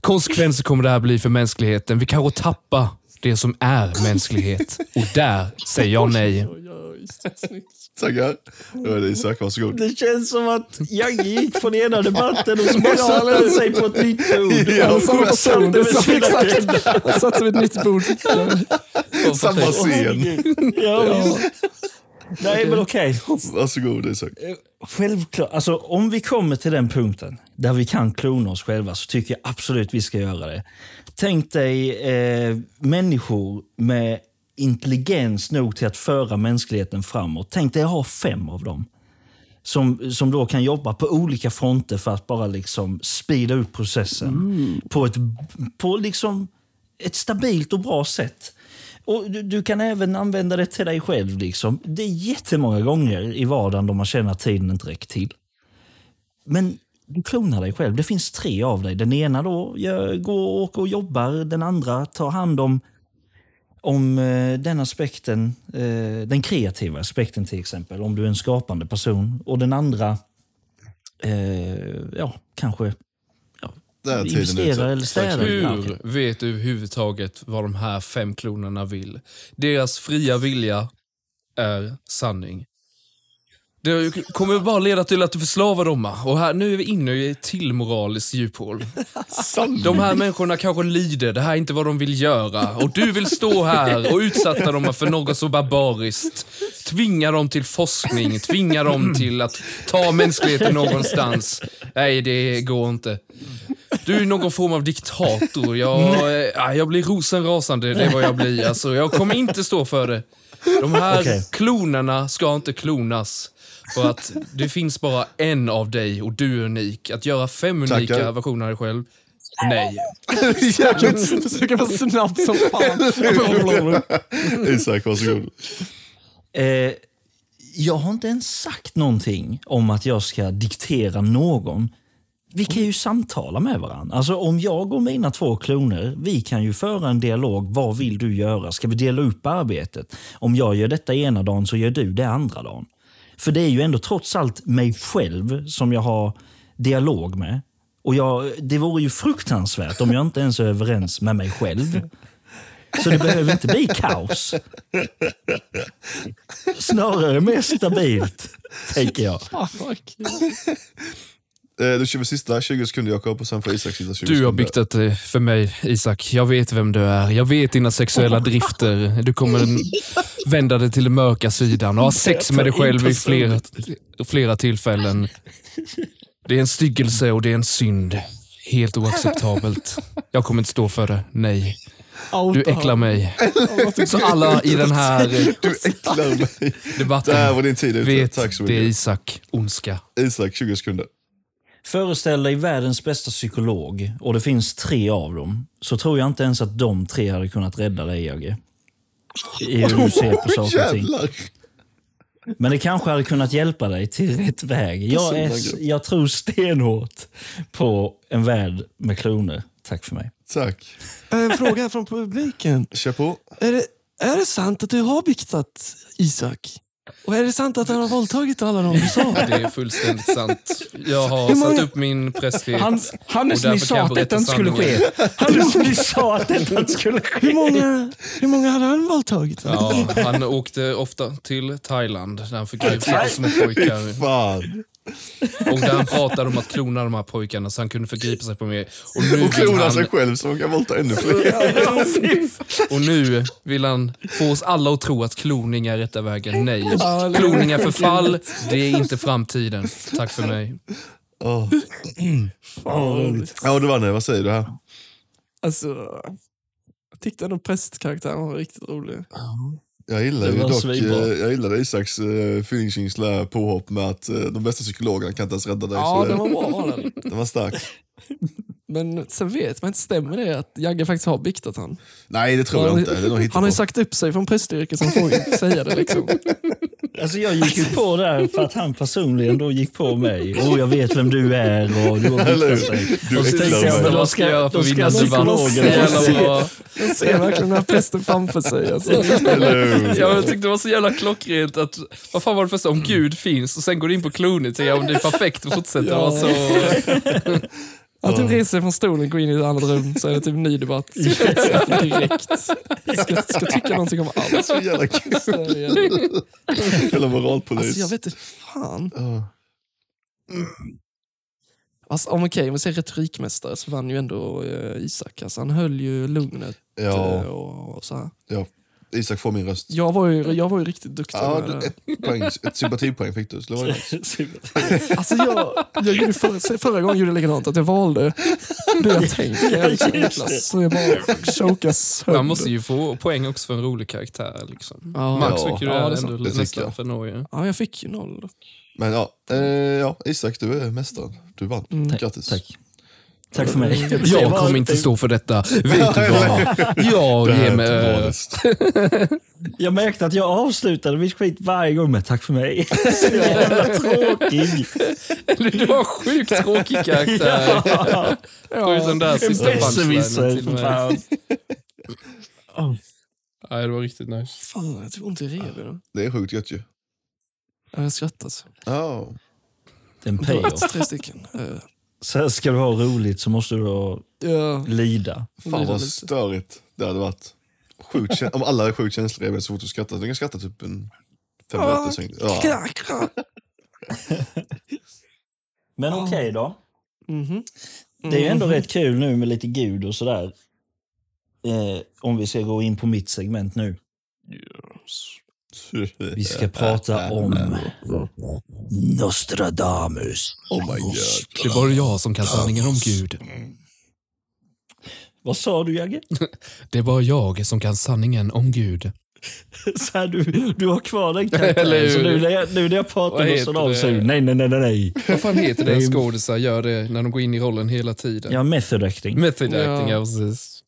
konsekvenser kommer det här bli för mänskligheten? Vi kanske tappar det som är mänsklighet. Och där säger jag nej. Tackar. Då är det Isak, varsågod. Det känns som att Jagge gick från ena debatten och så bara satte han sig på ett nytt ord. Ja, Han Samma person, det med sa sina exakt. Jag satte vid ett nytt bord. Samma scen. Ja, visst. Nej, men okej. Varsågod Isak. Självklart. Alltså, om vi kommer till den punkten där vi kan klona oss själva så tycker jag absolut vi ska göra det. Tänk dig eh, människor med intelligens nog till att föra mänskligheten framåt. Tänk dig att ha fem av dem. som, som då kan jobba på olika fronter för att bara liksom speeda upp processen på, ett, på liksom ett stabilt och bra sätt. Och du, du kan även använda det till dig själv. Liksom. Det är jättemånga gånger i vardagen då man känner att tiden inte räcker till. Men du klonar dig själv. Det finns tre av dig. Den ena då gör, går och åker och jobbar. Den andra tar hand om, om eh, den aspekten, eh, den kreativa aspekten till exempel. Om du är en skapande person. Och den andra, eh, ja, kanske investerar ute. eller städar. Ja, okej. Hur vet du överhuvudtaget vad de här fem klonerna vill? Deras fria vilja är sanning. Det kommer bara leda till att du förslavar dem. Och här, nu är vi inne i ett till moraliskt djuphål. De här människorna kanske lider, det här är inte vad de vill göra. Och du vill stå här och utsätta dem för något så barbariskt. Tvinga dem till forskning, tvinga dem till att ta mänskligheten någonstans. Nej, det går inte. Du är någon form av diktator. Jag, äh, jag blir rosenrasande, det är vad jag blir. Alltså, jag kommer inte stå för det. De här Okej. klonerna ska inte klonas. För att det finns bara en av dig och du är unik. Att göra fem unika Tackar. versioner av dig själv, nej. Jävligt försöka vara snabb som fan. Isak, varsågod. Eh, jag har inte ens sagt någonting om att jag ska diktera någon. Vi kan ju samtala med varandra. Alltså om jag och mina två kloner, vi kan ju föra en dialog. Vad vill du göra? Ska vi dela upp arbetet? Om jag gör detta ena dagen så gör du det andra dagen. För det är ju ändå trots allt mig själv som jag har dialog med. Och jag, det vore ju fruktansvärt om jag inte ens är överens med mig själv. Så det behöver inte bli kaos. Snarare mer stabilt, tänker jag. Eh, Då kör vi sista 20 sekunder Jakob och sen får Isak sista 20 Du har sekunder. byggt det eh, för mig, Isak. Jag vet vem du är. Jag vet dina sexuella drifter. Du kommer vända dig till den mörka sidan och ha sex med dig själv vid flera, flera tillfällen. Det är en styggelse och det är en synd. Helt oacceptabelt. Jag kommer inte stå för det. Nej. Du äcklar mig. Så alla i den här Du äcklar mig. Debatten var din tid ute. vet Tack så det är mycket. Isak ondska. Isak, 20 sekunder. Föreställ dig världens bästa psykolog och det finns tre av dem. Så tror jag inte ens att de tre hade kunnat rädda dig, Jagge. I hur du ser på saker och ting. Men det kanske hade kunnat hjälpa dig till rätt väg. Jag, är, jag tror stenhårt på en värld med kloner. Tack för mig. Tack. En fråga från publiken. Kör på. Är det, är det sant att du har biktat Isak? Och är det sant att han har våldtagit alla de du sa? Det är fullständigt sant. Jag har många- satt upp min prästlighet. Han, Hannes, ni sa att detta inte skulle ske. Hannes, ni sa att detta inte skulle ske. Hur många, hur många hade han våldtagit? Ja, han åkte ofta till Thailand där han förgrep sig på små pojkar. Och där han pratade om att klona de här pojkarna så han kunde förgripa sig på mer. Och nu Och vill klona sig han, själv så han kan våldta ännu fler. och nu vill han få oss alla att tro att kloning är rätta vägen. Nej. Kloning är förfall, det är inte framtiden. Tack för mig. Åh. Fan. Ja, du vann det. Vad säger du här? Alltså, jag tyckte ändå prästkaraktären var riktigt rolig. Jag gillar ju dock eh, jag gillade Isaks uh, påhopp med att eh, de bästa psykologerna kan inte ens rädda dig. Ja, så den det, var bra den. den var stark. Men sen vet man inte, stämmer det att Jagge faktiskt har biktat han? Nej, det tror jag Han- inte. Är nog Han har ju sagt upp sig från prästyrket, så han får ju säga det liksom. Alltså jag gick ju på där för att han personligen då gick på mig. Och jag vet vem du är och du har dig. Du Och så tänkte jag, men Vad ska jag göra för att ska vinna bra. Jag ser verkligen den här prästen framför sig. Alltså. Eller hur? Ja, jag tyckte det var så jävla klockrent att, vad fan var det första, om Gud finns och sen går du in på klonet, ja, om det är perfekt att fortsätta Ja. vara så... Han typ reser sig från stolen, går in i ett annat rum, så är det typ ny debatt. Direkt. Ska, ska tycka någonting om allt. Så jävla kul. Alltså, Jävla moralpolis. jag vet inte, fan. Ja. Alltså, om okej, om vi säger retorikmästare så vann ju ändå eh, Isak. Alltså, han höll ju lugnet eh, Ja, och, och så här. ja. Isak får min röst. Jag var ju, jag var ju riktigt duktig Ja, du, ett, poäng, ett sympatipoäng fick du. Så det var nice. Alltså jag, jag gjorde för, förra gången gjorde jag likadant, att jag valde det jag tänker. Liksom, så jag bara chokar sönder. Man måste ju få poäng också för en rolig karaktär. Liksom. Ja. Max fick ju Ja, det ändå Det nästan jag. för Norge. Ja, jag fick ju noll. Men ja, eh, ja, Isak du är mästaren. Du vann. Grattis. Tack. Tack för mig. Det Jag var kommer inte stå för detta. Vet du vad? Jag ger är mig inte. Jag märkte att jag avslutade mitt skit varje gång med tack för mig. Så jävla tråkig. Du har sjukt tråkig karaktär. Ja, Ja, en sista besserwisser fan. Nej, det var riktigt nice. Fan, jag tog ont i revbenen. Det är sjukt gött ju. Ja, Jag skrattar. Ja. Det är en payoff. Tre stycken. Så här ska du ha roligt så måste du ha Ja, lida. Fan vad störigt det hade varit. Sjukt, om alla är sjukt känsliga så fort du skrattar. Du kan skratta typ en fem minuter. Ja. Men okej då. Mhm. Det är ju ändå Mhm. rätt kul nu med lite gud och sådär. Eh, om vi ska gå in på mitt segment nu. Vi ska prata om Nostradamus. Oh my god. Det är bara jag som kan sanningen om Gud. Vad sa du Jagge? Det är bara jag som kan sanningen om Gud. Så här, du, du har kvar den Eller karaktären. Så nu när jag, nu när jag pratar heter Nostradamus du nej, nej, nej, nej. Vad fan heter det skådisar gör det när de går in i rollen hela tiden? Ja, method acting. Method Ja. acting, ja precis.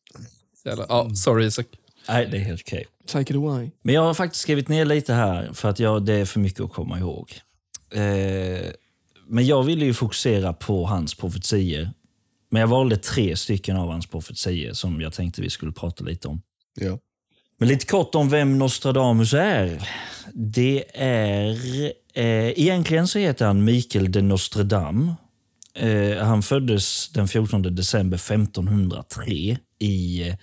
Jävla, ja, sorry Isak. Nej, det är helt okej. Take it away. Men jag har faktiskt skrivit ner lite här för att jag, det är för mycket att komma ihåg. Eh, men jag ville ju fokusera på hans profetier. Men jag valde tre stycken av hans profetier som jag tänkte vi skulle prata lite om. Ja. Men lite kort om vem Nostradamus är. Det är... Eh, egentligen så heter han Mikael de Nostradam. Eh, han föddes den 14 december 1503 i, eh,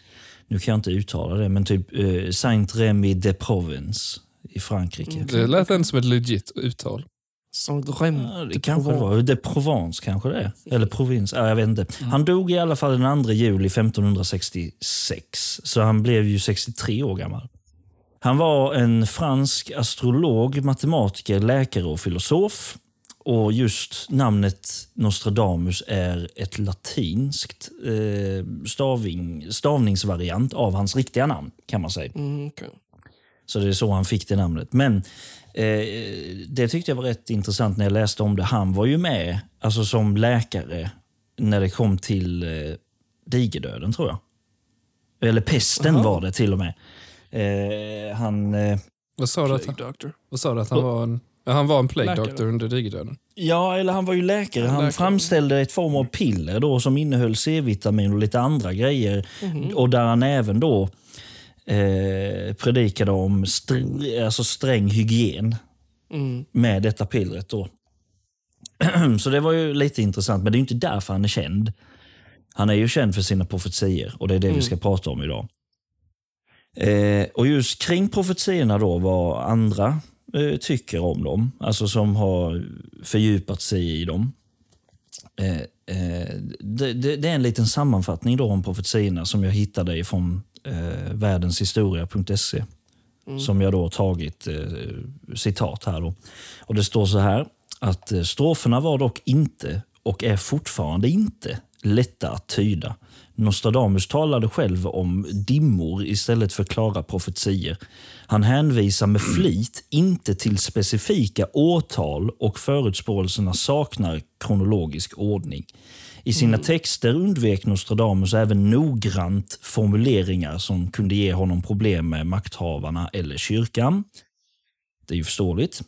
nu kan jag inte uttala det, men typ eh, Saint-Rémy de Provence i Frankrike. Det lät ändå som ett legit uttal. Saint Rem. Ja, det kanske det var. De Provence kanske det är. Eller provins. Ja, jag vet inte. Han dog i alla fall den 2 juli 1566. Så han blev ju 63 år gammal. Han var en fransk astrolog, matematiker, läkare och filosof. Och just namnet Nostradamus är ett latinskt eh, staving, stavningsvariant av hans riktiga namn, kan man säga. Mm, okej. Så det är så han fick det namnet. Men eh, det tyckte jag var rätt intressant när jag läste om det. Han var ju med alltså som läkare när det kom till eh, digerdöden, tror jag. Eller pesten Jaha. var det till och med. Eh, han, eh, Vad sa du att, Doctor. vad sa du att han var? En, han var en plague doctor under digerdöden. ja, eller han var ju läkare. Han Läkare. framställde ett form av piller då, som innehöll C-vitamin och lite andra grejer. Och där han även då eh, predikade om str- alltså sträng hygien. Mm. med detta pillret. Då. Så det var ju lite intressant, men det är inte därför han är känd. Han är ju känd för sina profetier och det är det vi ska prata om idag. Eh, och just kring profetierna då, vad andra eh, tycker om dem, alltså som har fördjupat sig i dem. Eh, eh, det, det, det är en liten sammanfattning då om profetierna som jag hittade från eh, världenshistoria.se som jag då tagit eh, citat här. Då. Och Det står så här att eh, stroferna var dock inte och är fortfarande inte lätta att tyda. Nostradamus talade själv om dimmor istället för klara profetier. Han hänvisar med flit inte till specifika årtal och förutspåelserna saknar kronologisk ordning. I sina texter undvek Nostradamus även noggrant formuleringar som kunde ge honom problem med makthavarna eller kyrkan. Det är ju förståeligt.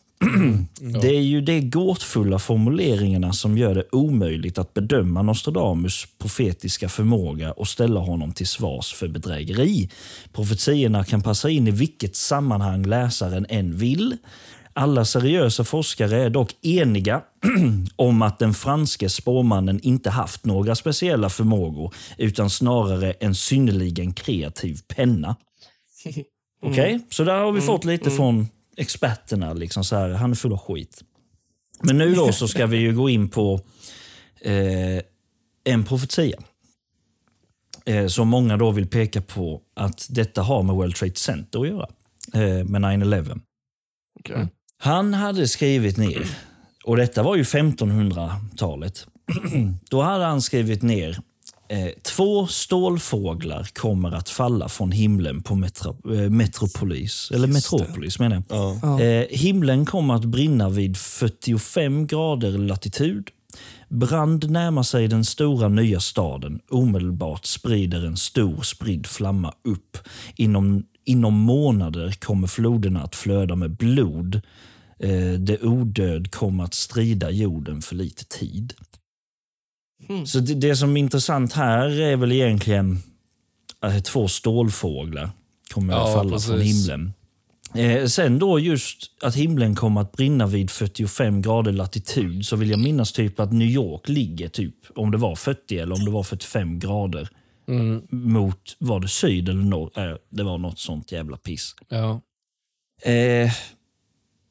Det är ju de gåtfulla formuleringarna som gör det omöjligt att bedöma Nostradamus profetiska förmåga och ställa honom till svars för bedrägeri. Profetierna kan passa in i vilket sammanhang läsaren än vill. Alla seriösa forskare är dock eniga om att den franske spåmannen inte haft några speciella förmågor utan snarare en synnerligen kreativ penna. Okej, så där har vi fått lite från experterna. Liksom så här, han är full av skit. Men nu då så ska vi ju gå in på eh, en profetia. Eh, som många då vill peka på att detta har med World Trade Center att göra. Eh, med 9-11. Okej. Han hade skrivit ner, och detta var ju 1500-talet. Då hade han skrivit ner två stålfåglar kommer att falla från himlen på metro, eh, Metropolis. Eller Metropolis menar jag. Ja. Eh, himlen kommer att brinna vid 45 grader latitud. Brand närmar sig den stora nya staden. Omedelbart sprider en stor spridd flamma upp. Inom, inom månader kommer floderna att flöda med blod. Eh, det odöd kommer att strida jorden för lite tid. Mm. Så det, det som är intressant här är väl egentligen att två stålfåglar kommer att Ja, falla från precis. himlen. Eh, sen då just att himlen kommer att brinna vid 45 grader latitud så vill jag minnas typ att New York ligger typ, om det var 40 eller om det var 45 grader Mm. mot, var det syd eller norr? Eh, det var något sånt jävla piss. Ja. Eh,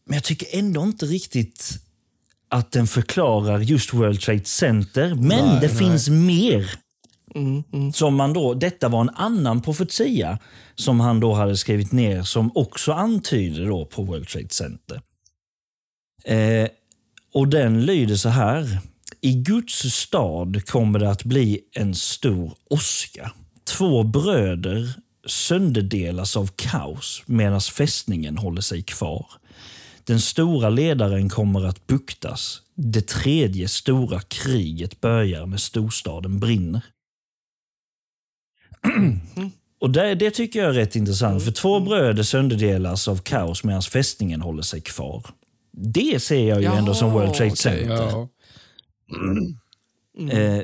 men jag tycker ändå inte riktigt att den förklarar just World Trade Center. Men Nej, det nej. finns mer. Mm, mm. Som man då, detta var en annan profetia som han då hade skrivit ner som också antyder då på World Trade Center. Eh, och Den lyder så här. I Guds stad kommer det att bli en stor åska. Två bröder sönderdelas av kaos medan fästningen håller sig kvar. Den stora ledaren kommer att buktas. Det tredje stora kriget börjar när storstaden brinner. Och det, det tycker jag är rätt intressant. För två bröder sönderdelas av kaos medan fästningen håller sig kvar. Det ser jag ju Jaha, ändå som World Trade. Center. Ja. Mm. Eh,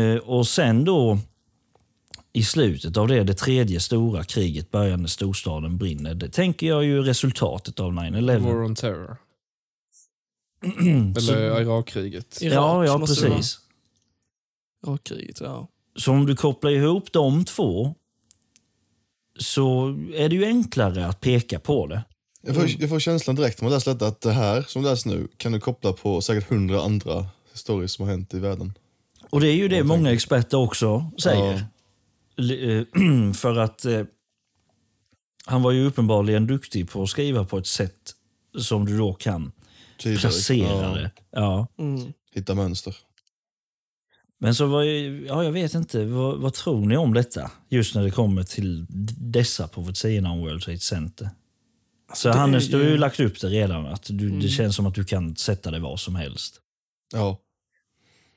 eh, och sen då i slutet av det, det tredje stora kriget börjar när storstaden brinner. Det tänker jag ju resultatet av 9-11. War on Terror. Så- Eller Irakkriget. Irak ja, ja, precis. Irakkriget, ja. Så om du kopplar ihop de två så är det ju enklare att peka på det. Jag, får, jag får känslan direkt när man läser detta att det här som läser nu kan du koppla på säkert hundra andra stories som har hänt i världen. Och det är ju det många tänker- experter också säger. Ja. Eh, För att eh, han var ju uppenbarligen duktig på att skriva på ett sätt som du då kan Tydligare. placera Ja, det. Ja. Mm. Hitta mönster. Men så var ju, ja, jag vet inte, vad, vad tror ni om detta? Just när det kommer till dessa profetiorna om World Trade Center. Så det är Hannes, du har ju ju- lagt upp det redan. Att du, Mm. Det känns som att du kan sätta det var som helst. Ja.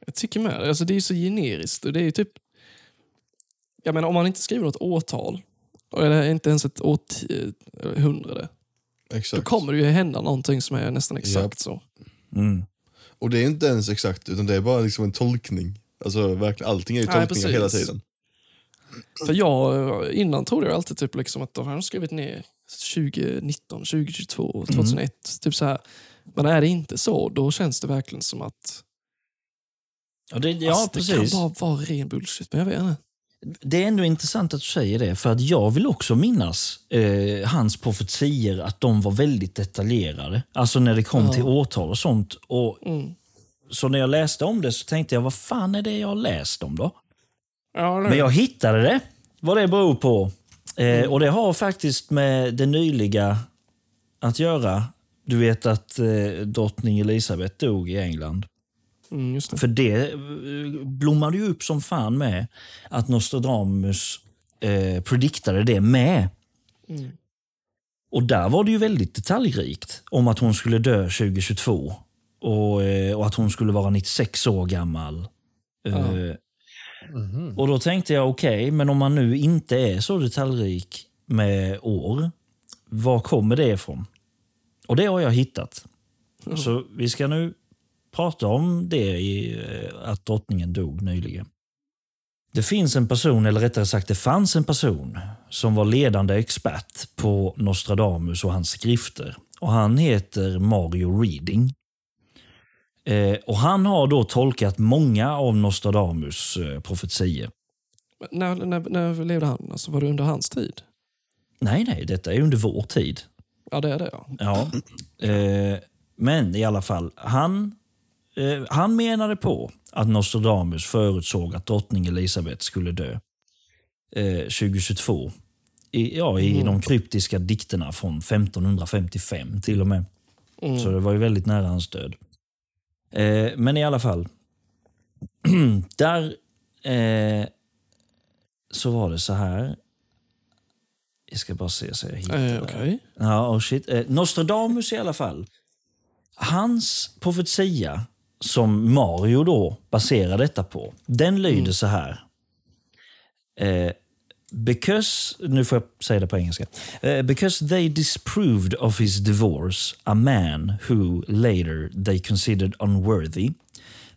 Jag tycker med. Alltså, det är ju så generiskt. och Det är ju typ... Jag menar, om man inte skriver något årtal, eller inte ens ett århundrade, då Exakt. kommer det ju hända någonting som är nästan exakt Japp. så. Mm. Och det är inte ens exakt, utan det är bara liksom en tolkning. Alltså verkligen, allting är ju Nej, tolkningar hela precis. tiden. För jag, innan trodde jag alltid typ liksom att de har skrivit ner 2019, 2022, 2001. Typ så här. Men är det inte så, då känns det verkligen som att Ja, det, ja alltså, det kan bara vara ren bullshit. Men jag vet inte. Det är ändå intressant att du säger det, för att jag vill också minnas eh, hans profetier att de var väldigt detaljerade. Alltså när det kom Ja. till årtal och sånt. Och, Mm. så när jag läste om det så tänkte jag, vad fan är det jag har läst om då? Ja, Men jag hittade det, vad det beror på. Eh, Och det har faktiskt med det nyliga att göra. Du vet att eh, drottning Elisabeth dog i England. Mm, just det. För det eh, blommade ju upp som fan med att Nostradamus eh, prediktade det med. Mm. Och där var det ju väldigt detaljrikt om att hon skulle dö 2022 och, eh, och att hon skulle vara 96 år gammal. Ja. Eh, Mhm. och då tänkte jag, okej, men om man nu inte är så detaljrik med år, var kommer det ifrån? Och det har jag hittat. Så vi ska nu prata om det i eh, att drottningen dog nyligen. Det finns en person, eller rättare sagt det fanns en person, som var ledande expert på Nostradamus och hans skrifter. Och Han heter Mario Reading. Eh, och Han har då tolkat många av Nostradamus eh, profetier. När, när, när levde han? Alltså, var det under hans tid? Nej, nej, detta är under vår tid. Ja, det är det. Ja. Ja. Eh, men i alla fall, han, eh, han menade på att Nostradamus förutsåg att drottning Elisabeth skulle dö eh, 2022. I, ja, I de kryptiska dikterna från 1555 till och med. Mm. Så det var ju väldigt nära hans död. Eh, men i alla fall. där eh, så var det så här. Jag ska bara se så jag hittar Eh. Okej. Ja, oh shit. Eh, Nostradamus i alla fall. Hans profetia, som Mario då baserar detta på, den lyder så här. Eh, because, nu får jag säga det på engelska. Eh, because they disproved of his divorce, a man who later they considered unworthy,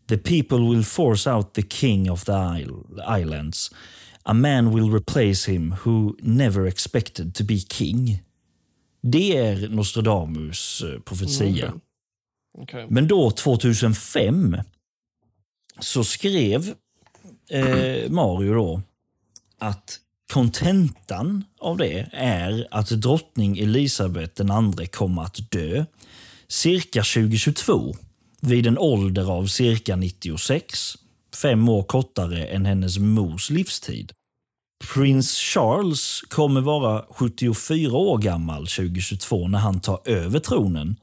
the people will force out the king of the islands. A man will replace him who never expected to be king. Det är Nostradamus eh, profetia. Mm, Okay. Men då 2005 så skrev eh, Mario då att kontentan av det är att drottning Elisabeth den andre kommer att dö cirka 2022 vid en ålder av cirka 96, fem år kortare än hennes mors livstid. Prins Charles kommer vara 74 år gammal 2022 när han tar över tronen.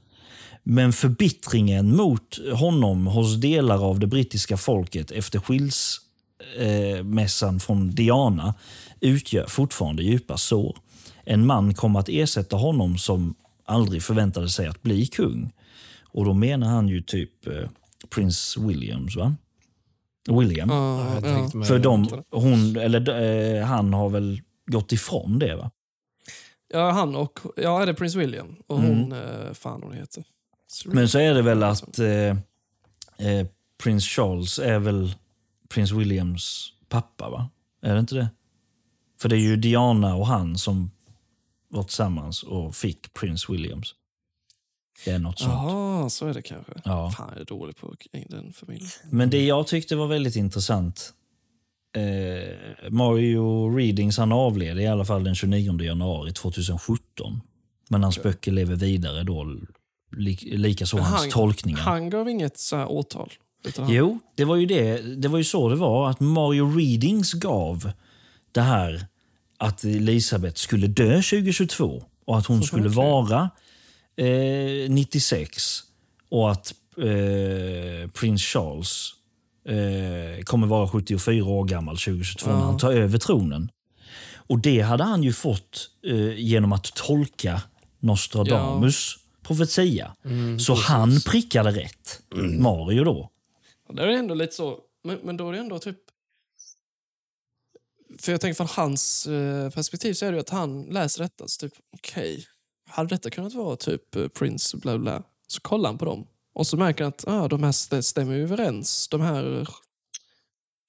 Men förbittringen mot honom hos delar av det brittiska folket efter skilsmässan från Diana utgör fortfarande djupa sår. En man kommer att ersätta honom som aldrig förväntade sig att bli kung. Och då menar han ju typ eh, prins Williams, va? William. Ja, jag ja. För de, hon, eller, eh, han har väl gått ifrån det, va? ja, han och... Ja, är det Prince William? Och hon... Eh, fan hon heter. Men så är det väl att eh, eh, prins Charles är väl prins Williams pappa, va? Är det inte det? För det är ju Diana och han som var tillsammans och fick prins Williams. Det är något sånt. Jaha, så är det kanske. Ja. Fan, jag är dålig på den familjen. Men det jag tyckte var väldigt intressant. Eh, Mario Readings han avled i alla fall den 29 januari 2017. Men hans böcker lever vidare då. Li, Likaså hans han, tolkningar. Han gav inget så här han, Jo, det var ju det. Det var ju så det var. Att Mario Readings gav det här att Elisabeth skulle dö 2022 och att hon skulle vara eh, 96 och att eh, prins Charles eh, kommer vara 74 år gammal 2022 när han tar över tronen. Och det hade han ju fått eh, genom att tolka Nostradamus profetia. så han prickade rätt. Mario då. Det är ändå lite så. Men, men då är det ändå typ... För jag tänker från hans eh, perspektiv så är det ju att han läser detta så typ, okej, hade detta kunnat vara typ eh, Prince bla bla? Så kollar han på dem och så märker han att ah, de här st- stämmer överens, de här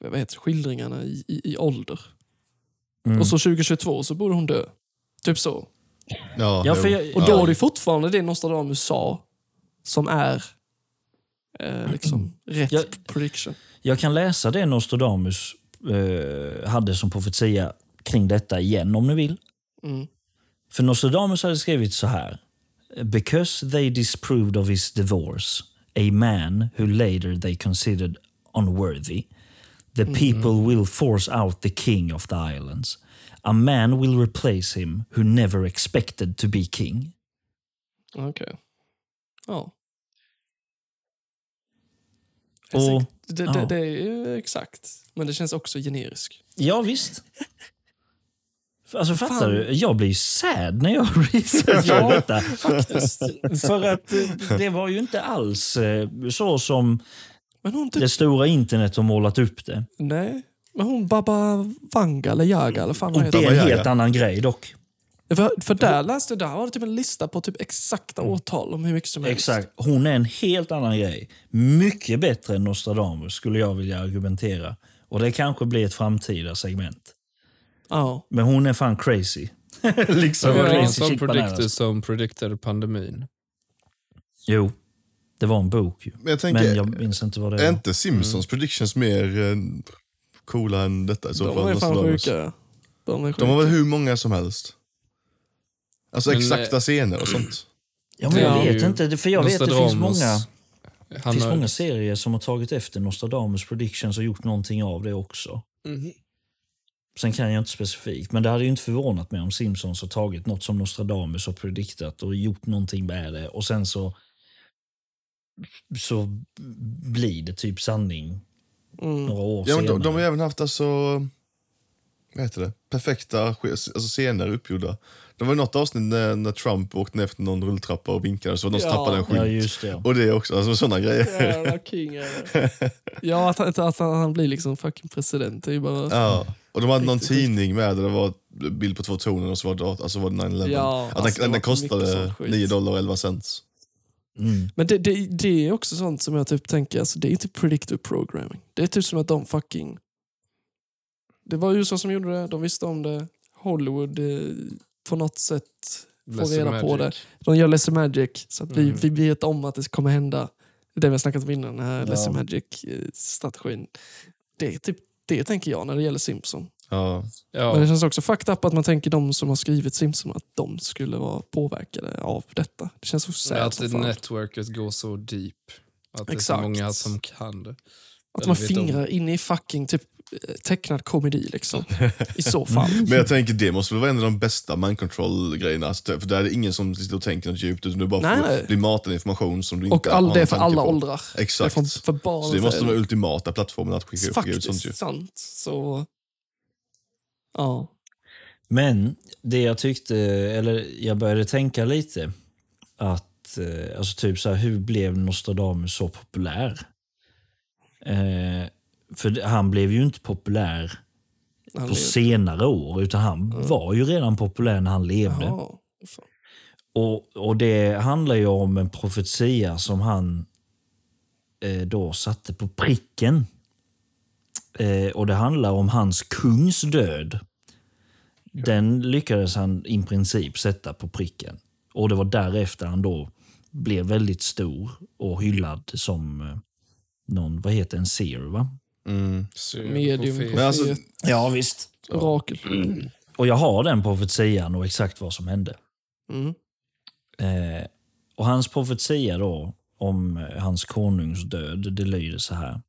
vad heter, skildringarna i, i, i ålder. Mm. Och så 2022 så borde hon dö. Typ så. Ja, Ja, för jag, Och då ja. är det fortfarande det Nostradamus sa som är eh, liksom rätt Jag- prediction. Jag kan läsa det Nostradamus eh, hade som profetia kring detta igen om ni vill. Mm. För Nostradamus hade skrivit så här. Because they disproved of his divorce, a man who later they considered unworthy, the people will force out the king of the islands. A man will replace him who never expected to be king. Okej. Ja. Och- det, det, ja. det är ju exakt. Men det känns också generiskt. Ja, visst. Alltså fattar Fan. du? Jag blir sad när jag researchar Ja, detta. För att eh, det var ju inte alls eh, så som hon typ, det stora internet har målat upp det. nej. Men hon Baba Vanga eller Jaga eller fan vad Och heter det är en helt Yaga. annan grej dock. För, för där läste jag, där var det typ en lista på typ exakta årtal om hur mycket som helst. Exakt. Hon är en helt annan grej. Mycket bättre än Nostradamus skulle jag vilja argumentera. Och det kanske blir ett framtida segment. Ja. Men hon är fan crazy. liksom Så var det ingen crazy bananas. predictor som predictade pandemin? Jo, det var en bok ju. Men jag tänker, Men jag minns inte vad det är var. inte Simpsons predictions mer eh, coola än detta i så De fall? är fan sjuka. De är sjuka. De har väl hur många som helst? Alltså Men, exakta eh, scener och sånt. Ja, men jag Ja. vet inte. För jag vet att det finns många, Han finns har, många serier som har tagit efter Nostradamus predictions och gjort någonting av det också. Mhm. Sen kan jag inte specifikt, men det hade ju inte förvånat mig om Simpsons har tagit något som Nostradamus har prediktat och gjort någonting med det och sen så så blir det typ sanning några år Ja, senare. de, de har även haft alltså, vad heter det? perfekta alltså scener uppgjorda. Det var något avsnitt när, när Trump åkte ner för någon rulltrappa och vinkade så var någon som Ja. tappade en skylt. Ja, just det. Och det också, alltså sådana grejer. Jävla king är. Ja, att, att, att han blir liksom fucking president. Det är ju bara... Ja. Och de hade någon Riktigt tidning med där det var bild på två toner och så var det, alltså var det 9-11. Ja, att alltså, den, den kostade sån skit. 9 dollar och 11 cents. Mm. Men det, det, det är också sånt som jag typ tänker, alltså, det är inte predictive programming. Det är typ som att de fucking... Det var USA som gjorde det, de visste om det. Hollywood eh, på något sätt får Lesser reda på det. Magic. De gör Lesser Magic, så att vi, Mm. vi vet om att det kommer hända. Det det vi har snackat om innan, den här Ja. Lesser Magic-strategin. Det är typ det tänker jag när det gäller Simpson. Ja. Ja, Men det känns också fucked up att man tänker de som har skrivit Simpson att de skulle vara påverkade av detta. Det känns så sad att fan. networket går så deep. Att det är så Exakt. många som kan det. Att man vet om. fingrar in i fucking typ eh, tecknad komedi liksom. I så fall. Men jag tänker det måste väl vara en av de bästa mind control-grejerna. Alltså, För där är det ingen som sitter och tänker något djupt utan du bara Nej, får bli matad information som du inte Och all, har det är för alla på. åldrar. Det Exakt. för, för barn Så det och måste vara den ultimata plattformen att skicka, skicka ut sånt ju. Sant. Så... Ja. Men det jag tyckte, eller jag började tänka lite att, eh, alltså typ så här, hur blev Nostradamus så populär? Eh, för han blev ju inte populär Han på lever. senare år, utan han var ju redan populär när han levde. Fan. Och, och det handlar ju om en profetia som han eh, då satte på pricken. Eh, och det handlar om hans kungs död. Den lyckades han i princip sätta på pricken. Och det var därefter han då blev väldigt stor och hyllad som eh, någon, vad heter en seer va? Mm. Medium, alltså- Ja visst. orakel. Och jag har den profetian och exakt vad som hände. Mm. Eh, och hans profetia då om eh, hans konungs död, det lyder så här.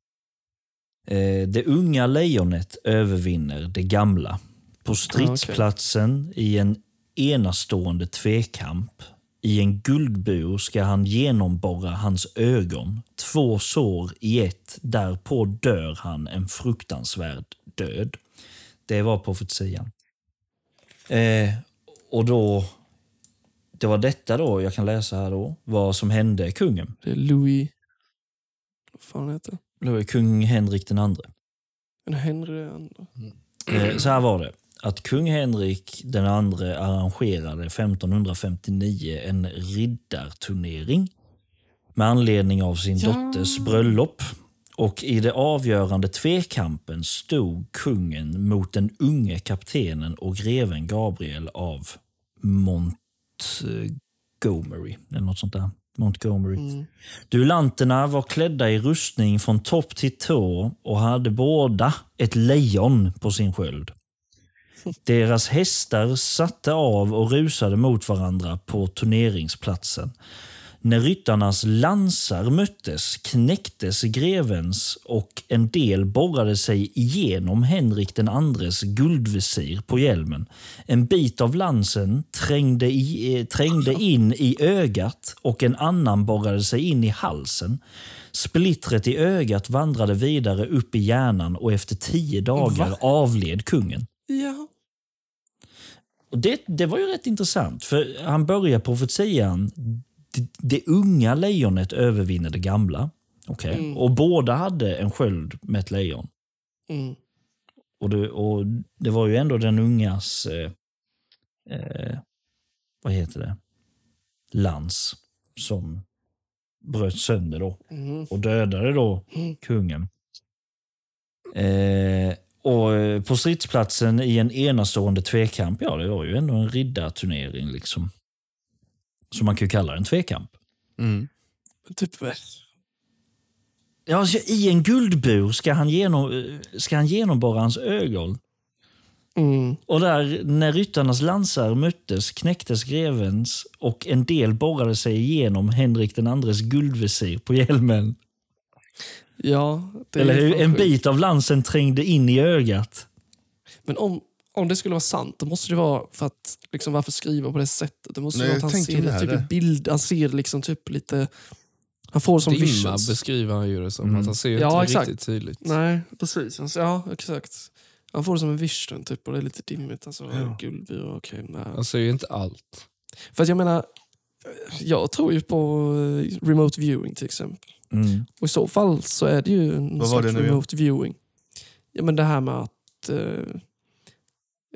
Eh, det unga lejonet övervinner det gamla. På stridsplatsen i en enastående tvekamp. I en guldbur ska han genomborra hans ögon. Två sår i ett, därpå dör han en fruktansvärd död. Det var profetian. Eh, och då det var detta då, jag kan läsa här då, vad som hände kungen. Det är Louis... Vad fan heter det? Var kung Henrik den andre. En Henry det andra. Eh, Så här var det. Att kung Henrik den andre arrangerade 1559 en riddarturnering med anledning av sin Ja. dotters bröllop. Och i det avgörande tvekampen stod kungen mot den unge kaptenen och greven Gabriel av Montgomery. Eller något sånt där. Montgomery. Mm. Duellanterna var klädda i rustning från topp till tå och hade båda ett lejon på sin sköld. Deras hästar satte av och rusade mot varandra på turneringsplatsen. När ryttarnas lansar möttes knäcktes grevens och en del borrade sig igenom Henrik den andres guldvisir på hjälmen. En bit av lansen trängde, i, eh, trängde in i ögat och en annan borrade sig in i halsen. Splittret i ögat vandrade vidare upp i hjärnan och efter tio dagar Va? avled kungen. Ja. Och det, det var ju rätt intressant, för han börjar profetian det, det unga lejonet övervinner det gamla. Okej. Mm. Och båda hade en sköld med ett lejon. Mm. Och det, och det var ju ändå den ungas, eh, eh, vad heter det, lans som bröt sönder då Mm. och dödade då Mm. kungen. Eh, och på stridsplatsen i en enastående tvekamp, ja det var ju ändå en riddarturnering liksom. Som man kan ju kalla en tvekamp. Mm. Typ, eh, Ja, alltså, I en guldbur ska han, genom, ska han genomborra hans ögon. mm. Och där, när ryttarnas lansar möttes knäcktes grevens och en del borrade sig igenom Henrik den andres guldvisir på hjälmen. Ja, det Eller hur? En bit av lansen trängde in i ögat. Men om, om det skulle vara sant, då måste det vara för att, liksom, varför skriva på det sättet? Det måste Nej, vara att han ser det typ det. i bild, han ser det liksom typ lite Han får det som Dimma visions. beskriver han ju det som. Mm. Att han ser Ja, inte exakt. riktigt tydligt. Nej, precis. Ja, exakt. Han får det som en vision typ och det är lite dimmigt. Alltså, Ja. Guldbyrå, okej. nej. Han ser ju inte allt. För att jag menar, jag tror ju på eh, remote viewing till exempel. Mm. Och i så fall så är det ju en Vad igen? remote viewing. Ja, men det här med att eh,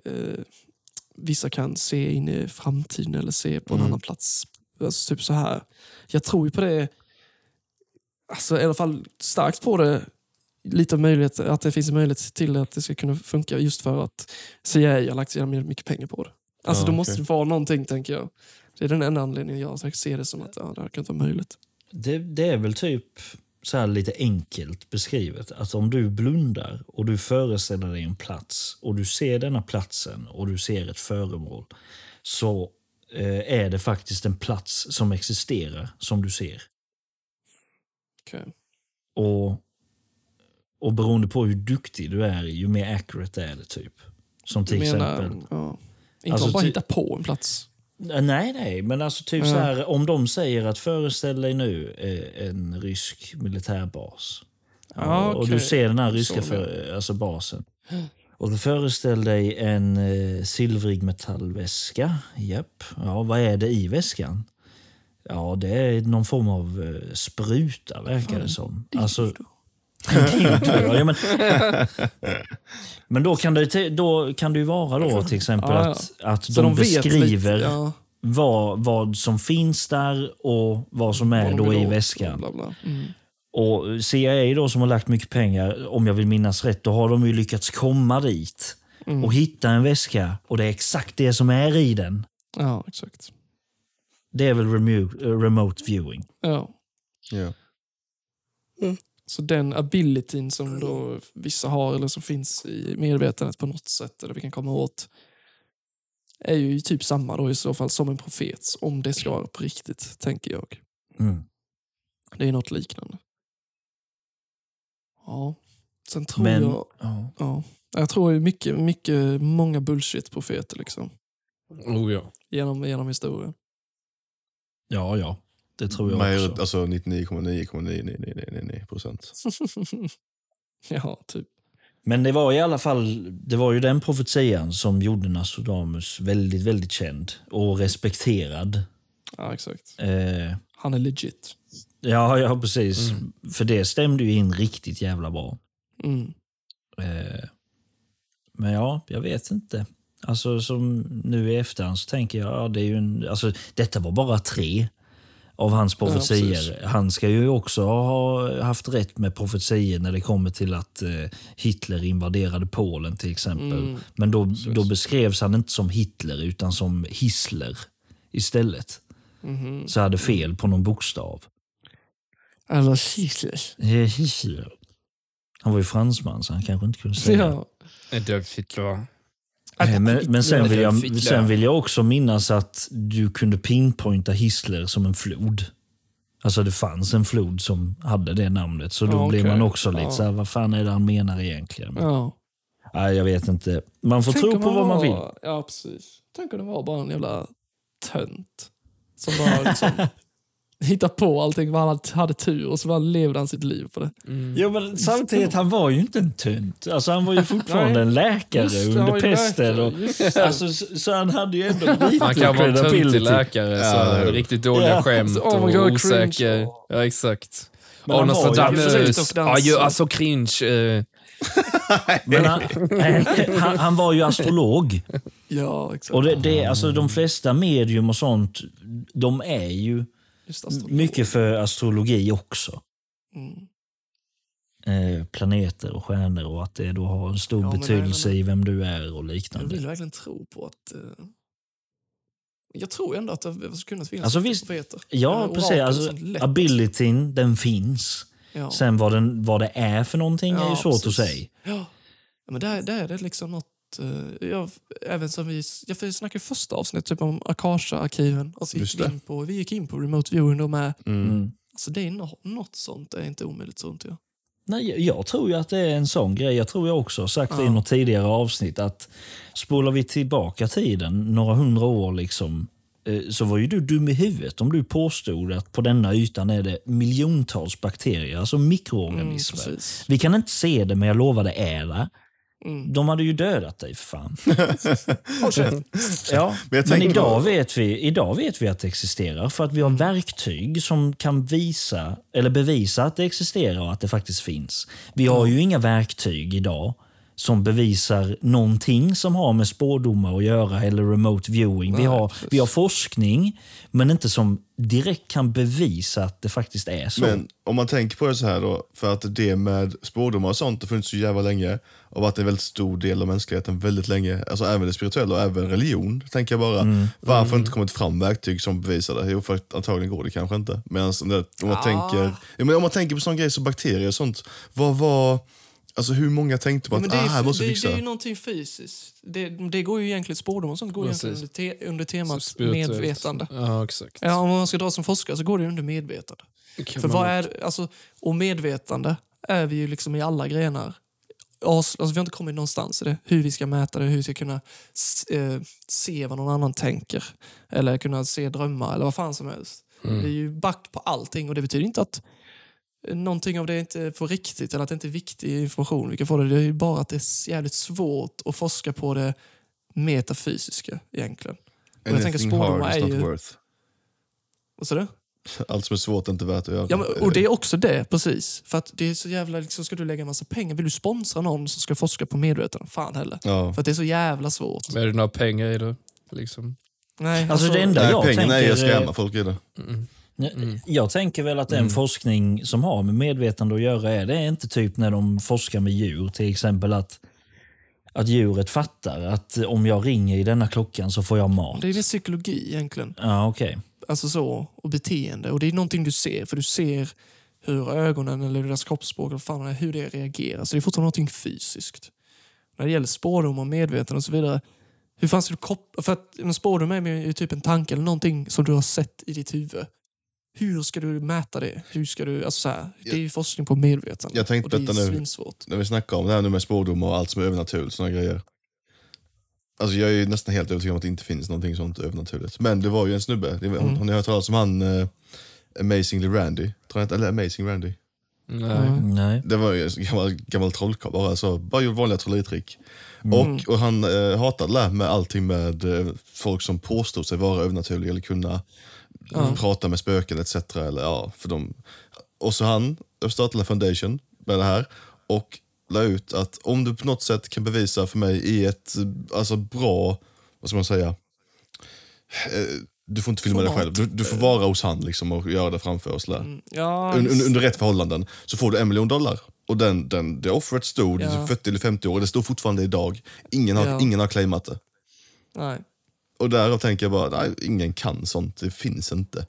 eh, vissa kan se in i framtiden eller se på en Mm. annan plats. Alltså typ så här. Jag tror ju på det, alltså i alla fall starkt på det, lite möjlighet, att det finns en möjlighet till att det ska kunna funka just för att CIA har lagt så mycket pengar på det. Alltså Ja, då okej. måste det vara någonting tänker jag. Det är den enda anledningen jag ser det som att ja, det här kan inte vara möjligt. Det, det är väl typ så här lite enkelt beskrivet. Att om du blundar och du föreställer dig en plats och du ser denna platsen och du ser ett föremål så eh, är det faktiskt en plats som existerar som du ser. Okej. Och, och beroende på hur duktig du är, ju mer accurate är det typ. Som till Du menar, exempel... ja. Inte Alltså, bara hitta på en plats. Nej, nej, men alltså typ så här, om de säger att föreställ dig nu eh, en rysk militärbas. Ja, Ja, Och du ser den här ryska för, alltså basen. Och du föreställ dig en eh, silvrig metallväska. Japp. Ja, vad är det i väskan? Ja, det är någon form av eh, spruta verkar det som. Alltså, ja, men, men då kan det, då kan det ju vara då till exempel Ja, ja. att, att Så de, de, beskriver lite, ja, vad, vad som finns där och vad som vad är de då i åt, väskan. Bla, bla. Mm. Och CIA då som har lagt mycket pengar, om jag vill minnas rätt, då har de ju lyckats komma dit Mm. och hitta en väska och det är exakt det som är i den. Ja, exakt. Det är väl remo- eh, remote viewing. Ja. Ja. Så den abilityn som då vissa har eller som finns i medvetandet på något sätt eller vi kan komma åt är ju typ samma då i så fall som en profets om det ska vara på riktigt, tänker jag. Mm. Det är något liknande. Ja. Sen tror Men, jag... ja. Ja. Jag tror ju mycket, mycket, många bullshit-profeter liksom. Oh ja. Genom, genom historien. ja, ja, det tror jag Major, också. alltså 99,99999 procent. ja, typ. Men det var i alla fall det var ju den profetian som gjorde Nostradamus väldigt, väldigt känd och respekterad. Ja, exakt. Eh, Han är legit. ja, ja, precis. För det stämde ju in riktigt jävla bra. Mm. Eh, men ja, jag vet inte. Alltså som nu i efterhand så tänker jag, ja, det är ju en, alltså, detta var bara tre av hans Ja, profetier. precis. Han ska ju också ha haft rätt med profetier när det kommer till att eh, Hitler invaderade Polen till exempel. Mm, Men då, då beskrevs han inte som Hitler utan som Hissler istället. Mhm. Så jag hade fel på någon bokstav. Jesus. Eh, Hissler. Han var ju fransman så han kanske inte kunde säga Ja. Adolf Hitler. Eh, Men, men sen, vill jag, sen vill jag också minnas att du kunde pinpointa Hissler som en flod. Alltså det fanns en flod som hade det namnet. Så då Ja, blir man också lite Ja. så här, vad fan är det han menar egentligen? ja. Nej, jag vet inte. Man får Tänk tro på vad man vill. Ja, precis. Tänk om det var bara en jävla tönt. Som bara liksom hittade på allting. Han hade tur och så levde han sitt liv på det. Jo, men samtidigt, han var ju inte en tönt. Alltså, han var ju fortfarande en läkare Just han under pesten. Och, alltså, så, så han hade ju ändå lite Man kan vara en töntig läkare, så Ja, jo. riktigt dåliga Ja. skämt Oh my och God, osäker. Ja, exakt. Men Och han var ju Nostradamus. absolut Ja, ju, alltså cringe. Eh, Men han, han, han var ju astrolog. Ja, exakt. Och det, det, alltså, de flesta medium och sånt, de är ju. Mycket för astrologi också. Mm. Eh, planeter och stjärnor och att det då har en stor Ja, betydelse även- i vem du är och Jag liknande. vill verkligen tro på att... eh, jag tror ändå att det skulle kunna finnas Alltså, visst, profeter. Ja, precis. Alltså, abilityn, den finns. Ja. Sen vad, den, vad det är för någonting är ju Ja, svårt att precis. säga. Ja, Ja, men där, där är det liksom något... eh, jag, även som vi, jag snackade i första avsnittet typ om Akasha-arkiven. Alltså, vi, det. in på, vi gick in på remote viewing då med. Mm. Mm. Alltså, det är no, något sånt det är inte omöjligt, tror inte jag. Nej, jag- tror ju att det är en sån grej. Jag tror jag också har sagt det i Ja. något tidigare avsnitt att spolar vi tillbaka tiden några hundra år liksom eh, så var ju du dum i huvudet om du påstod att på denna ytan är det miljontals bakterier, alltså mikroorganismer. Mm. Vi kan inte se det, men jag lovar det är där. Mm. De hade ju dödat dig för fan. Ja, Men men, idag, på- vet vi, idag vet vi att det existerar för att vi har verktyg som kan visa eller bevisa att det existerar och att det faktiskt finns. Vi har ju inga verktyg idag som bevisar någonting som har med spårdomar att göra eller remote viewing. vi, har, vi har forskning, men inte som direkt kan bevisa att det faktiskt är så. Men om man tänker på det så här då, för att det med spårdomar och sånt har funnits så jävla länge och varit en väldigt stor del av mänskligheten väldigt länge. Alltså även det spirituella och även religion, tänker jag bara. Mm. Varför har inte kommit fram verktyg som bevisar det? Jo, för att antagligen går det kanske inte. Medan om, det, om, man tänker, ja, men om man tänker på sån grejer som bakterier och sånt, vad var... Alltså hur många tänkte på Ja, att men det, ah, här är, måste det, vi det fixa? är ju någonting fysiskt. Det, det går ju egentligen spårdom och sånt går Precis. egentligen under, te, under temat medvetande. Ja, exakt. Ja, om man ska dra som forskare så går det under medvetande. Det kan För vad är, alltså, och medvetande är vi ju liksom i alla grenar. Alltså, vi har inte kommit någonstans i det. Hur vi ska mäta det, hur vi ska kunna s- eh, se vad någon annan tänker. Eller kunna se drömmar eller vad fan som helst. Mm. Vi är ju back på allting och det betyder inte att någonting av det inte på riktigt eller att det inte är viktig information vi kan få det. Det är ju bara att det är jävligt svårt att forska på det metafysiska egentligen. Och jag tänker Anything spårdomar hard är is not ju... worth. Vad sa du? Allt som är svårt är inte värt att göra. Ja, men, och det är också det, precis. För att det är så jävla, liksom, ska du lägga en massa pengar, vill du sponsra någon som ska forska på medvetande? Fan heller. Ja. För att det är så jävla svårt. Men är det några pengar i det? Liksom? Nej, Alltså, det enda Nej, jag pengarna är att tänker... skrämma folk i det. Mm. Jag tänker väl att den Mm. forskning som har med medvetande att göra är det är inte typ när de forskar med djur. Till exempel att, att djuret fattar att om jag ringer i denna klockan så får jag mat. Det är mer psykologi egentligen. Ja, okej. Alltså så, och beteende. Och det är någonting du ser, för du ser hur ögonen eller deras kroppsspråk, eller fan hur det reagerar. Så det är fortfarande någonting fysiskt. När det gäller spårdom och medvetande och så vidare. Hur fan ska du koppla... För att en spårdom är ju typ en tanke eller någonting som du har sett i ditt huvud. Hur ska du mäta det? Hur ska du... Alltså så här, det är ju forskning på medvetande. Jag tänkte och det är detta nu. svinsvårt. när vi snackar om det här nu med spårdomar och allt som är övernaturligt, såna grejer. Alltså jag är ju nästan helt övertygad om att det inte finns någonting sånt övernaturligt. Men det var ju en snubbe, det var, Mm. har ni hört talas om han uh, Amazingly Randy? Tror jag inte, eller Amazing Randy? Nej. Nej. Det var ju en gammal, gammal trollkarl bara, alltså, bara gjorde vanliga trolleritrick. Och, och han eh, hatade det med allting med eh, folk som påstod sig vara övernaturliga eller kunna prata med spöken etc. Eller, ja, för de, och så han startade foundation med det här och la ut att om du på något sätt kan bevisa för mig i ett alltså bra, vad ska man säga, eh, du får inte filma dig Format. själv, du, du får vara hos han liksom och göra det framför oss. Där. Mm, Ja, Un, un, under rätt förhållanden så får du en miljon dollar. Och den, den, det offret stod Ja. 40 eller 50 år, det står fortfarande idag. Ingen har, Ja. ingen har claimat det. nej. Och därav tänker jag bara, nej, ingen kan sånt, det finns inte.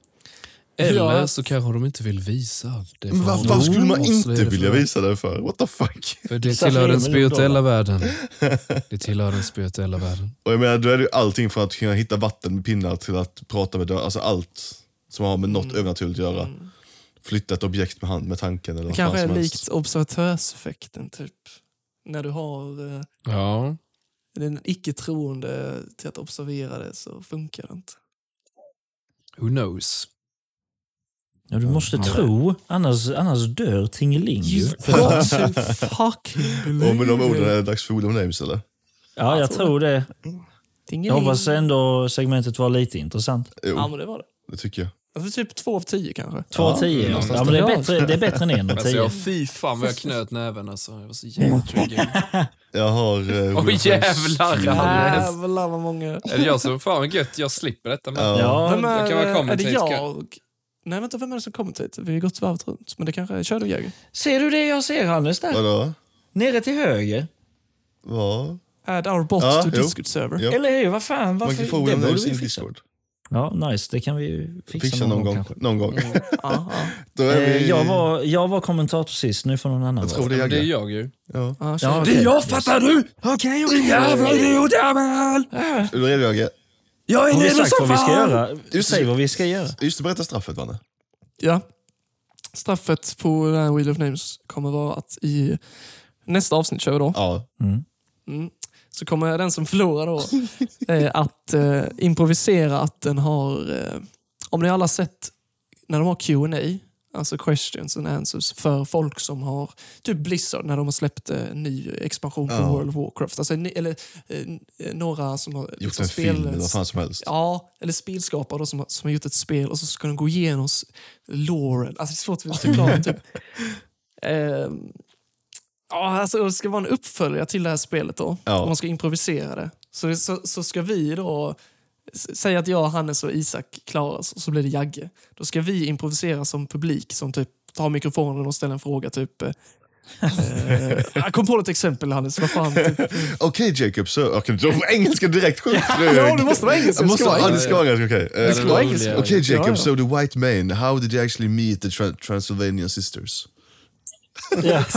Eller Ja. så kanske de inte vill visa det. Men för varför, honom. skulle man inte vilja för- visa det för? What the fuck? För det tillhör den spirituella världen. Det tillhör den spirituella världen. Och jag menar, då är det ju allting från att kunna hitta vatten med pinnar till att prata med döda, alltså allt som har med något övernaturligt att göra. Flytta ett objekt med hand med tanken eller Det vad kanske är likt observatörseffekten, typ. När du har eh, Ja. Den icke-troende till att observera det så funkar det inte. Who knows? Ja, du måste tro, annars, annars dör Tingeling. to fucking Och med de orden är det dags för Wheel of Names eller? Ja, jag tror det. Jag hoppas ändå segmentet var lite intressant. Jo, Ja, men det var det. det tycker jag. Alltså typ två av tio kanske. Två av tio. Ja, någonstans ja, men det, är bättre, det är bättre än en av Alltså, tio. jag, fy fan vad jag knöt näven alltså. Jag var så jävla triggad. Jag har... Uh, of Åh Names. jävlar! Jävlar vad många. Är det jag som, fan vad gött, jag slipper detta. Men. Ja. Vem är, jag kan vara är det jag? Nej vänta, vem är det som commentator? Vi har gått varvet runt. Men det kanske är... Kör du Jäger. Ser du det jag ser, Hannes? Där? Vadå? Nere till höger. Vad? Add our bot Ja, to jo. Discord server. Ja. Eller hur? Vad fan? Varför? Man kan få det Wheel of borde Names vi i fixa. Discord. Ja, nice. Det kan vi ju fixa, Fixa någon gång. kanske. Någon gång. Ja, ja. Är Eh, vi... jag, var, jag var kommentator sist, nu får någon annan Jag tror det är Det är jag ju. Ja. ja, kör. Ja, okej. Jag fattar du! Okej, okej. Jävla idiotjävel! Är du redo Jagge? Jag är Har vi nere i sagt vad vi ska göra? Just Säg det. vad vi ska göra. Just det, berätta straffet Vanne. Ja. Straffet på den här Wheel of Names kommer vara att i nästa avsnitt kör vi då. Ja. Mm. Mm. Så kommer den som förlorar då eh, att eh, improvisera att den har... Eh, om ni alla har sett när de har Q&A alltså questions and answers, för folk som har... Typ Blizzard när de har släppt eh, en ny expansion på Ja. World of Warcraft. Alltså, ni- eller eh, några som har... Gjort liksom en film spel- eller vad fan som helst. Ja, eller spelskapare då, som, har- som har gjort ett spel och så ska de gå igenom loren. Alltså det är svårt att förklara. typ. Ehm, ja, alltså, det ska vara en uppföljare till det här spelet då. Ja. Och man ska improvisera det. Så, så, så ska vi då... Säg att jag, Hannes och Isak klarar oss och så blir det Jagge. Då ska vi improvisera som publik som typ tar mikrofonen och ställer en fråga. Typ, eh, eh, jag kom på ett exempel Hannes. Vad fan, typ, Okej Jacob, så... Okay, då engelska direkt sjukt. ja, det måste vara engelska. Måste, ja, det ska vara engelska, okej. Eh, roliga. engelska. Okej Jacob, Ja, ja. so the white man, how did you actually meet the Tran- Transylvanian sisters? Ja.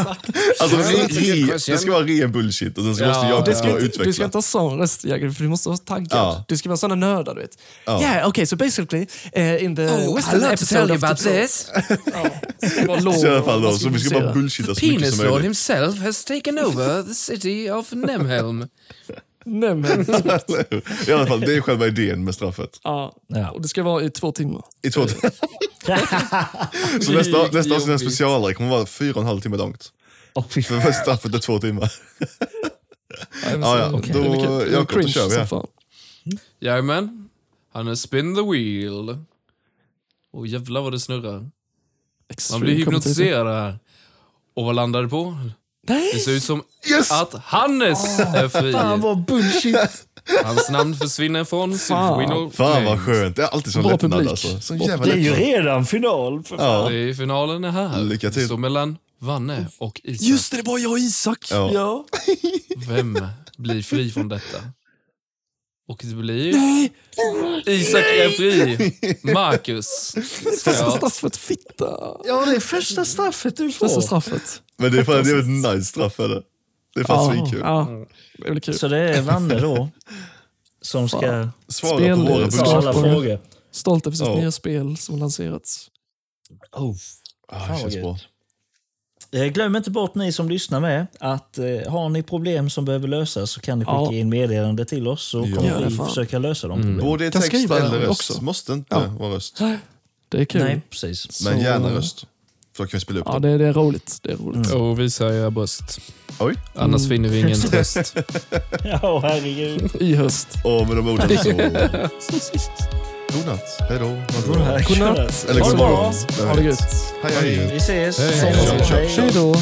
Alltså, Ja, re, re, det ska vara ren bullshit och sen så Ja, måste jag ska ja, inte, du ska utveckla. inte ha sån röst, för du måste vara taggad. Ja. Du ska vara såna nördar, du vet. Ja. Yeah, okay, so basically, uh, in the Oh, western I'd love to episode tell you of about this. I alla fall då, så vi ska bara bullshitta så mycket Penis som Lord möjligt. himself has taken over the city of Nemhelm. Nej, men, I alla fall, det är själva idén med straffet. ja. Ja. Och det ska vara i två timmar. I två så nästa, nästa avsnitt är en specialare, kommer vara fyra och en halv timme långt. Fy För straffet är två timmar. Ja, ja, så- då- blir blir Jakob, då kör vi fan. Jajamän. Han har spin the wheel. Och jävlar vad det snurrar. Man Extreme blir competitive. hypnotiserad här. Och vad landar det på? Nej! Det ser ut som Yes! att Hannes är fri. Fan vad bullshit. Hans namn försvinner från Fan. Silverwinner Fan vad skönt, det är alltid sån lättnad alltså. Jävla Det är ju redan final. För fan. Ja. Det är finalen är här. Lycka till. Det står mellan Vanne och Isak. Just det, det var jag och Isak. Ja. Ja. Vem blir fri från detta? Och det blir... Nej! Isak är fri. Marcus. Första Ja. straffet, fitta. Ja, det är första straffet du får. Första straffet. Men det är fan det är ett nice straff eller? Det är fan svinkul. ja, det blir kul. Så det är Vanne då som ska Svara Spel- på våra alla frågor. Stolt över sitt Ja. nya spel som lanserats. Oh. Ah, Fan det vad känns gött. Eh, Glöm inte bort ni som lyssnar med att eh, har ni problem som behöver lösas så kan ni skicka Ja. in meddelande till oss så Ja. kommer det, vi fan. försöka lösa de problemen. Både text skriva eller röst. också. Måste inte Ja. vara röst. Det är kul. Nej, precis. Men Så- gärna röst. För då kan vi spela upp Ja, det, det är roligt. Det är roligt. Och visa era bröst. Oj. Annars Mm. finner vi ingen tröst. Ja, herregud. I höst. Och med de orden så... Godnatt. Hej då. Godnatt. Eller god morgon. Ha det gött. Hej hej. Vi ses. Hej då.